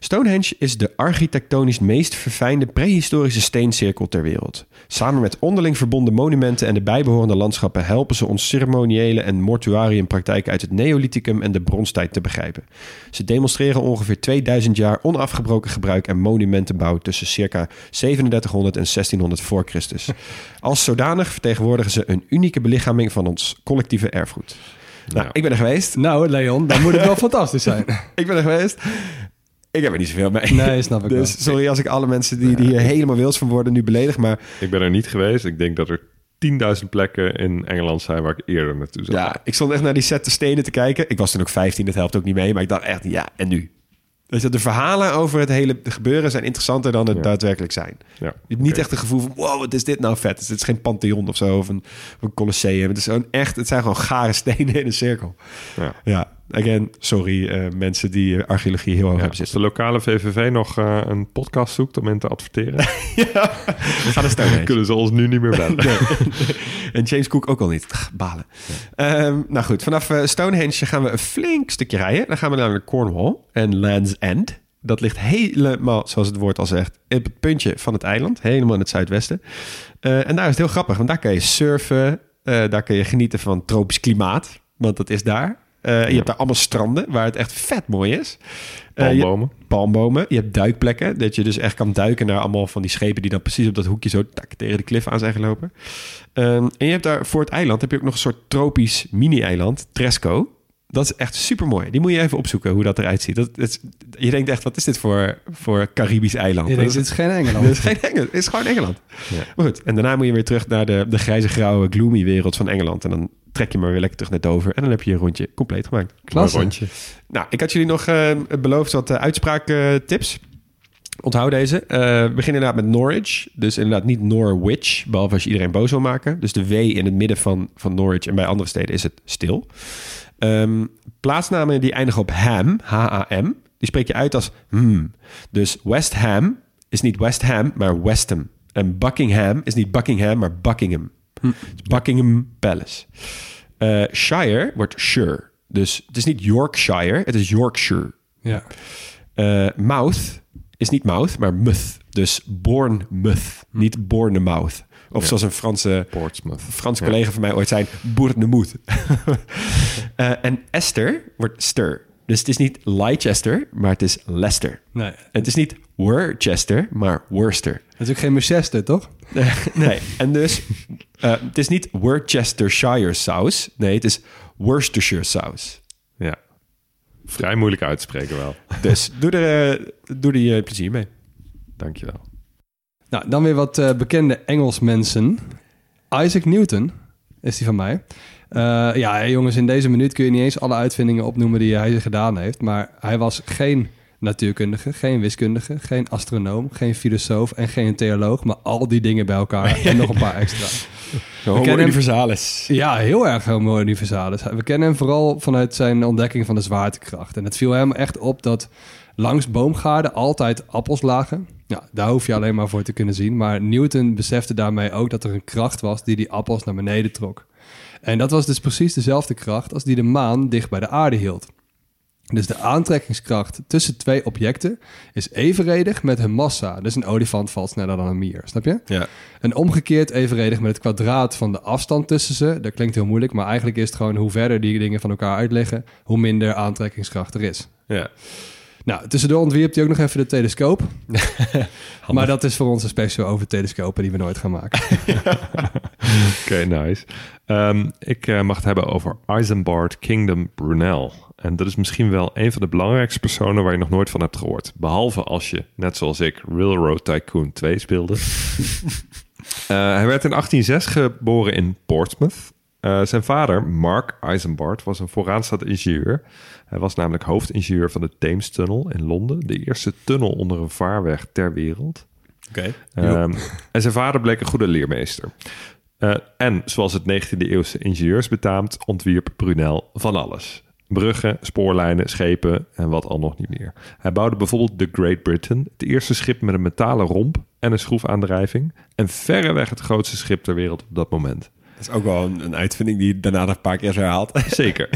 Stonehenge is de architectonisch meest verfijnde prehistorische steencirkel ter wereld. Samen met onderling verbonden monumenten en de bijbehorende landschappen helpen ze ons ceremoniële en mortuariumpraktijken uit het Neolithicum en de bronstijd te begrijpen. Ze demonstreren ongeveer 2000 jaar onafgebroken gebruik en monumentenbouw tussen circa 3700 en 1600 voor Christus. (laughs) Als zodanig vertegenwoordigen ze een unieke belichaming van ons collectieve erfgoed. Nou, Ja. ik ben er geweest. Nou, Leon, dan moet het wel (laughs) fantastisch zijn. Ik ben er geweest. Ik heb er niet zoveel mee. Nee, snap ik (laughs) Dus wel. sorry als ik alle mensen die, die hier helemaal wils van worden nu beledig. Maar Ik ben er niet geweest. Ik denk dat er 10.000 plekken in Engeland zijn waar ik eerder naartoe zou. ja, ik stond echt naar die set de stenen te kijken. Ik was toen ook 15, dat helpt ook niet mee. Maar ik dacht echt, ja, en nu? Dus de verhalen over het hele gebeuren zijn interessanter dan het Ja. daadwerkelijk zijn. Ja, Je hebt niet echt het gevoel van, wow, wat is dit nou vet? Het is geen Pantheon of zo, of een, of een Colosseum. Het, is gewoon echt, het zijn gewoon gare stenen in een cirkel. Ja. Ja, again, sorry eh, mensen die eh, archeologie heel hoog Ja, hebben als zitten. de lokale VVV nog eh, een podcast zoekt om in te adverteren, Ga naar Stonehenge. kunnen ze ons nu niet meer bellen. (laughs) En James Cook ook al niet. Ach, Balen. Ehm, nou goed, vanaf eh, Stonehenge gaan we een flink stukje rijden. Dan gaan we naar Cornwall en Land's End. Dat ligt helemaal, zoals het woord al zegt, op het puntje van het eiland. Helemaal in het zuidwesten. Eh, en daar is het heel grappig, want daar kan je surfen. eh, daar kun je genieten van tropisch klimaat, want dat is daar. Eh, Je hebt daar allemaal stranden waar het echt vet mooi is. Eh, je- Palmbomen. palmbomen. Je hebt duikplekken. Dat je dus echt kan duiken naar allemaal van die schepen die dan precies op dat hoekje zo tak, tegen de klif aan zijn gelopen. Ehm, en je hebt daar voor het eiland heb je ook nog een soort tropisch mini-eiland, Tresco. Dat is echt super mooi. Die moet je even opzoeken hoe dat eruit ziet. Dat, dat is- je denkt echt, wat is dit voor, voor Caribisch eiland? Denkt, is- dit is geen (laughs) Engeland. dit is geen Engeland. Het is gewoon Engeland. Ja. Maar goed, en daarna moet je weer terug naar de, de grijze, grauwe, gloomy wereld van Engeland. En dan trek je maar weer lekker terug naar Dover. En dan heb je je rondje compleet gemaakt. Klasse. Rondje. Nou, ik had jullie nog eh, beloofd wat uh, uitspraaktips. Onthoud deze. Eh, we beginnen inderdaad met Norwich. Dus inderdaad niet Norwich, behalve als je iedereen boos wil maken. Dus de W in het midden van, van Norwich en bij andere steden is het stil. Ehm, plaatsnamen die eindigen op ham, H-A-M, die spreek je uit als hmm. Dus West Ham is niet West Ham, maar Westham. En Buckingham is niet Buckingham, maar Buckingham. Buckingham Palace. Eh, Shire wordt Shire. Dus het is niet Yorkshire, het is Yorkshire. Ja. Eh, mouth is niet mouth, maar muth. Dus Bournemouth, niet Bournemouth. Of zoals een Franse, Portsmouth. Franse collega van mij ooit zei, Bournemouth. (laughs) Eh, en Esther wordt stir. Dus het is niet Leicester, maar het is Leicester. Nee. En het is niet Worcester, maar Worcester. Dat is ook geen Manchester, toch? (laughs) nee, en dus eh, het is niet Worcestershire saus. Nee, het is Worcestershire saus. Ja. Vrij moeilijk uit te spreken wel. Dus doe er, eh, doe er je plezier mee. Dankjewel. Nou, dan weer wat eh, bekende Engelsmensen. Isaac Newton is die van mij. Eh, ja, jongens, in deze minuut kun je niet eens alle uitvindingen opnoemen die hij gedaan heeft. Maar hij was geen natuurkundige, geen wiskundige, geen astronoom, geen filosoof en geen theoloog, maar al die dingen bij elkaar (laughs) en nog een paar extra. Homo kennen hem- universalis. Ja, heel erg homo universalis. We kennen hem vooral vanuit zijn ontdekking van de zwaartekracht. En het viel hem echt op dat langs boomgaarden altijd appels lagen. Ja, daar hoef je alleen maar voor te kunnen zien. Maar Newton besefte daarmee ook dat er een kracht was die die appels naar beneden trok. En dat was dus precies dezelfde kracht als die de maan dicht bij de aarde hield. Dus de aantrekkingskracht tussen twee objecten is evenredig met hun massa. Dus een olifant valt sneller dan een mier, snap je? Ja. En omgekeerd evenredig met het kwadraat van de afstand tussen ze. Dat klinkt heel moeilijk, maar eigenlijk is het gewoon hoe verder die dingen van elkaar uitliggen, hoe minder aantrekkingskracht er is. Ja. Nou, tussendoor ontwierp hij ook nog even de telescoop. (laughs) maar dat is voor ons een special over telescopen die we nooit gaan maken. (laughs) Oké, nice. Ehm, ik eh, mag het hebben over Isambard Kingdom Brunel. En dat is misschien wel een van de belangrijkste personen waar je nog nooit van hebt gehoord. Behalve als je, net zoals ik, Railroad Tycoon 2 speelde. (laughs) Eh, hij werd in 1806 geboren in Portsmouth. Eh, zijn vader, Mark Isambard, was een vooraanstaand ingenieur. Hij was namelijk hoofdingenieur van de Thames Tunnel in Londen. De eerste tunnel onder een vaarweg ter wereld. Oké. Ehm, en zijn vader bleek een goede leermeester. Eh, en zoals het 19e eeuwse ingenieurs betaamt, ontwierp Brunel van alles. Bruggen, spoorlijnen, schepen en wat al nog niet meer. Hij bouwde bijvoorbeeld de Great Britain, het eerste schip met een metalen romp en een schroefaandrijving. En verreweg het grootste schip ter wereld op dat moment. Dat is ook wel een, een uitvinding die daarna nog een paar keer is herhaald. (laughs) Zeker.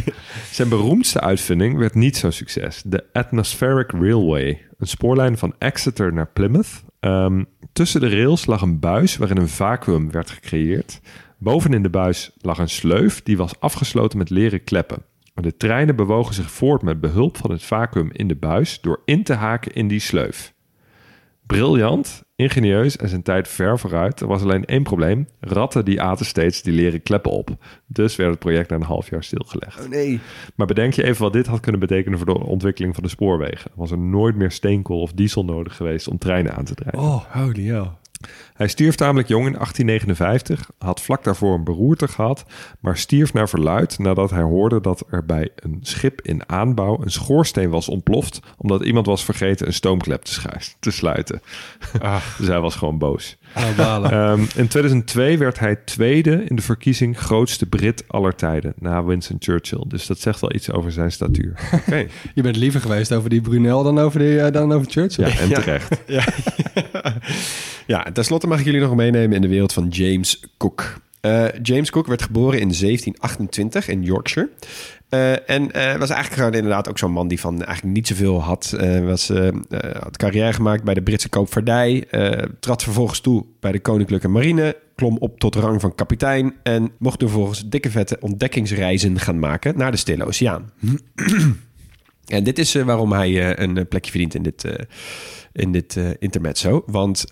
Zijn beroemdste uitvinding werd niet zo'n succes. De Atmospheric Railway. Een spoorlijn van Exeter naar Plymouth. Ehm, tussen de rails lag een buis waarin een vacuüm werd gecreëerd. Bovenin de buis lag een sleuf die was afgesloten met leren kleppen. De treinen bewogen zich voort met behulp van het vacuüm in de buis door in te haken in die sleuf. Briljant, ingenieus en zijn tijd ver vooruit. Er was alleen één probleem. Ratten die aten steeds die leren kleppen op. Dus werd het project na een half jaar stilgelegd. Oh nee. Maar bedenk je even wat dit had kunnen betekenen voor de ontwikkeling van de spoorwegen. Was er nooit meer steenkool of diesel nodig geweest om treinen aan te drijven. Oh, holy hell. Hij stierf tamelijk jong in 1859, had vlak daarvoor een beroerte gehad, maar stierf naar verluid nadat hij hoorde dat er bij een schip in aanbouw een schoorsteen was ontploft, omdat iemand was vergeten een stoomklep te, sluiten. (laughs) dus hij was gewoon boos. Balen. Ehm, in 2002 werd hij tweede in de verkiezing grootste Brit aller tijden, na Winston Churchill. Dus dat zegt wel iets over zijn statuur. (laughs) Oké. Je bent liever geweest over die Brunel dan over, die, eh, dan over Churchill. Ja, en (laughs) Ja. terecht. Ja. ja, en tenslotte mag ik jullie nog meenemen in de wereld van James Cook. Eh, James Cook werd geboren in 1728 in Yorkshire. Eh, en eh, was eigenlijk gewoon inderdaad ook zo'n man die van eigenlijk niet zoveel had. Was, had carrière gemaakt bij de Britse koopvaardij. trad vervolgens toe bij de Koninklijke Marine. Klom op tot rang van kapitein. En mocht vervolgens dikke vette ontdekkingsreizen gaan maken naar de Stille Oceaan. (clears throat) En dit is eh, waarom hij eh, een eh, plekje verdient in dit, in dit intermezzo. Want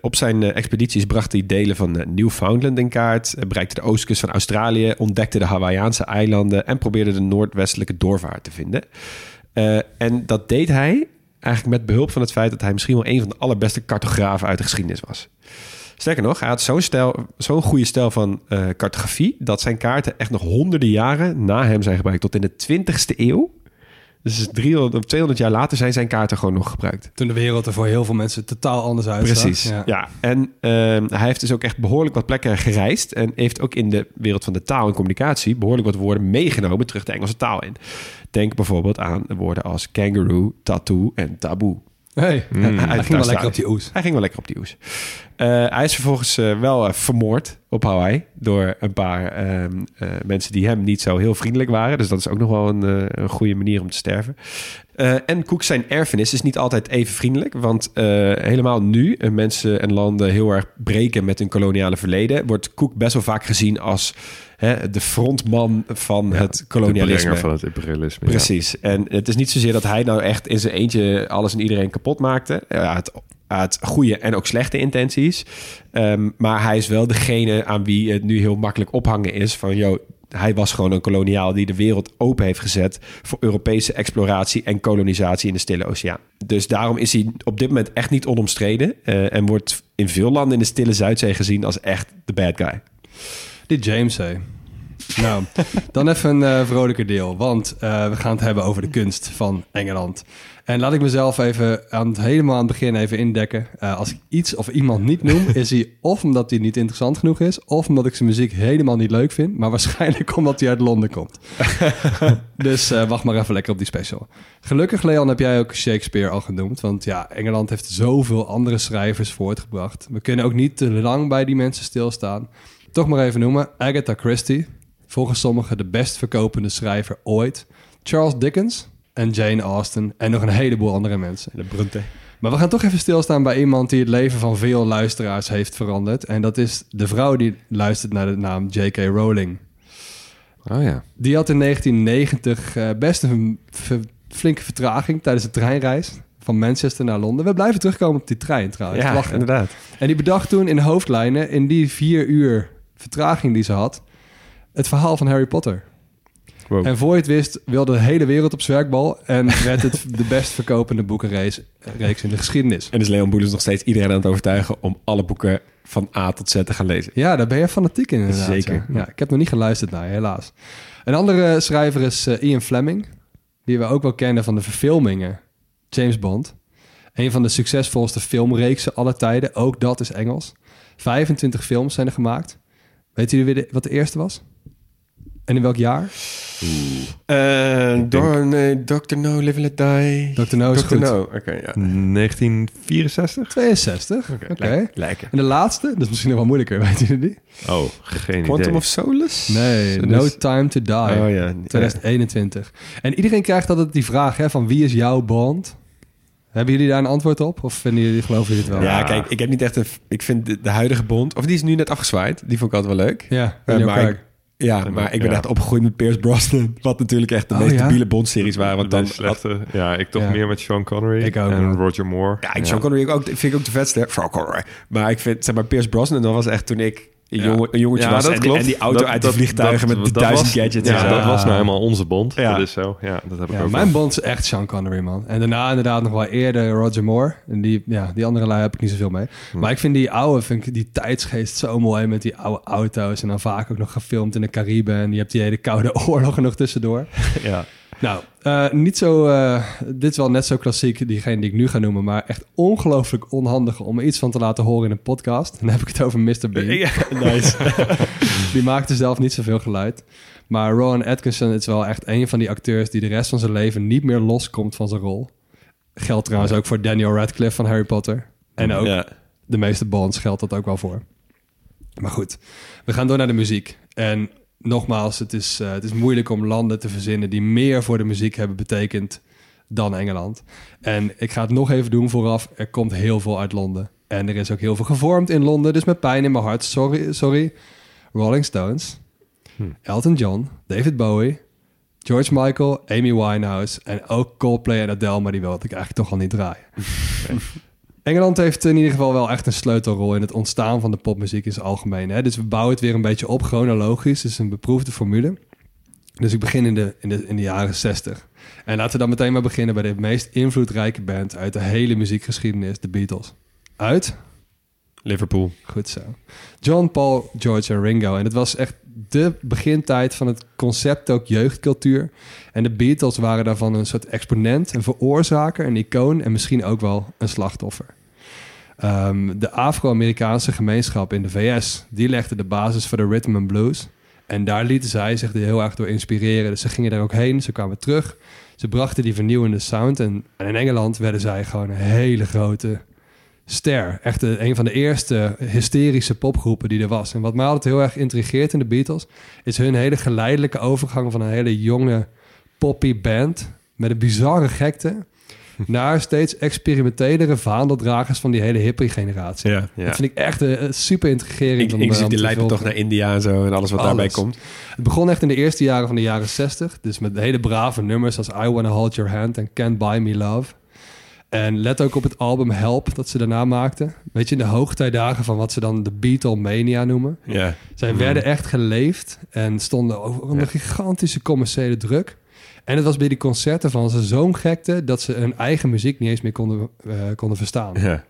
op zijn expedities bracht hij delen van Newfoundland in kaart... bereikte de oostkust van Australië... ontdekte de Hawaïaanse eilanden... en probeerde de noordwestelijke doorvaart te vinden. En dat deed hij eigenlijk met behulp van het feit... dat hij misschien wel een van de allerbeste cartografen uit de geschiedenis was. Sterker nog, hij had zo'n zo'n goede stijl van cartografie... dat zijn kaarten echt nog honderden jaren na hem zijn gebruikt... tot in de 20ste eeuw... Dus 300 of 200 jaar later zijn zijn kaarten gewoon nog gebruikt. Toen de wereld er voor heel veel mensen totaal anders uitzag. Precies. Ja. En ehm, hij heeft dus ook echt behoorlijk wat plekken gereisd. En heeft ook in de wereld van de taal en communicatie behoorlijk wat woorden meegenomen terug de Engelse taal in. Denk bijvoorbeeld aan woorden als kangaroo, tattoo en taboe. Hey, Mm. hij ging wel lekker op die oes. Hij ging wel lekker op die oes. Eh, hij is vervolgens eh, wel eh, vermoord op Hawaii door een paar ehm, eh, mensen die hem niet zo heel vriendelijk waren. Dus dat is ook nog wel een, een goede manier om te sterven. En Cook zijn erfenis is niet altijd even vriendelijk. Want helemaal nu mensen en landen heel erg breken met hun koloniale verleden... wordt Cook best wel vaak gezien als hè, de frontman van het De kolonialisme. brenger van het imperialisme. ja. Precies. En het is niet zozeer dat hij nou echt in zijn eentje alles en iedereen kapot maakte. Ja, het, het goede en ook slechte intenties. Ehm, maar hij is wel degene aan wie het nu heel makkelijk ophangen is van... Yo, hij was gewoon een koloniaal die de wereld open heeft gezet... voor Europese exploratie en kolonisatie in de Stille Oceaan. Dus daarom is hij op dit moment echt niet onomstreden... eh, en wordt in veel landen in de Stille Zuidzee gezien als echt de bad guy. Die James, hé. Nou, dan even een eh, vrolijker deel. Want eh, we gaan het hebben over de kunst van Engeland. En laat ik mezelf even aan het, helemaal aan het begin even indekken. Eh, als ik iets of iemand niet noem, is hij of omdat hij niet interessant genoeg is... of omdat ik zijn muziek helemaal niet leuk vind. Maar waarschijnlijk (laughs) omdat hij uit Londen komt. (laughs) dus wacht maar even lekker op die special. Gelukkig, Leon, heb jij ook Shakespeare al genoemd. Want ja, Engeland heeft zoveel andere schrijvers voortgebracht. We kunnen ook niet te lang bij die mensen stilstaan. Toch maar even noemen. Agatha Christie. Volgens sommigen de best verkopende schrijver ooit. Charles Dickens en Jane Austen. En nog een heleboel andere mensen. De Bronte. Maar we gaan toch even stilstaan bij iemand die het leven van veel luisteraars heeft veranderd. En dat is de vrouw die luistert naar de naam J.K. Rowling. Oh ja. Die had in 1990 eh, best een flinke vertraging tijdens de treinreis van Manchester naar Londen. We blijven terugkomen op die trein trouwens. Ja, inderdaad. En die bedacht toen in hoofdlijnen, in die vier uur vertraging die ze had, het verhaal van Harry Potter. Wow. En voor je het wist, wilde de hele wereld op zwerkbal en (laughs) werd het de best verkopende boekenreeks reeks in de geschiedenis. En is Leon Boelens nog steeds iedereen aan het overtuigen om alle boeken van A tot Z te gaan lezen. Ja, daar ben je fanatiek in inderdaad. Zeker. Ja. Ja, ik heb nog niet geluisterd naar helaas. Een andere schrijver is eh, Ian Fleming, die we ook wel kennen van de verfilmingen James Bond. Een van de succesvolste filmreeksen aller tijden, ook dat is Engels. 25 films zijn er gemaakt. Weet jullie weer de- wat de eerste was? En in welk jaar? Eh door, nee, Dr. No, Live and Let Die. Dr. No is Dr. goed. No, oké, ja. 1964? 62. Oké. lekker. En de laatste, dat is misschien nog wel moeilijker, (laughs) weten jullie die? Oh, geen Quantum idee. of Solace? Nee, Dus- No Time to Die. Oh ja. 2021. En iedereen krijgt altijd die vraag hè, van wie is jouw Bond? Hebben jullie daar een antwoord op? Of vinden jullie, geloven jullie het wel? Ja, kijk, ik heb niet echt een... Ik vind de, de huidige Bond... Of die is nu net afgezwaaid. Die vond ik altijd wel leuk. Ja, Eh, maar, ik, ja, maar ik ben Ja. echt opgegroeid met Pierce Brosnan. (laughs) Wat natuurlijk echt de Oh, meest ja? debiele Bond-series waren. Want De dan... slechte. Ja, ik toch Ja. meer met Sean Connery Ik ook en. Roger Moore. Ja, ik Sean Connery ook, vind ik ook de vetste. Sean Connery. Maar ik vind, zeg maar, Pierce Brosnan, dat was echt toen ik een, Ja. jongen, een jongetje Ja, was. dat En die, klopt. en die auto Dat- uit de vliegtuigen dat- met de duizend was- gadgets. Ja, en zo. dat was nou helemaal onze bond. Ja. Dat is zo. Ja, dat heb ik Ja, ook mijn wel. Bond is echt Sean Connery, man. En daarna inderdaad nog wel eerder Roger Moore. En die, ja, die andere lui heb ik niet zoveel mee. Hm. Maar ik vind die oude, vind ik die tijdsgeest zo mooi met die oude auto's. En dan vaak ook nog gefilmd in de Caribe. En je hebt die hele koude (laughs) oorlog er nog tussendoor. Ja. Nou, eh, niet zo. eh, dit is wel net zo klassiek, diegene die ik nu ga noemen, maar echt ongelooflijk onhandig om iets van te laten horen in een podcast. Dan heb ik het over Mr. Bean. Ja, (laughs) nice. (laughs) die maakte zelf niet zoveel geluid. Maar Rowan Atkinson is wel echt een van die acteurs die de rest van zijn leven niet meer loskomt van zijn rol. Geldt trouwens ook voor Daniel Radcliffe van Harry Potter. En ook Ja. de meeste Bonds geldt dat ook wel voor. Maar goed, we gaan door naar de muziek. En nogmaals, het is, eh, het is moeilijk om landen te verzinnen die meer voor de muziek hebben betekend dan Engeland. En ik ga het nog even doen vooraf. Er komt heel veel uit Londen. En er is ook heel veel gevormd in Londen. Dus met pijn in mijn hart, sorry. sorry. Rolling Stones, Elton John, David Bowie, George Michael, Amy Winehouse en ook Coldplay en Adele, maar die wilde ik eigenlijk toch al niet draaien. (laughs) Engeland heeft in ieder geval wel echt een sleutelrol in het ontstaan van de popmuziek in zijn algemeen. Hè? Dus we bouwen het weer een beetje op, chronologisch. Het is een beproefde formule. Dus ik begin in de, in, de, in de jaren 60. En laten we dan meteen maar beginnen bij de meest invloedrijke band uit de hele muziekgeschiedenis, de Beatles. Uit? Liverpool. Goed zo. John, Paul, George en Ringo. En het was echt de begintijd van het concept ook jeugdcultuur. En de Beatles waren daarvan een soort exponent, een veroorzaker, een icoon en misschien ook wel een slachtoffer. Ehm, de Afro-Amerikaanse gemeenschap in de VS, die legde de basis voor de rhythm and blues. En daar lieten zij zich heel erg door inspireren. Dus ze gingen daar ook heen, ze kwamen terug. Ze brachten die vernieuwende sound. En, en in Engeland werden zij gewoon een hele grote ster. Echt de- een van de eerste hysterische popgroepen die er was. En wat mij altijd heel erg intrigeert in de Beatles... is hun hele geleidelijke overgang van een hele jonge poppy band... met een bizarre gekte... (laughs) naar steeds experimentelere vaandeldragers van die hele hippie-generatie. Ja. Ja. Dat vind ik echt eh, super intrigerend. Ik, om, inclusief eh, om die lijpen toch naar India en zo en alles wat daarbij komt. Het begon echt in de eerste jaren van de jaren 60. Dus met hele brave nummers als I Wanna Hold Your Hand en Can't Buy Me Love. En let ook op het album Help dat ze daarna maakten. Weet je, in de hoogtijdagen van wat ze dan de Beatlemania noemen. Ja. Zij werden echt geleefd en stonden ook onder gigantische commerciële druk. En het was bij die concerten van ze zo'n gekte dat ze hun eigen muziek niet eens meer konden, eh, konden verstaan. ja.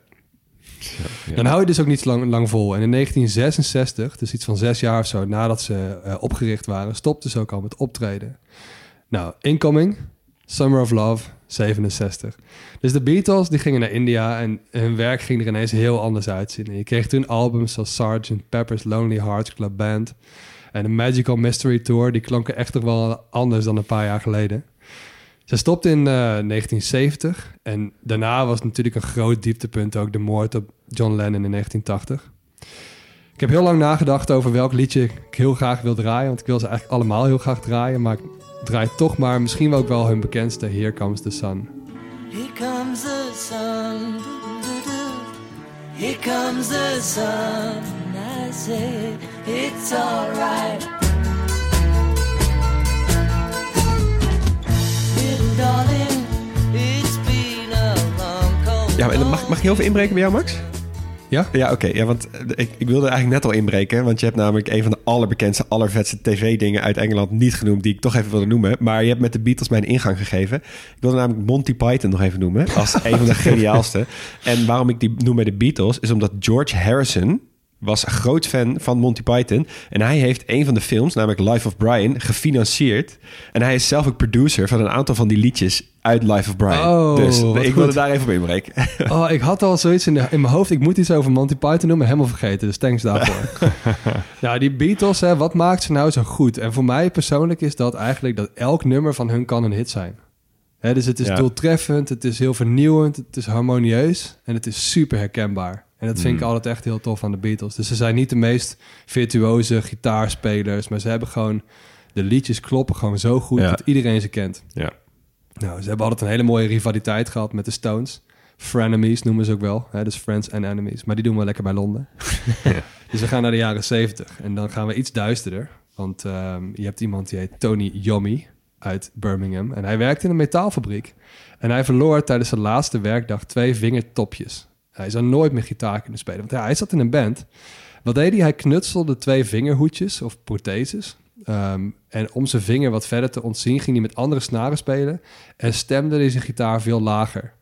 Ja. Dan hou je dus ook niet lang, lang vol. En in 1966, dus iets van zes jaar of zo nadat ze eh, opgericht waren, stopten ze ook al met optreden. Nou, Incoming, Summer of Love, 67. Dus de Beatles die gingen naar India en hun werk ging er ineens heel anders uitzien. En je kreeg toen albums als Sgt. Pepper's Lonely Hearts Club Band en de Magical Mystery Tour. Die klonken echt toch wel anders dan een paar jaar geleden. Ze stopte in eh, 1970 en daarna was natuurlijk een groot dieptepunt ook de moord op John Lennon in 1980. Ik heb heel lang nagedacht over welk liedje ik heel graag wil draaien, want ik wil ze eigenlijk allemaal heel graag draaien, maar ik draai toch maar misschien wel ook wel hun bekendste Here Comes the Sun. Here comes the sun. Here comes the sun. I say it's alright. Little darling, it's been a long cold Ja, en dan mag, mag ik heel veel inbreken bij jou, Max? Ja? Ja, oké. Ja, want eh, ik, ik wilde eigenlijk net al inbreken. Want je hebt namelijk een van de allerbekendste, allervetste tv-dingen uit Engeland niet genoemd. Die ik toch even wilde noemen. Maar je hebt met de Beatles mijn ingang gegeven. Ik wilde namelijk Monty Python nog even noemen. Als een van de (laughs) geniaalste. En waarom ik die noem bij de Beatles. Is omdat George Harrison was een groot fan van Monty Python. En hij heeft een van de films, namelijk Life of Brian, gefinancierd. En hij is zelf ook producer van een aantal van die liedjes uit Life of Brian. Oh, dus ik wilde daar even op inbreken. (laughs) Oh, ik had al zoiets in, de, in mijn hoofd. Ik moet iets over Monty Python noemen, helemaal vergeten. Dus thanks daarvoor. (laughs) ja, die Beatles, hè, wat maakt ze nou zo goed? En voor mij persoonlijk is dat eigenlijk dat elk nummer van hun kan een hit zijn. Hè, dus het is Ja. doeltreffend, het is heel vernieuwend, het is harmonieus en het is super herkenbaar. En dat vind ik Mm. altijd echt heel tof aan de Beatles. Dus ze zijn niet de meest virtuoze gitaarspelers, maar ze hebben gewoon... De liedjes kloppen gewoon zo goed Ja. dat iedereen ze kent. Ja. Nou, ze hebben altijd een hele mooie rivaliteit gehad met de Stones. Frenemies noemen ze ook wel. Hè? Dus friends and enemies. Maar die doen we lekker bij Londen. (laughs) (laughs) Dus we gaan naar de jaren 70. En dan gaan we iets duisterder. Want ehm, je hebt iemand die heet Tony Yomi uit Birmingham. En hij werkte in een metaalfabriek. En hij verloor tijdens zijn laatste werkdag twee vingertopjes. Hij zou nooit meer gitaar kunnen spelen. Want ja, hij zat in een band. Wat deed hij? Hij knutselde twee vingerhoedjes of protheses. Ehm, en om zijn vinger wat verder te ontzien, ging hij met andere snaren spelen. En stemde hij zijn gitaar veel lager.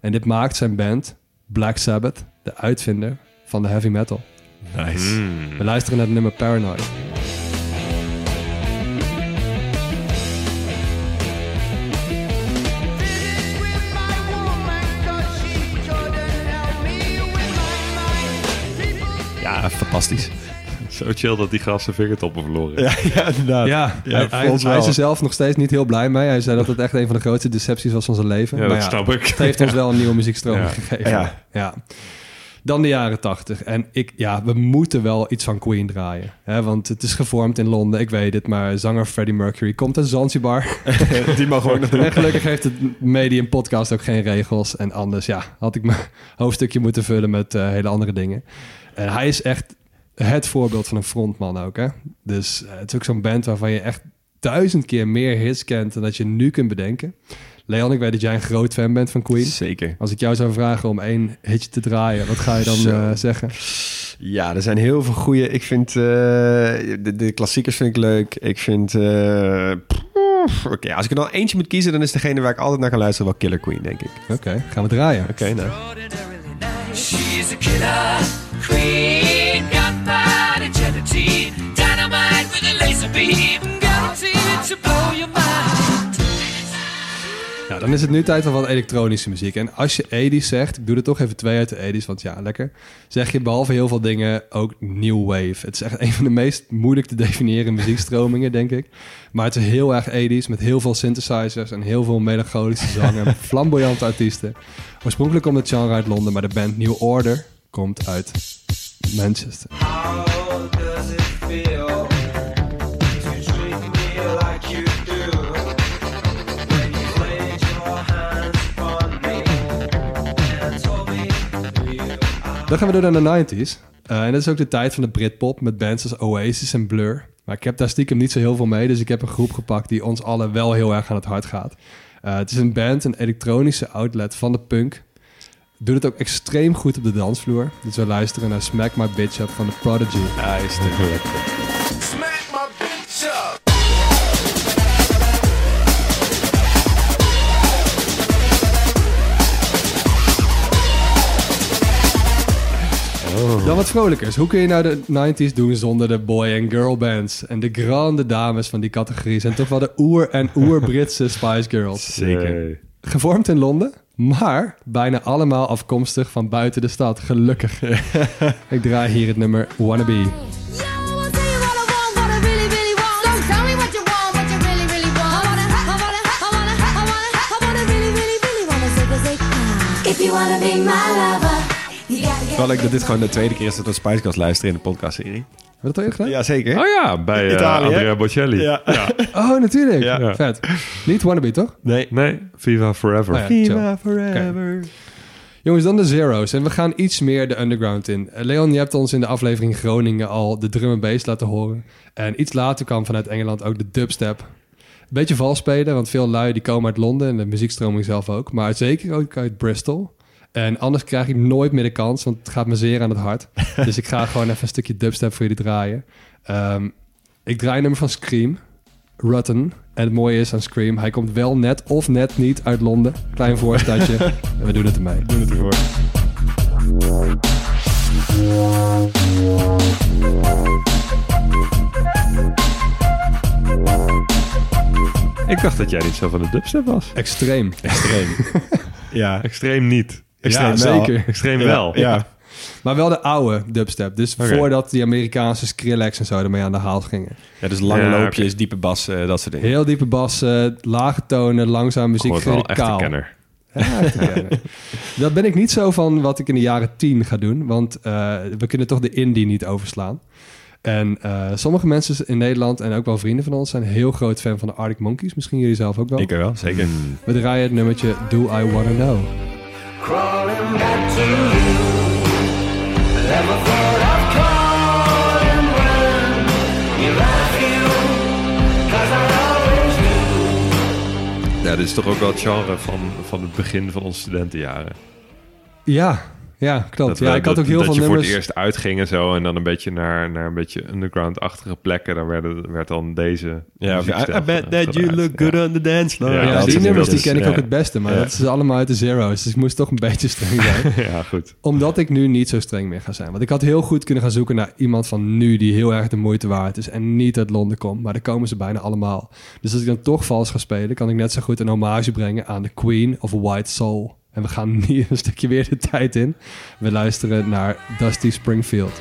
En dit maakt zijn band, Black Sabbath, de uitvinder van de heavy metal. Nice. Mm. We luisteren naar het nummer Paranoid. Ja, fantastisch. (laughs) Zo chill dat die gast zijn vingertoppen verloren. Ja, (laughs) ja inderdaad. Ja, Ja, hij, is er zelf nog steeds niet heel blij mee. Hij zei dat het echt een van de grootste decepties was van zijn leven. Ja, Maar dat snap ik. Het heeft ons wel een nieuwe muziekstroom Ja. gegeven. Ja. Dan de jaren tachtig. En ik, ja, we moeten wel iets van Queen draaien. Hè? Want het is gevormd in Londen, ik weet het. Maar zanger Freddie Mercury komt uit Zanzibar. (laughs) Die we ook nog doen. En gelukkig heeft het Medium podcast ook geen regels. En anders, ja, had ik mijn hoofdstukje moeten vullen met eh, hele andere dingen. En hij is echt het voorbeeld van een frontman ook, hè. Dus eh, het is ook zo'n band waarvan je echt duizend keer meer hits kent... dan dat je nu kunt bedenken. Leon, ik weet dat jij een groot fan bent van Queen. Zeker. Als ik jou zou vragen om één hitje te draaien, wat ga je dan eh, zeggen? Ja, er zijn heel veel goede. Ik vind eh, de, de klassiekers vind ik leuk. Ik vind. eh, pff, Oké, als ik er dan eentje moet kiezen, dan is degene waar ik altijd naar kan luisteren wel Killer Queen, denk ik. Oké, gaan we draaien. Oké, nou. She's a killer queen, gunpowder dynamite with a laser beam, guaranteed to blow your mind. Ja, dan is het nu tijd voor wat elektronische muziek. En als je 80s zegt, ik doe er toch even twee uit de 80s, want ja, lekker. Zeg je behalve heel veel dingen ook new wave. Het is echt een van de meest moeilijk te definiëren muziekstromingen, denk ik. Maar het is heel erg 80s, met heel veel synthesizers en heel veel melancholische zang en (laughs) flamboyante artiesten. Oorspronkelijk komt het genre uit Londen, maar de band New Order komt uit Manchester. Dan gaan we door naar de 90s. Eh, en dat is ook de tijd van de Britpop met bands als Oasis en Blur. Maar ik heb daar stiekem niet zo heel veel mee, dus ik heb een groep gepakt die ons allen wel heel erg aan het hart gaat. Eh, het is een band, een elektronische outlet van de punk. Doet het ook extreem goed op de dansvloer. Dus we luisteren naar Smack My Bitch Up van de Prodigy. Nice. Smack wat vrolijkers. Hoe kun je nou de 90s doen zonder de boy- en girl bands? En de grande dames van die categorie zijn toch wel de oer- en (laughs) oer-Britse Spice Girls. Zeker. Gevormd in Londen, maar bijna allemaal afkomstig van buiten de stad. Gelukkig. (laughs) Ik draai hier het nummer Wannabe. If you wanna be my lover, Wel leuk dat dit gewoon de tweede keer is dat we Spice Girls luisteren in de podcastserie. Heb je dat al eerder gedaan? Ja, zeker. Oh ja, bij eh, Italië, hè? Andrea Bocelli. Ja. (laughs) Oh, natuurlijk. Ja. Vet. Niet Wannabe, toch? Nee. Nee, Viva Forever. Oh ja, chill. Forever. Jongens, dan de Zero's. En we gaan iets meer de underground in. Eh, Leon, je hebt ons in de aflevering Groningen al de drum en bass laten horen. En iets later kwam vanuit Engeland ook de dubstep. Beetje vals spelen, want veel lui die komen uit Londen en de muziekstroming zelf ook. Maar zeker ook uit Bristol. En anders krijg ik nooit meer de kans, want het gaat me zeer aan het hart. (laughs) dus ik ga gewoon even een stukje dubstep voor jullie draaien. Ehm, ik draai een nummer van Scream, Rutten. En het mooie is aan Scream, hij komt wel net of net niet uit Londen. Klein voorstadje. en (laughs) we doen het ermee. Doen het ervoor. Ik dacht dat jij niet zo van de dubstep was. Extreem. Extreem. (laughs) ja. Extreem niet. Extreem Ja, wel. zeker. (laughs) Extreem Ja, wel. Ja. Maar wel de oude dubstep. Dus voordat die Amerikaanse Skrillex en zo ermee aan de haal gingen. ja, dus lange Ja, loopjes, diepe bassen, dat soort dingen. Heel diepe bassen, lage tonen, langzaam muziek, Gewoon wel echt een kaal. kenner. Ja, echt een kenner. (laughs) Dat ben ik niet zo van wat ik in de jaren tien ga doen. Want eh, we kunnen toch de indie niet overslaan. En eh, sommige mensen in Nederland en ook wel vrienden van ons... zijn heel groot fan van de Arctic Monkeys. Misschien jullie zelf ook wel. Ik wel, zeker. We draaien het nummertje Do I Wanna Know. Crawling back to you. Never thought I'd call and run. You love you, cause I always do. Ja, dit is toch ook wel het genre van, van het begin van onze studentenjaren. Ja, ja klopt. Dat ja, we- ik had ook heel dat veel je nummers... voor het eerst uitging en zo. En dan een beetje naar, naar een beetje underground-achtige plekken. Dan werden, werd dan deze Ja, I, bet that you look good Ja. on the dance floor. Ja, die nummers die ken ik ook het beste, maar Ja. dat is allemaal uit de zero's. Dus ik moest toch een beetje streng zijn. (laughs) ja, goed. Omdat ik nu niet zo streng meer ga zijn. Want ik had heel goed kunnen gaan zoeken naar iemand van nu die heel erg de moeite waard is en niet uit Londen komt. Maar daar komen ze bijna allemaal. Dus als ik dan toch vals ga spelen, kan ik net zo goed een hommage brengen aan de Queen of White Soul. En we gaan (laughs) hier een stukje weer de tijd in. We luisteren naar Dusty Springfield.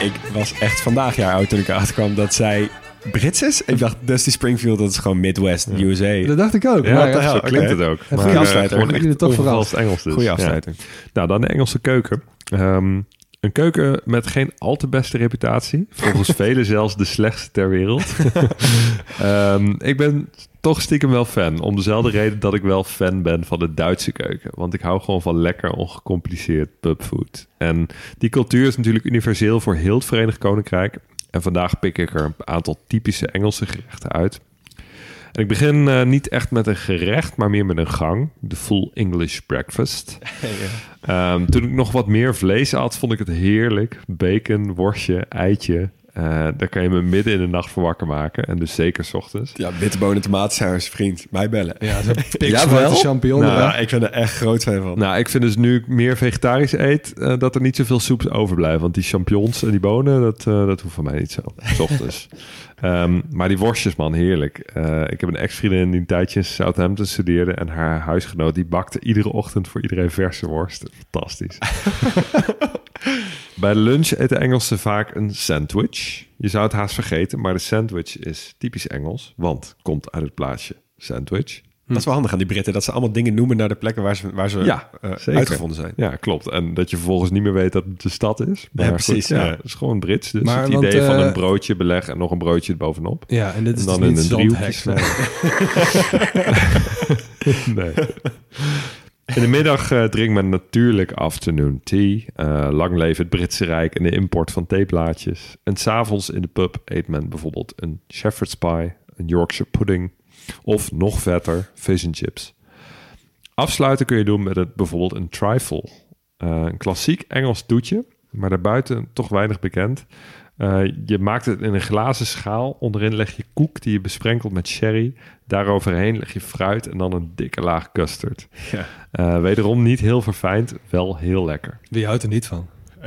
Ik was echt vandaag jaar oud toen ik erachter kwam dat zij Brits is. Ik dacht Dusty Springfield, dat is gewoon Midwest, USA. Dat dacht ik ook. Ja, maar ja, klinkt het ook. Maar, goede eh, afsluiter. gewoon Jullie echt er toch. Engels dus. Goeie Ja. afsluiting. Nou, dan de Engelse keuken. Ehm, een keuken met geen al te beste reputatie. Volgens (laughs) velen zelfs de slechtste ter wereld. (laughs) Ehm, ik ben toch stiekem wel fan. Om dezelfde reden dat ik wel fan ben van de Duitse keuken. Want ik hou gewoon van lekker ongecompliceerd pubfood. En die cultuur is natuurlijk universeel voor heel het Verenigd Koninkrijk. En vandaag pik ik er een aantal typische Engelse gerechten uit. En ik begin eh, niet echt met een gerecht, maar meer met een gang. De full English breakfast. (laughs) Ehm, toen ik nog wat meer vlees had, vond ik het heerlijk. Bacon, worstje, eitje. Eh, daar kan je me midden in de nacht voor wakker maken. En dus zeker 's ochtends. Ja, bitterbonen, tomatensaus, vriend. Mij bellen. Ja, zo'n Jawel. pikzwarte champignon. Nou. Ja, ik ben er echt groot fan van. Nou, ik vind dus nu ik meer vegetarisch eet, eh, dat er niet zoveel soep overblijft. Want die champignons en die bonen, dat, eh, dat hoeft van mij niet zo. (laughs) 's ochtends. Ehm, maar die worstjes, man, heerlijk. Eh, ik heb een ex-vriendin die een tijdje in Southampton studeerde. En haar huisgenoot, die bakte iedere ochtend voor iedereen verse worst. Fantastisch. (laughs) Bij lunch eten Engelsen vaak een sandwich. Je zou het haast vergeten, maar de sandwich is typisch Engels. Want komt uit het plaatsje sandwich. Dat is wel handig aan die Britten, dat ze allemaal dingen noemen naar de plekken waar ze, waar ze Ja, eh, uitgevonden zijn. Ja, klopt. En dat je vervolgens niet meer weet dat het de stad is. Maar Ja, goed, precies, ja, ja. Het is gewoon Brits. Dus Maar het want, idee van eh, een broodje beleg en nog een broodje erbovenop. Ja, en dit is En dan dus in niet een driehoekje nee. (laughs) (laughs) In de middag eh drinkt men natuurlijk afternoon tea. Eh, lang leven het Britse Rijk en de import van theeblaadjes. En s'avonds in de pub eet men bijvoorbeeld een shepherd's pie, een Yorkshire pudding of nog vetter, fish and chips. Afsluiten kun je doen met het, bijvoorbeeld een trifle. Eh, een klassiek Engels toetje, maar daarbuiten toch weinig bekend. Eh, je maakt het in een glazen schaal. Onderin leg je koek die je besprenkelt met sherry. Daaroverheen leg je fruit en dan een dikke laag custard. Ja. Eh, wederom niet heel verfijnd, wel heel lekker. Wie houdt er niet van? (laughs)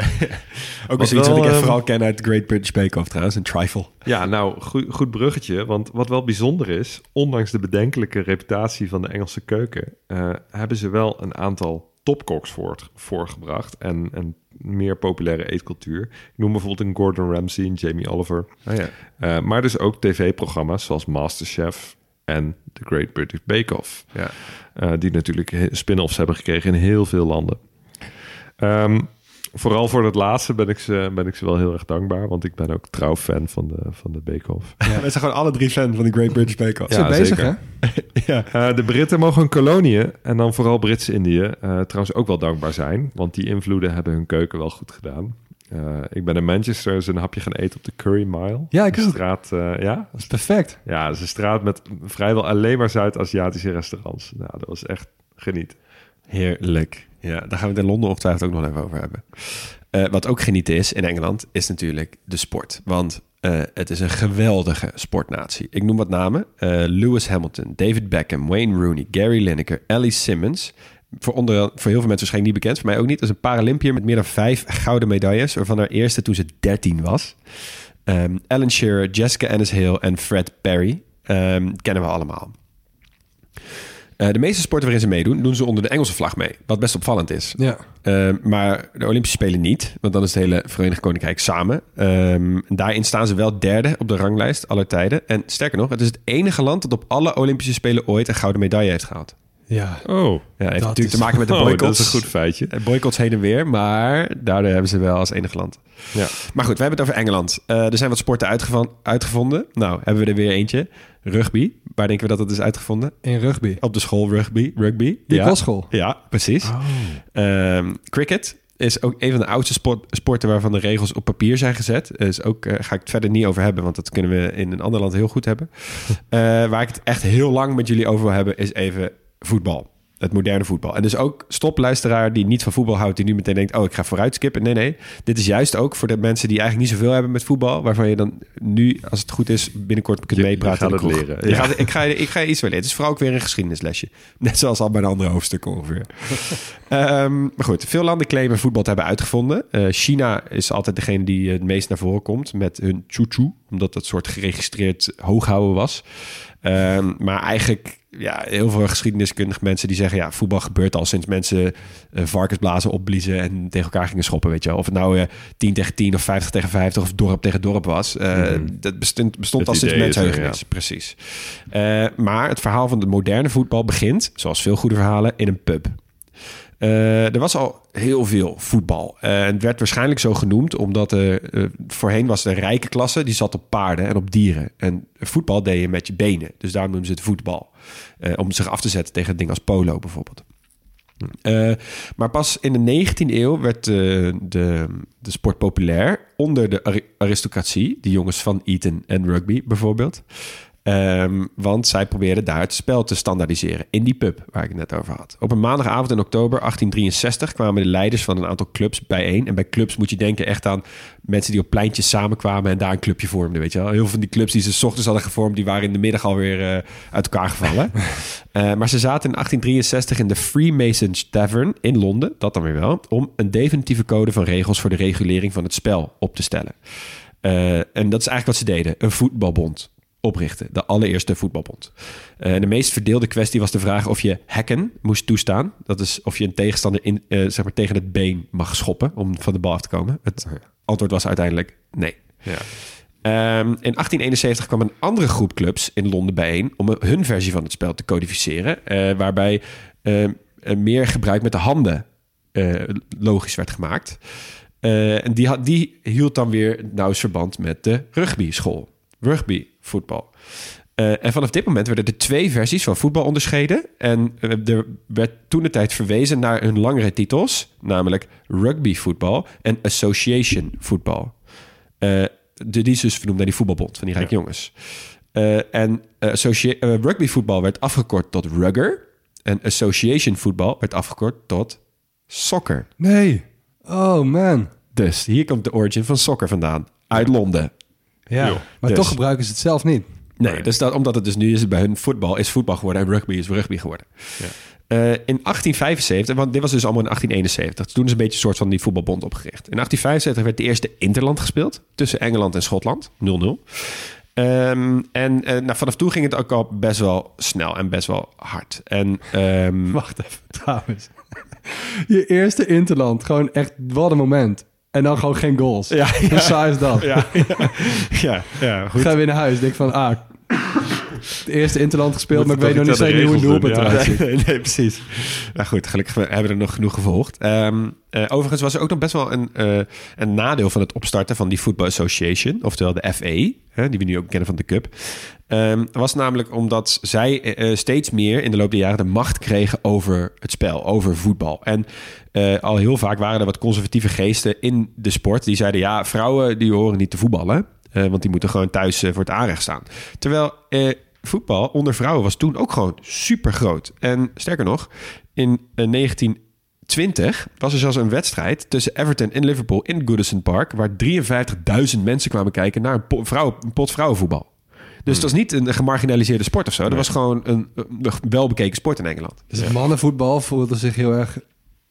Ook weer zoiets wat ik wel, echt ehm, vooral ken uit Great British Bake Off trouwens, een trifle. Ja, nou, goed, goed bruggetje. Want wat wel bijzonder is, ondanks de bedenkelijke reputatie van de Engelse keuken, eh, hebben ze wel een aantal topkoks voor, voorgebracht en een meer populaire eetcultuur. Ik noem bijvoorbeeld een Gordon Ramsay en Jamie Oliver. Oh ja. Eh, maar dus ook tv-programma's zoals Masterchef en The Great British Bake Off. Ja. Eh, die natuurlijk spin-offs hebben gekregen in heel veel landen. Ehm, vooral voor dat laatste ben ik, ze, ben ik ze wel heel erg dankbaar. Want ik ben ook trouw fan van de, van de Bake Off. We zijn gewoon alle drie fan van de Great British Bake Off. Ze bezig, zeker. hè? (laughs) ja. Eh, de Britten mogen hun koloniën, en dan vooral Brits-Indië, eh, trouwens ook wel dankbaar zijn. Want die invloeden hebben hun keuken wel goed gedaan. Eh, ik ben in Manchester eens een hapje gaan eten op de Curry Mile. Ja, ik Een ook. straat, eh, ja? Dat is perfect. Ja, dat is een straat met vrijwel alleen maar Zuid-Aziatische restaurants. Nou, dat was echt geniet. Heerlijk. Ja, daar gaan we het in Londen ongetwijfeld ook nog even over hebben. Eh, wat ook genieten is in Engeland, is natuurlijk de sport. Want eh, het is een geweldige sportnatie. Ik noem wat namen. Eh, Lewis Hamilton, David Beckham, Wayne Rooney, Gary Lineker, Ellie Simmons. Voor, onder, voor heel veel mensen waarschijnlijk niet bekend. Voor mij ook niet. Dat is een Paralympiër met meer dan vijf gouden medailles. Waarvan haar eerste toen ze 13 was. Ehm Alan Shearer, Jessica Ennis Hill en Fred Perry. Ehm, kennen we allemaal. Eh, de meeste sporten waarin ze meedoen, doen ze onder de Engelse vlag mee. Wat best opvallend is. Ja. Eh, maar de Olympische Spelen niet. Want dan is het hele Verenigd Koninkrijk samen. Ehm, daarin staan ze wel derde op de ranglijst aller tijden. En sterker nog, het is het enige land dat op alle Olympische Spelen ooit een gouden medaille heeft gehaald. Ja. Oh, Ja, heeft Dat natuurlijk is- te maken met de Oh, boycotts. dat is een goed feitje. Eh, Boycotts heen en weer, maar daardoor hebben ze wel als enige land. Ja. Maar goed, we hebben het over Engeland. Eh, er zijn wat sporten uitgevonden. Nou, hebben we er weer eentje. Rugby. Waar denken we dat het is uitgevonden? In rugby. Op de school rugby. rugby. Die ja. kostschool. Ja, precies. Ehm, cricket is ook een van de oudste sport- sporten waarvan de regels op papier zijn gezet. Dus ook eh, ga ik het verder niet over hebben, want dat kunnen we in een ander land heel goed hebben. (laughs) Eh, waar ik het echt heel lang met jullie over wil hebben, is even voetbal. Het moderne voetbal. En dus ook stop luisteraar die niet van voetbal houdt, die nu meteen denkt: Oh, ik ga vooruit skippen. Nee, nee. Dit is juist ook voor de mensen die eigenlijk niet zoveel hebben met voetbal. Waarvan je dan nu, als het goed is, binnenkort kunt Je- meepraten. je gaat het leren, Je ja. gaat- ik, ga, ik ga je iets wel leren. Het is vooral ook weer een geschiedenislesje. Net zoals al bij de andere hoofdstukken ongeveer. (laughs) Ehm, maar goed, veel landen claimen voetbal te hebben uitgevonden. Eh, China is altijd degene die het meest naar voren komt met hun chuchu, omdat dat soort geregistreerd hooghouden was. Ehm, maar eigenlijk, ja, heel veel geschiedeniskundige mensen die zeggen, ja, voetbal gebeurt al sinds mensen eh, varkensblazen opbliezen en tegen elkaar gingen schoppen, weet je wel. Of het nou eh 10 tegen 10 of 50 tegen 50 of dorp tegen dorp was. Eh, Mhm. Dat bestond, bestond al sinds mensheugenis, ja. precies. Maar het verhaal van het moderne voetbal begint, zoals veel goede verhalen, in een pub. Eh, er was al heel veel voetbal. En het werd waarschijnlijk zo genoemd omdat eh, voorheen was de rijke klasse... die zat op paarden en op dieren. En voetbal deed je met je benen. Dus daarom noemen ze het voetbal. Om zich af te zetten tegen een ding als polo bijvoorbeeld. Maar pas in de 19e eeuw werd de, de sport populair onder de ari- aristocratie. Die jongens van Eton en rugby bijvoorbeeld. Ehm, want zij probeerden daar het spel te standaardiseren in die pub waar ik het net over had. Op een maandagavond in oktober 1863 kwamen de leiders van een aantal clubs bijeen. En bij clubs moet je denken echt aan mensen die op pleintjes samenkwamen en daar een clubje vormden. Weet je wel? Heel veel van die clubs die ze 's ochtends hadden gevormd, die waren in de middag alweer eh uit elkaar gevallen. (laughs) Eh, maar ze zaten in 1863 in de Freemasons Tavern in Londen, dat dan weer wel, om een definitieve code van regels voor de regulering van het spel op te stellen. Eh, en dat is eigenlijk wat ze deden: een voetbalbond oprichten. De allereerste voetbalbond. Eh, de meest verdeelde kwestie was de vraag of je hacken moest toestaan. Dat is of je een tegenstander in, eh, zeg maar tegen het been mag schoppen om van de bal af te komen. Het antwoord was uiteindelijk nee. Ja. Ehm, in 1871 kwam een andere groep clubs in Londen bijeen om hun versie van het spel te codificeren, eh, waarbij meer gebruik met de handen logisch werd gemaakt. En die, had, die hield dan weer nauw verband met de rugby school. Rugby voetbal. Eh, en vanaf dit moment werden er twee versies van voetbal onderscheiden. En eh, er werd toen de tijd verwezen naar hun langere titels, namelijk rugby voetbal en association voetbal. Eh, de, die is dus vernoemd naar die voetbalbond van die rijke jongens. Eh, en eh, associa- eh, rugby voetbal werd afgekort tot rugger. En association voetbal werd afgekort tot soccer. Nee. Oh man. Dus hier komt de origin van soccer vandaan. uit Londen. Ja, maar Dus- toch gebruiken ze het zelf niet. Nee, dus dat, omdat het dus nu is het bij hun voetbal is voetbal geworden en rugby is rugby geworden. Eh, in 1875, want dit was dus allemaal in 1871. Toen is een beetje een soort van die voetbalbond opgericht. In 1875 werd de eerste Interland gespeeld tussen Engeland en Schotland, 0-0. Ehm, en eh, nou, vanaf toen ging het ook al best wel snel en best wel hard. En, ehm, (laughs) Wacht even, trouwens. (laughs) Je eerste Interland, gewoon echt, wat een moment. En dan gewoon geen goals. Ja, (laughs) Hoe saai is dat? Ja, ja, ja, goed. Ga je weer naar huis, denk van, ah, het eerste Interland gespeeld, Moet maar ik weet nog niet zeker hoe een doelpunt eruit ziet. Nee, (laughs) nee, precies. Nou goed, gelukkig hebben we er nog genoeg gevolgd. Ehm, eh, overigens was er ook nog best wel een, eh, een nadeel van het opstarten van die Football Association, oftewel de FA, hè, die we nu ook kennen van de Cup. Ehm, was namelijk omdat zij eh, steeds meer in de loop der jaren de macht kregen over het spel, over voetbal. En eh, al heel vaak waren er wat conservatieve geesten in de sport die zeiden: ja, vrouwen die horen niet te voetballen, eh, want die moeten gewoon thuis eh, voor het aanrecht staan. Terwijl voetbal onder vrouwen was toen ook gewoon super groot. En sterker nog, in eh, 1920 was er zelfs een wedstrijd tussen Everton en Liverpool in Goodison Park, waar 53.000 mensen kwamen kijken naar een, pot vrouwenvoetbal. Dus het was niet een gemarginaliseerde sport of zo. Dat was gewoon een, een welbekeken sport in Engeland. Dus het mannenvoetbal voelde zich heel erg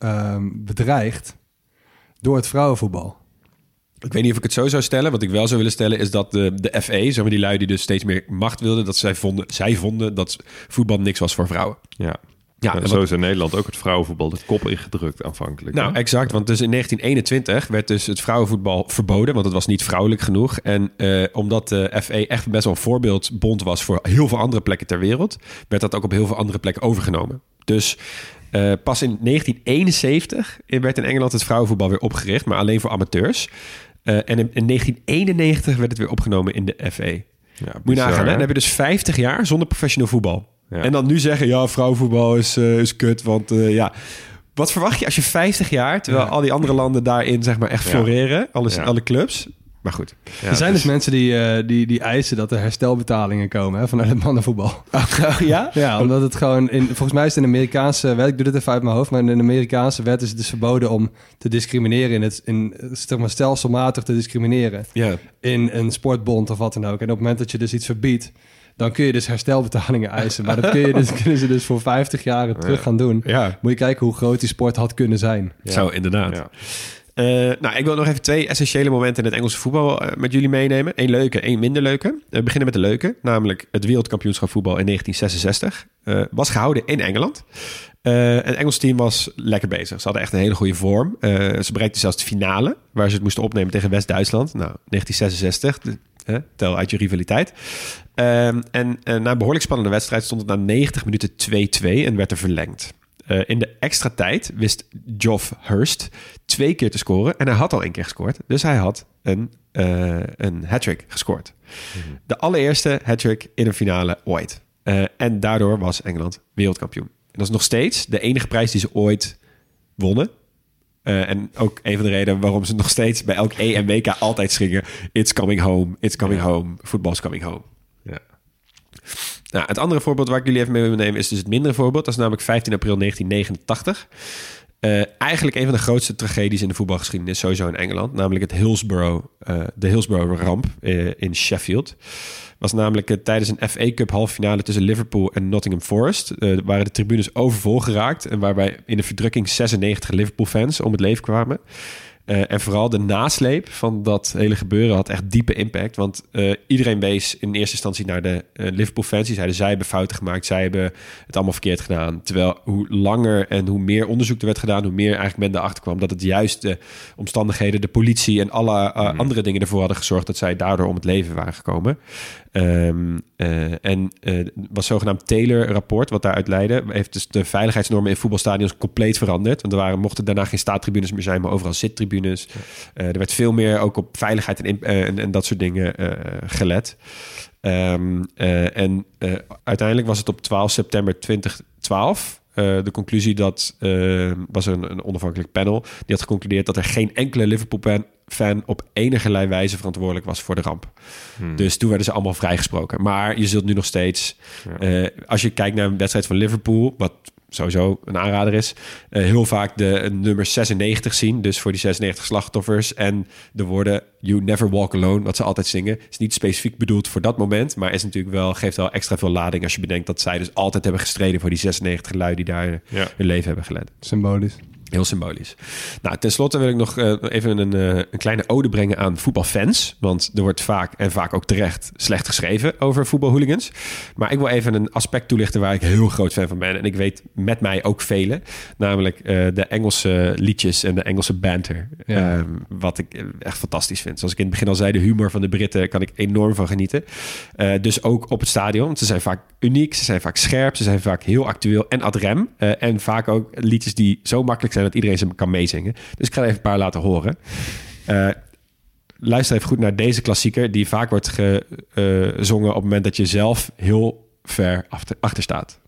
ehm, bedreigd door het vrouwenvoetbal. Ik weet niet of ik het zo zou stellen. Wat ik wel zou willen stellen is dat de, de FA, zeg maar die lui die dus steeds meer macht wilden, dat zij vonden, zij vonden dat voetbal niks was voor vrouwen. Ja. Ja, en en zo wat- is in Nederland ook het vrouwenvoetbal de kop ingedrukt aanvankelijk. Nou, hè? exact. Want dus in 1921 werd dus het vrouwenvoetbal verboden, want het was niet vrouwelijk genoeg. En eh, omdat de FA echt best wel een voorbeeldbond was voor heel veel andere plekken ter wereld, werd dat ook op heel veel andere plekken overgenomen. Dus eh, pas in 1971 werd in Engeland het vrouwenvoetbal weer opgericht, maar alleen voor amateurs. Eh, en in, in 1991 werd het weer opgenomen in de FA. Moet je nagaan, hè? Dan heb je dus 50 jaar zonder professioneel voetbal. Ja. En dan nu zeggen, ja, vrouwenvoetbal is, eh, is kut, want ja... Wat verwacht je als je 50 jaar, terwijl al die andere landen daarin zeg maar echt Ja. floreren, alles, Ja. alle clubs. Maar goed. er zijn dus mensen die, eh, die, die eisen dat er herstelbetalingen komen hè, vanuit het mannenvoetbal. (laughs) ja? Ja, omdat het gewoon... In, volgens mij is het in de Amerikaanse wet... Ik doe dit even uit mijn hoofd, maar in de Amerikaanse wet is het dus verboden om te discrimineren. In het, in, zeg maar stelselmatig te discrimineren. Ja. In een sportbond of wat dan ook. En op het moment dat je dus iets verbiedt... Dan kun je dus herstelbetalingen eisen. Maar dat kun je (laughs) dus, kunnen ze dus voor 50 jaar terug gaan doen. Ja. Moet je kijken hoe groot die sport had kunnen zijn. Zo, inderdaad. Eh, nou, ik wil nog even twee essentiële momenten in het Engelse voetbal eh, met jullie meenemen. Eén leuke, één minder leuke. We beginnen met de leuke, namelijk het wereldkampioenschap voetbal in 1966. Eh, was gehouden in Engeland. Het Engelse team was lekker bezig. Ze hadden echt een hele goede vorm. Ze bereikten zelfs de finale, waar ze het moesten opnemen tegen West-Duitsland. Nou, 1966, de- hè, tel uit je rivaliteit. Ehm, en na een behoorlijk spannende wedstrijd stond het na 90 minuten 2-2 en werd er verlengd. Eh, in de extra tijd wist Geoff Hurst twee keer te scoren. En hij had al één keer gescoord. Dus hij had een, eh een hat-trick gescoord. De allereerste hat-trick in een finale ooit. Eh, en daardoor was Engeland wereldkampioen. En dat is nog steeds de enige prijs die ze ooit wonnen. En ook een van de redenen waarom ze nog steeds bij elk E en WK altijd schringen... It's coming home, it's coming home, football's coming home. Ja. Nou, het andere voorbeeld waar ik jullie even mee wil nemen is dus het mindere voorbeeld. Dat is namelijk 15 april 1989. Eh, eigenlijk een van de grootste tragedies in de voetbalgeschiedenis, sowieso in Engeland. Namelijk het Hillsborough, eh, de Hillsborough-ramp eh, in Sheffield. Was namelijk tijdens een FA Cup halve finale tussen Liverpool en Nottingham Forest. waren de tribunes overvol geraakt. En waarbij in de verdrukking 96 Liverpool-fans om het leven kwamen. Eh, en vooral de nasleep van dat hele gebeuren had echt diepe impact. Want eh, iedereen wees in eerste instantie naar de eh, Liverpool-fans. Die zeiden, zij hebben fouten gemaakt. Zij hebben het allemaal verkeerd gedaan. Terwijl hoe langer en hoe meer onderzoek er werd gedaan... hoe meer eigenlijk men erachter kwam... dat het juist de omstandigheden, de politie... en alle eh, andere dingen ervoor hadden gezorgd... dat zij daardoor om het leven waren gekomen. Eh, en was zogenaamd Taylor-rapport, wat daaruit leidde... heeft dus de veiligheidsnormen in voetbalstadions compleet veranderd. Want er waren, mochten daarna geen staattribunes meer zijn... maar overal zittribunes. Eh, er werd veel meer ook op veiligheid en, eh, en, en dat soort dingen eh, gelet. Ehm, eh, en uiteindelijk was het op 12 september 2012... eh, de conclusie dat eh, was een, een onafhankelijk panel. Die had geconcludeerd dat er geen enkele Liverpool-fan op enige wijze verantwoordelijk was voor de ramp. Hmm. Dus toen werden ze allemaal vrijgesproken. Maar je zult nu nog steeds, als je kijkt naar een wedstrijd van Liverpool, wat sowieso een aanrader is, eh, heel vaak de nummer 96 zien. Dus voor die 96 slachtoffers. En de woorden You Never Walk Alone, wat ze altijd zingen. Is niet specifiek bedoeld voor dat moment. Maar is natuurlijk wel, geeft wel extra veel lading als je bedenkt dat zij dus altijd hebben gestreden voor die 96 lui die daar Ja. hun leven hebben gelet. Symbolisch. Heel symbolisch. Nou, tenslotte wil ik nog eh, even een, eh, een kleine ode brengen aan voetbalfans. Want er wordt vaak, en vaak ook terecht, slecht geschreven over voetbalhooligans. Maar ik wil even een aspect toelichten waar ik heel groot fan van ben. En ik weet met mij ook velen. Namelijk eh, de Engelse liedjes en de Engelse banter. Ja. Ehm, wat ik echt fantastisch vind. Zoals ik in het begin al zei, de humor van de Britten kan ik enorm van genieten. Dus ook op het stadion. Want ze zijn vaak uniek, ze zijn vaak scherp, ze zijn vaak heel actueel en ad rem. En vaak ook liedjes die zo makkelijk zijn dat iedereen ze kan meezingen. Dus ik ga er even een paar laten horen. Eh, luister even goed naar deze klassieker, die vaak wordt gezongen op het moment dat je zelf heel ver achter, achter staat.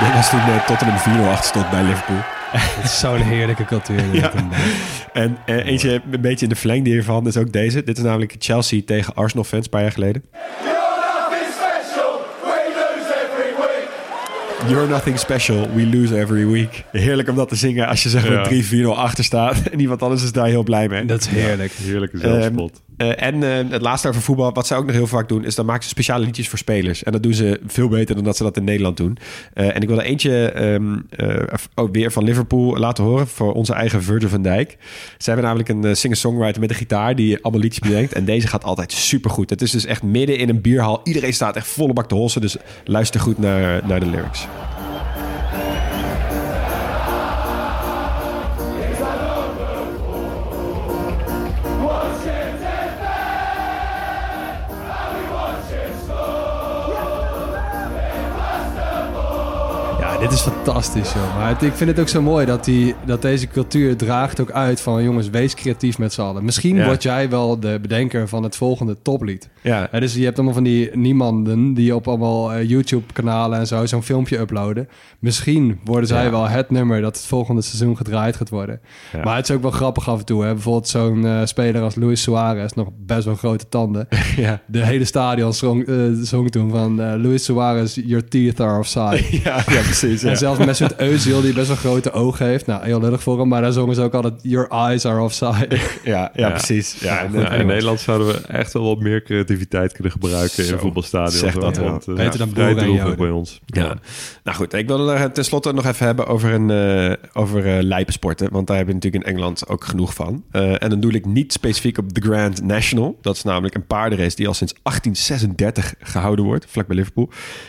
Dit was toen eh, Tottenham 4-0 achter stond bij Liverpool. (laughs) Het is zo'n heerlijke cultuur. (laughs) Ja. En eh, eentje een beetje in de verlengde hiervan is ook deze. Dit is namelijk Chelsea tegen Arsenal fans een paar jaar geleden. Nothing special! We lose every week! You're nothing special, we lose every week. Heerlijk om dat te zingen als je zeg maar Ja. 3-4-0 achter staat. (laughs) En iemand anders is daar heel blij mee. Dat is heerlijk. Heerlijke zelfspot. Eh, en eh, het laatste over voetbal, wat zij ook nog heel vaak doen, is dan maken ze speciale liedjes voor spelers. En dat doen ze veel beter dan dat ze dat in Nederland doen. Eh, en ik wil er eentje ehm, eh, ook weer van Liverpool laten horen voor onze eigen Virgil van Dijk. Ze hebben namelijk een singer-songwriter met een gitaar die allemaal liedjes bedenkt. En deze gaat altijd supergoed. Het is dus echt midden in een bierhal. Iedereen staat echt volle bak te hossen. Dus luister goed naar, naar de lyrics. Dit is fantastisch, joh. Maar het- ik vind het ook zo mooi dat, die, dat deze cultuur draagt ook uit van... jongens, wees creatief met z'n allen. Misschien Ja. word jij wel de bedenker van het volgende toplied. Ja. Dus je hebt allemaal van die niemanden die op allemaal eh, YouTube-kanalen en zo zo'n filmpje uploaden. Misschien worden zij Ja. wel het nummer dat het volgende seizoen gedraaid gaat worden. Ja. Maar het is ook wel grappig af en toe. Hè? Bijvoorbeeld zo'n eh, speler als Luis Suarez, nog best wel grote tanden. (laughs) Ja. De hele stadion zong, eh, zong toen van Luis Suarez, your teeth are offside. (laughs) Ja, ja precies. En Ja. zelfs Mesut Özil, die best wel grote ogen heeft. Nou, heel lullig voor hem, maar daar zongen ze ook altijd... Your eyes are offside. Ja, ja, precies. Ja, en, eh, in Nederland zouden we echt wel wat meer creativiteit kunnen gebruiken in Zo, een voetbalstadion. zeg Zo, dat wel. want, eh, Beter dan Boer en bij ons. Ja. Nou goed, ik wil er tenslotte nog even hebben over, een, eh over eh lijpensporten. Want daar hebben we natuurlijk in Engeland ook genoeg van. Eh, en dan doe ik niet specifiek op de Grand National. Dat is namelijk een paardenrace die al sinds 1836 gehouden wordt. Vlak bij Liverpool.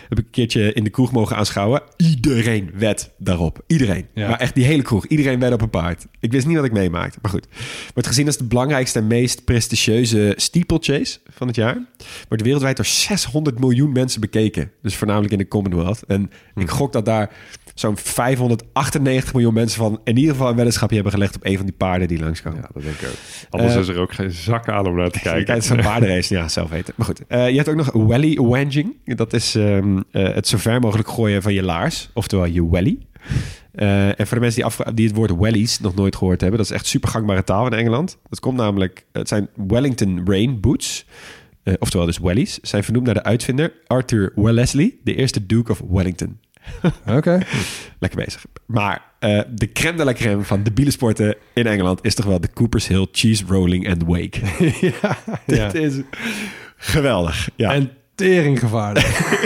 Heb ik een keertje in de kroeg mogen aanschouwen. Iedereen wed daarop. Iedereen. Ja. Maar echt die hele kroeg. Iedereen wed op een paard. Ik wist niet wat ik meemaakte. Maar goed. Wordt gezien als de belangrijkste en meest prestigieuze steeplechase van het jaar. Wordt wereldwijd door 600 miljoen mensen bekeken. Dus voornamelijk in de Commonwealth. En ik gok dat daar zo'n 598 miljoen mensen van in ieder geval een weddenschapje hebben gelegd op een van die paarden die langskomen. Ja, dat denk ik ook. Anders Eh, is er ook geen zak aan om naar te (laughs) Kijk, kijken. het is een paardenrace. Ja, zelf weten. Maar goed. Eh, je hebt ook nog welly wanging. Dat is ehm, eh, het zo ver mogelijk gooien van je laars. Oftewel je welly. En voor de mensen die, het woord wellies nog nooit gehoord hebben... dat is echt super gangbare taal in Engeland. Dat komt namelijk... Het zijn Wellington Rain Boots. Oftewel dus wellies. Zijn vernoemd naar de uitvinder Arthur Wellesley. De eerste Duke of Wellington. (laughs) Oké. Lekker bezig. Maar eh, de crème de la crème van de bielensporten in Engeland... is toch wel de Coopers Hill Cheese Rolling and Wake. (laughs) ja, Dit ja. is geweldig. Ja. En teringgevaarlijk. (laughs)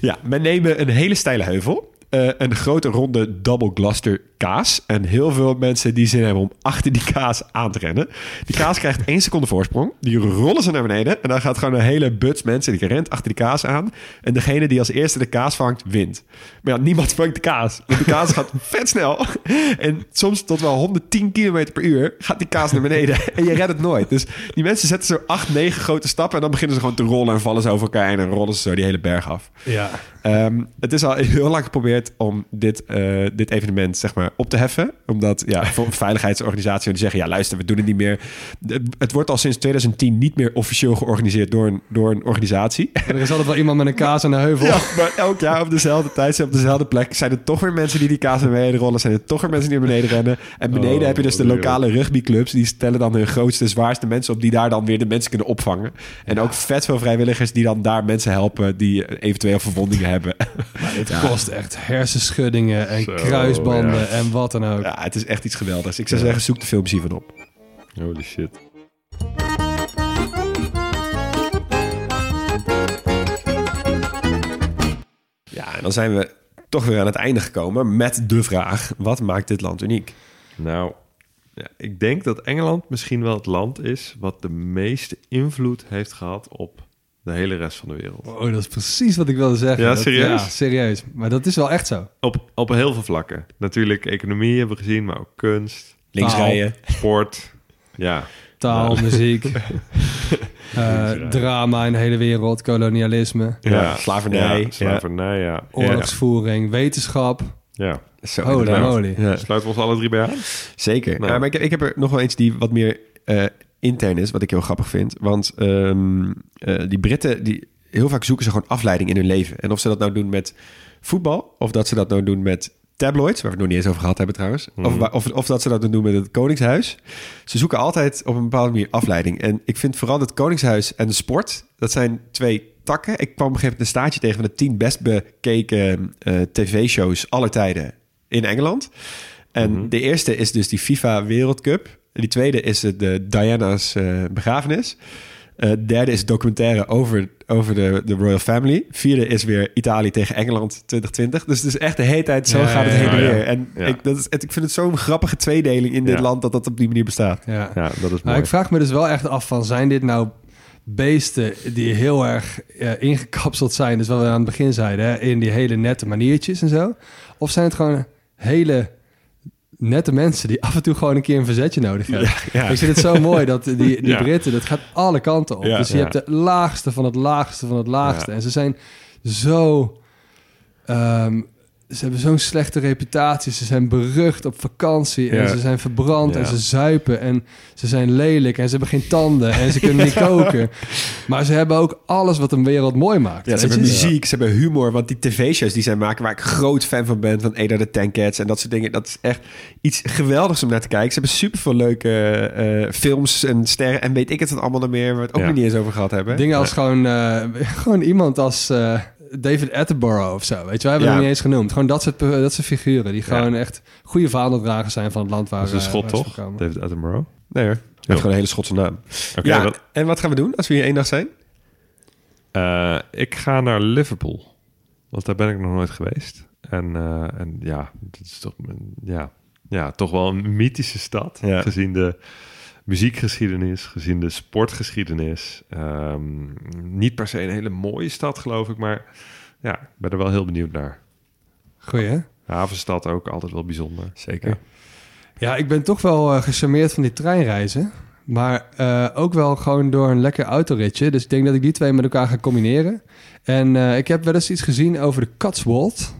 Ja, men nemen een hele steile heuvel. Eh, een grote ronde double gluster kaas. En heel veel mensen die zin hebben om achter die kaas aan te rennen. Die kaas krijgt één seconde voorsprong. Die rollen ze naar beneden. En dan gaat gewoon een hele buts mensen die rent achter die kaas aan. En degene die als eerste de kaas vangt, wint. Maar ja, niemand vangt de kaas. Want de kaas gaat (laughs) vet snel. En soms tot wel 110 km per uur gaat die kaas naar beneden. En je redt het nooit. Dus die mensen zetten zo 8, 9 grote stappen. En dan beginnen ze gewoon te rollen en vallen ze over elkaar. En dan rollen ze zo die hele berg af. ja. Ehm, het is al heel lang geprobeerd. Geprobeerd om dit, eh, dit evenement zeg maar, op te heffen. Omdat ja, (laughs) voor een veiligheidsorganisatie die zeggen... ja, luister, we doen het niet meer. Het, het wordt al sinds 2010 niet meer officieel georganiseerd door een, door een organisatie. Er is altijd wel iemand met een kaas aan de heuvel. (laughs) Ja, maar elk jaar op dezelfde tijd, op dezelfde plek... zijn er toch weer mensen die die kaas naar beneden rollen. Zijn er toch weer mensen die naar beneden rennen. En beneden Oh, heb je dus de lokale rugbyclubs. Die stellen dan hun grootste, zwaarste mensen op... die daar dan weer de mensen kunnen opvangen. En ook vet veel vrijwilligers die dan daar mensen helpen... die eventueel verwondingen hebben. Het kost echt hersenschuddingen en Zo, kruisbanden ja. en wat dan ook. Ja, het is echt iets geweldigs. Ik zou Ja. zeggen, zoek de films hiervan op. Holy shit. Ja, en dan zijn we toch weer aan het einde gekomen met de vraag... wat maakt dit land uniek? Nou, ja, ik denk dat Engeland misschien wel het land is... wat de meeste invloed heeft gehad op de hele rest van de wereld. Oh, dat is precies wat ik wilde zeggen. Ja, Dat- serieus? ja, serieus. Maar dat is wel echt zo. Op, op heel veel vlakken. Natuurlijk economie hebben we gezien, maar ook kunst, Links Taal. rijden. sport. Ja, Taal, Ja. muziek, (laughs) eh, drama in de hele wereld, kolonialisme, Ja, slavernij. Ja, slavernij, ja. oorlogsvoering, wetenschap. Ja. Zo, Holy moly. Ja. Sluiten we ons alle drie bij aan? Zeker. Nou. Ja, maar ik, ik heb er nog wel eens die wat meer eh, intern is, wat ik heel grappig vind. Want eh, die Britten, die, heel vaak zoeken ze gewoon afleiding in hun leven. En of ze dat nou doen met voetbal, of dat ze dat nou doen met tabloids, waar we het nog niet eens over gehad hebben trouwens. Of, Mhm. of, of dat ze dat doen met het Koningshuis. Ze zoeken altijd op een bepaalde manier afleiding. En ik vind vooral het Koningshuis en de sport, dat zijn twee takken. Ik kwam op een gegeven moment een staartje tegen van de tien best bekeken eh, tv-shows aller tijden in Engeland. En Mhm. de eerste is dus die FIFA Wereldcup. En die tweede is het de Diana's eh, begrafenis. Eh, derde is documentaire over, over de, de Royal Family. Vierde is weer Italië tegen Engeland 2020. Dus het is echt de hele tijd zo Ja, gaat het ja, heen en ja. weer. En Ja. ik, dat is, ik vind het zo'n grappige tweedeling in dit land dat dat op die manier bestaat. Ja. Ja, dat is Maar mooi. ik vraag me dus wel echt af van, zijn dit nou beesten die heel erg eh, ingekapseld zijn, dus wat we aan het begin zeiden, hè, in die hele nette maniertjes en zo? Of zijn het gewoon hele nette mensen die af en toe gewoon een keer een verzetje nodig hebben? Ja, ja. Ik vind het zo (laughs) mooi dat die, die Ja. Britten, dat gaat alle kanten op. Dus je hebt de laagste van het laagste van het laagste. En ze zijn zo... ehm, ze hebben zo'n slechte reputatie. Ze zijn berucht op vakantie. En Ja. ze zijn verbrand. Ja. En ze zuipen. En ze zijn lelijk. En ze hebben geen tanden. En ze kunnen niet (laughs) koken. Maar ze hebben ook alles wat een wereld mooi maakt. Ja, ze hebben muziek, ze hebben humor. Want die tv-shows die zij maken, waar ik groot fan van ben, van Ada de Ten Cats en dat soort dingen, dat is echt iets geweldigs om naar te kijken. Ze hebben superveel leuke eh, films en sterren en weet ik het dan allemaal nog meer, waar we het ook nog niet eens over gehad hebben. Dingen als gewoon, eh, (laughs) gewoon iemand als eh, David Attenborough of zo. Weet je, wij hebben Ja. hem niet eens genoemd. Gewoon dat soort, dat soort figuren die Ja. gewoon echt goede vaandeldragers zijn van het land waar Dat is een eh, schot, ze toch? komen. David Attenborough. Nee hoor, hij heeft gewoon een hele Schotse naam. Oké, ja, dat- en wat gaan we doen als we hier één dag zijn? Eh, ik ga naar Liverpool. Want daar ben ik nog nooit geweest. En, eh, en ja, het is toch, een- ja, ja, toch wel een mythische stad. Ja. Gezien de muziekgeschiedenis, gezien de sportgeschiedenis. Ehm, niet per se een hele mooie stad, geloof ik. Maar ja, ik ben er wel heel benieuwd naar. Goeie, hè? Havenstad ook altijd wel bijzonder. Zeker. Ja. Ja, ik ben toch wel eh, gecharmeerd van die treinreizen. Maar eh, ook wel gewoon door een lekker autoritje. Dus ik denk dat ik die twee met elkaar ga combineren. En eh, ik heb wel eens iets gezien over de Cotswold.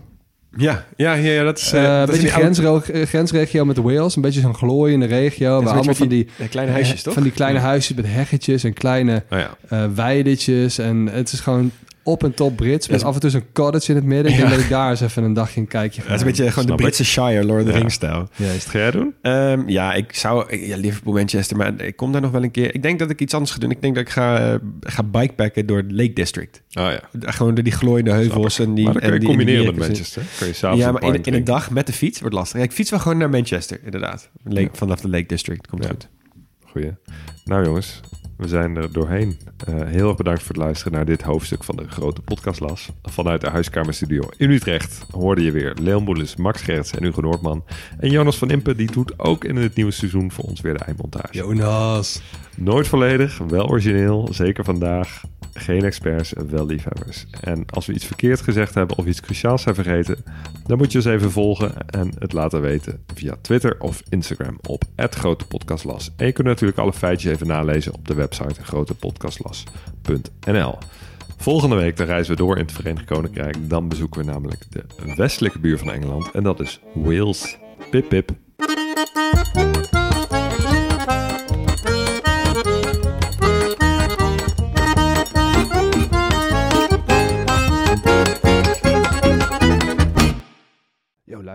Ja, ja, ja, ja dat is... Eh, eh, een dat is beetje oude- eh, grensregio met Wales. Een beetje zo'n glooiende regio. Waar allemaal van die, die, eh, kleine huisjes, toch? Van die kleine huisjes met heggetjes en kleine Oh ja. eh weidetjes. En het is gewoon op en top Brits. Met Ja. af en toe zo'n cottage in het midden. Ik Ja. denk dat ik daar eens even een dagje een kijkje ga Ja, het is een beetje gewoon de. Britse Shire, Lord of the Ja. Rings stijl. Juist. Wat ga jij doen? Ehm, ja, ik zou... Ja, Liverpool, Manchester, maar ik kom daar nog wel een keer... Ik denk dat ik iets anders ga doen. Ik denk dat ik ga, eh, ga bikepacken door het Lake District. Oh ja. Gewoon door die glooiende heuvels en die... maar dan kun je die- combineren die- met Manchester. Kun je Ja, een maar in, in een dag met de fiets wordt lastig. Ja, ik fiets wel gewoon naar Manchester, inderdaad. Lake, Vanaf de Lake District, komt Ja. goed. Goeie. Nou jongens, we zijn er doorheen. Eh, heel erg bedankt voor het luisteren naar dit hoofdstuk van de grote podcastlas. Vanuit de huiskamerstudio in Utrecht hoorde je weer Leon Boelis, Max Gerts en Hugo Noordman. En Jonas van Impen, die doet ook in het nieuwe seizoen voor ons weer de eindmontage. Jonas. Nooit volledig, wel origineel, zeker vandaag. Geen experts, wel liefhebbers. En als we iets verkeerd gezegd hebben of iets cruciaals zijn vergeten, dan moet je ons even volgen en het laten weten via Twitter of Instagram op @grotepodcastlas. En je kunt natuurlijk alle feitjes even nalezen op de website grotepodcastlas.nl. Volgende week dan reizen we door in het Verenigd Koninkrijk. Dan bezoeken we namelijk de westelijke buur van Engeland. En dat is Wales. Pip pip.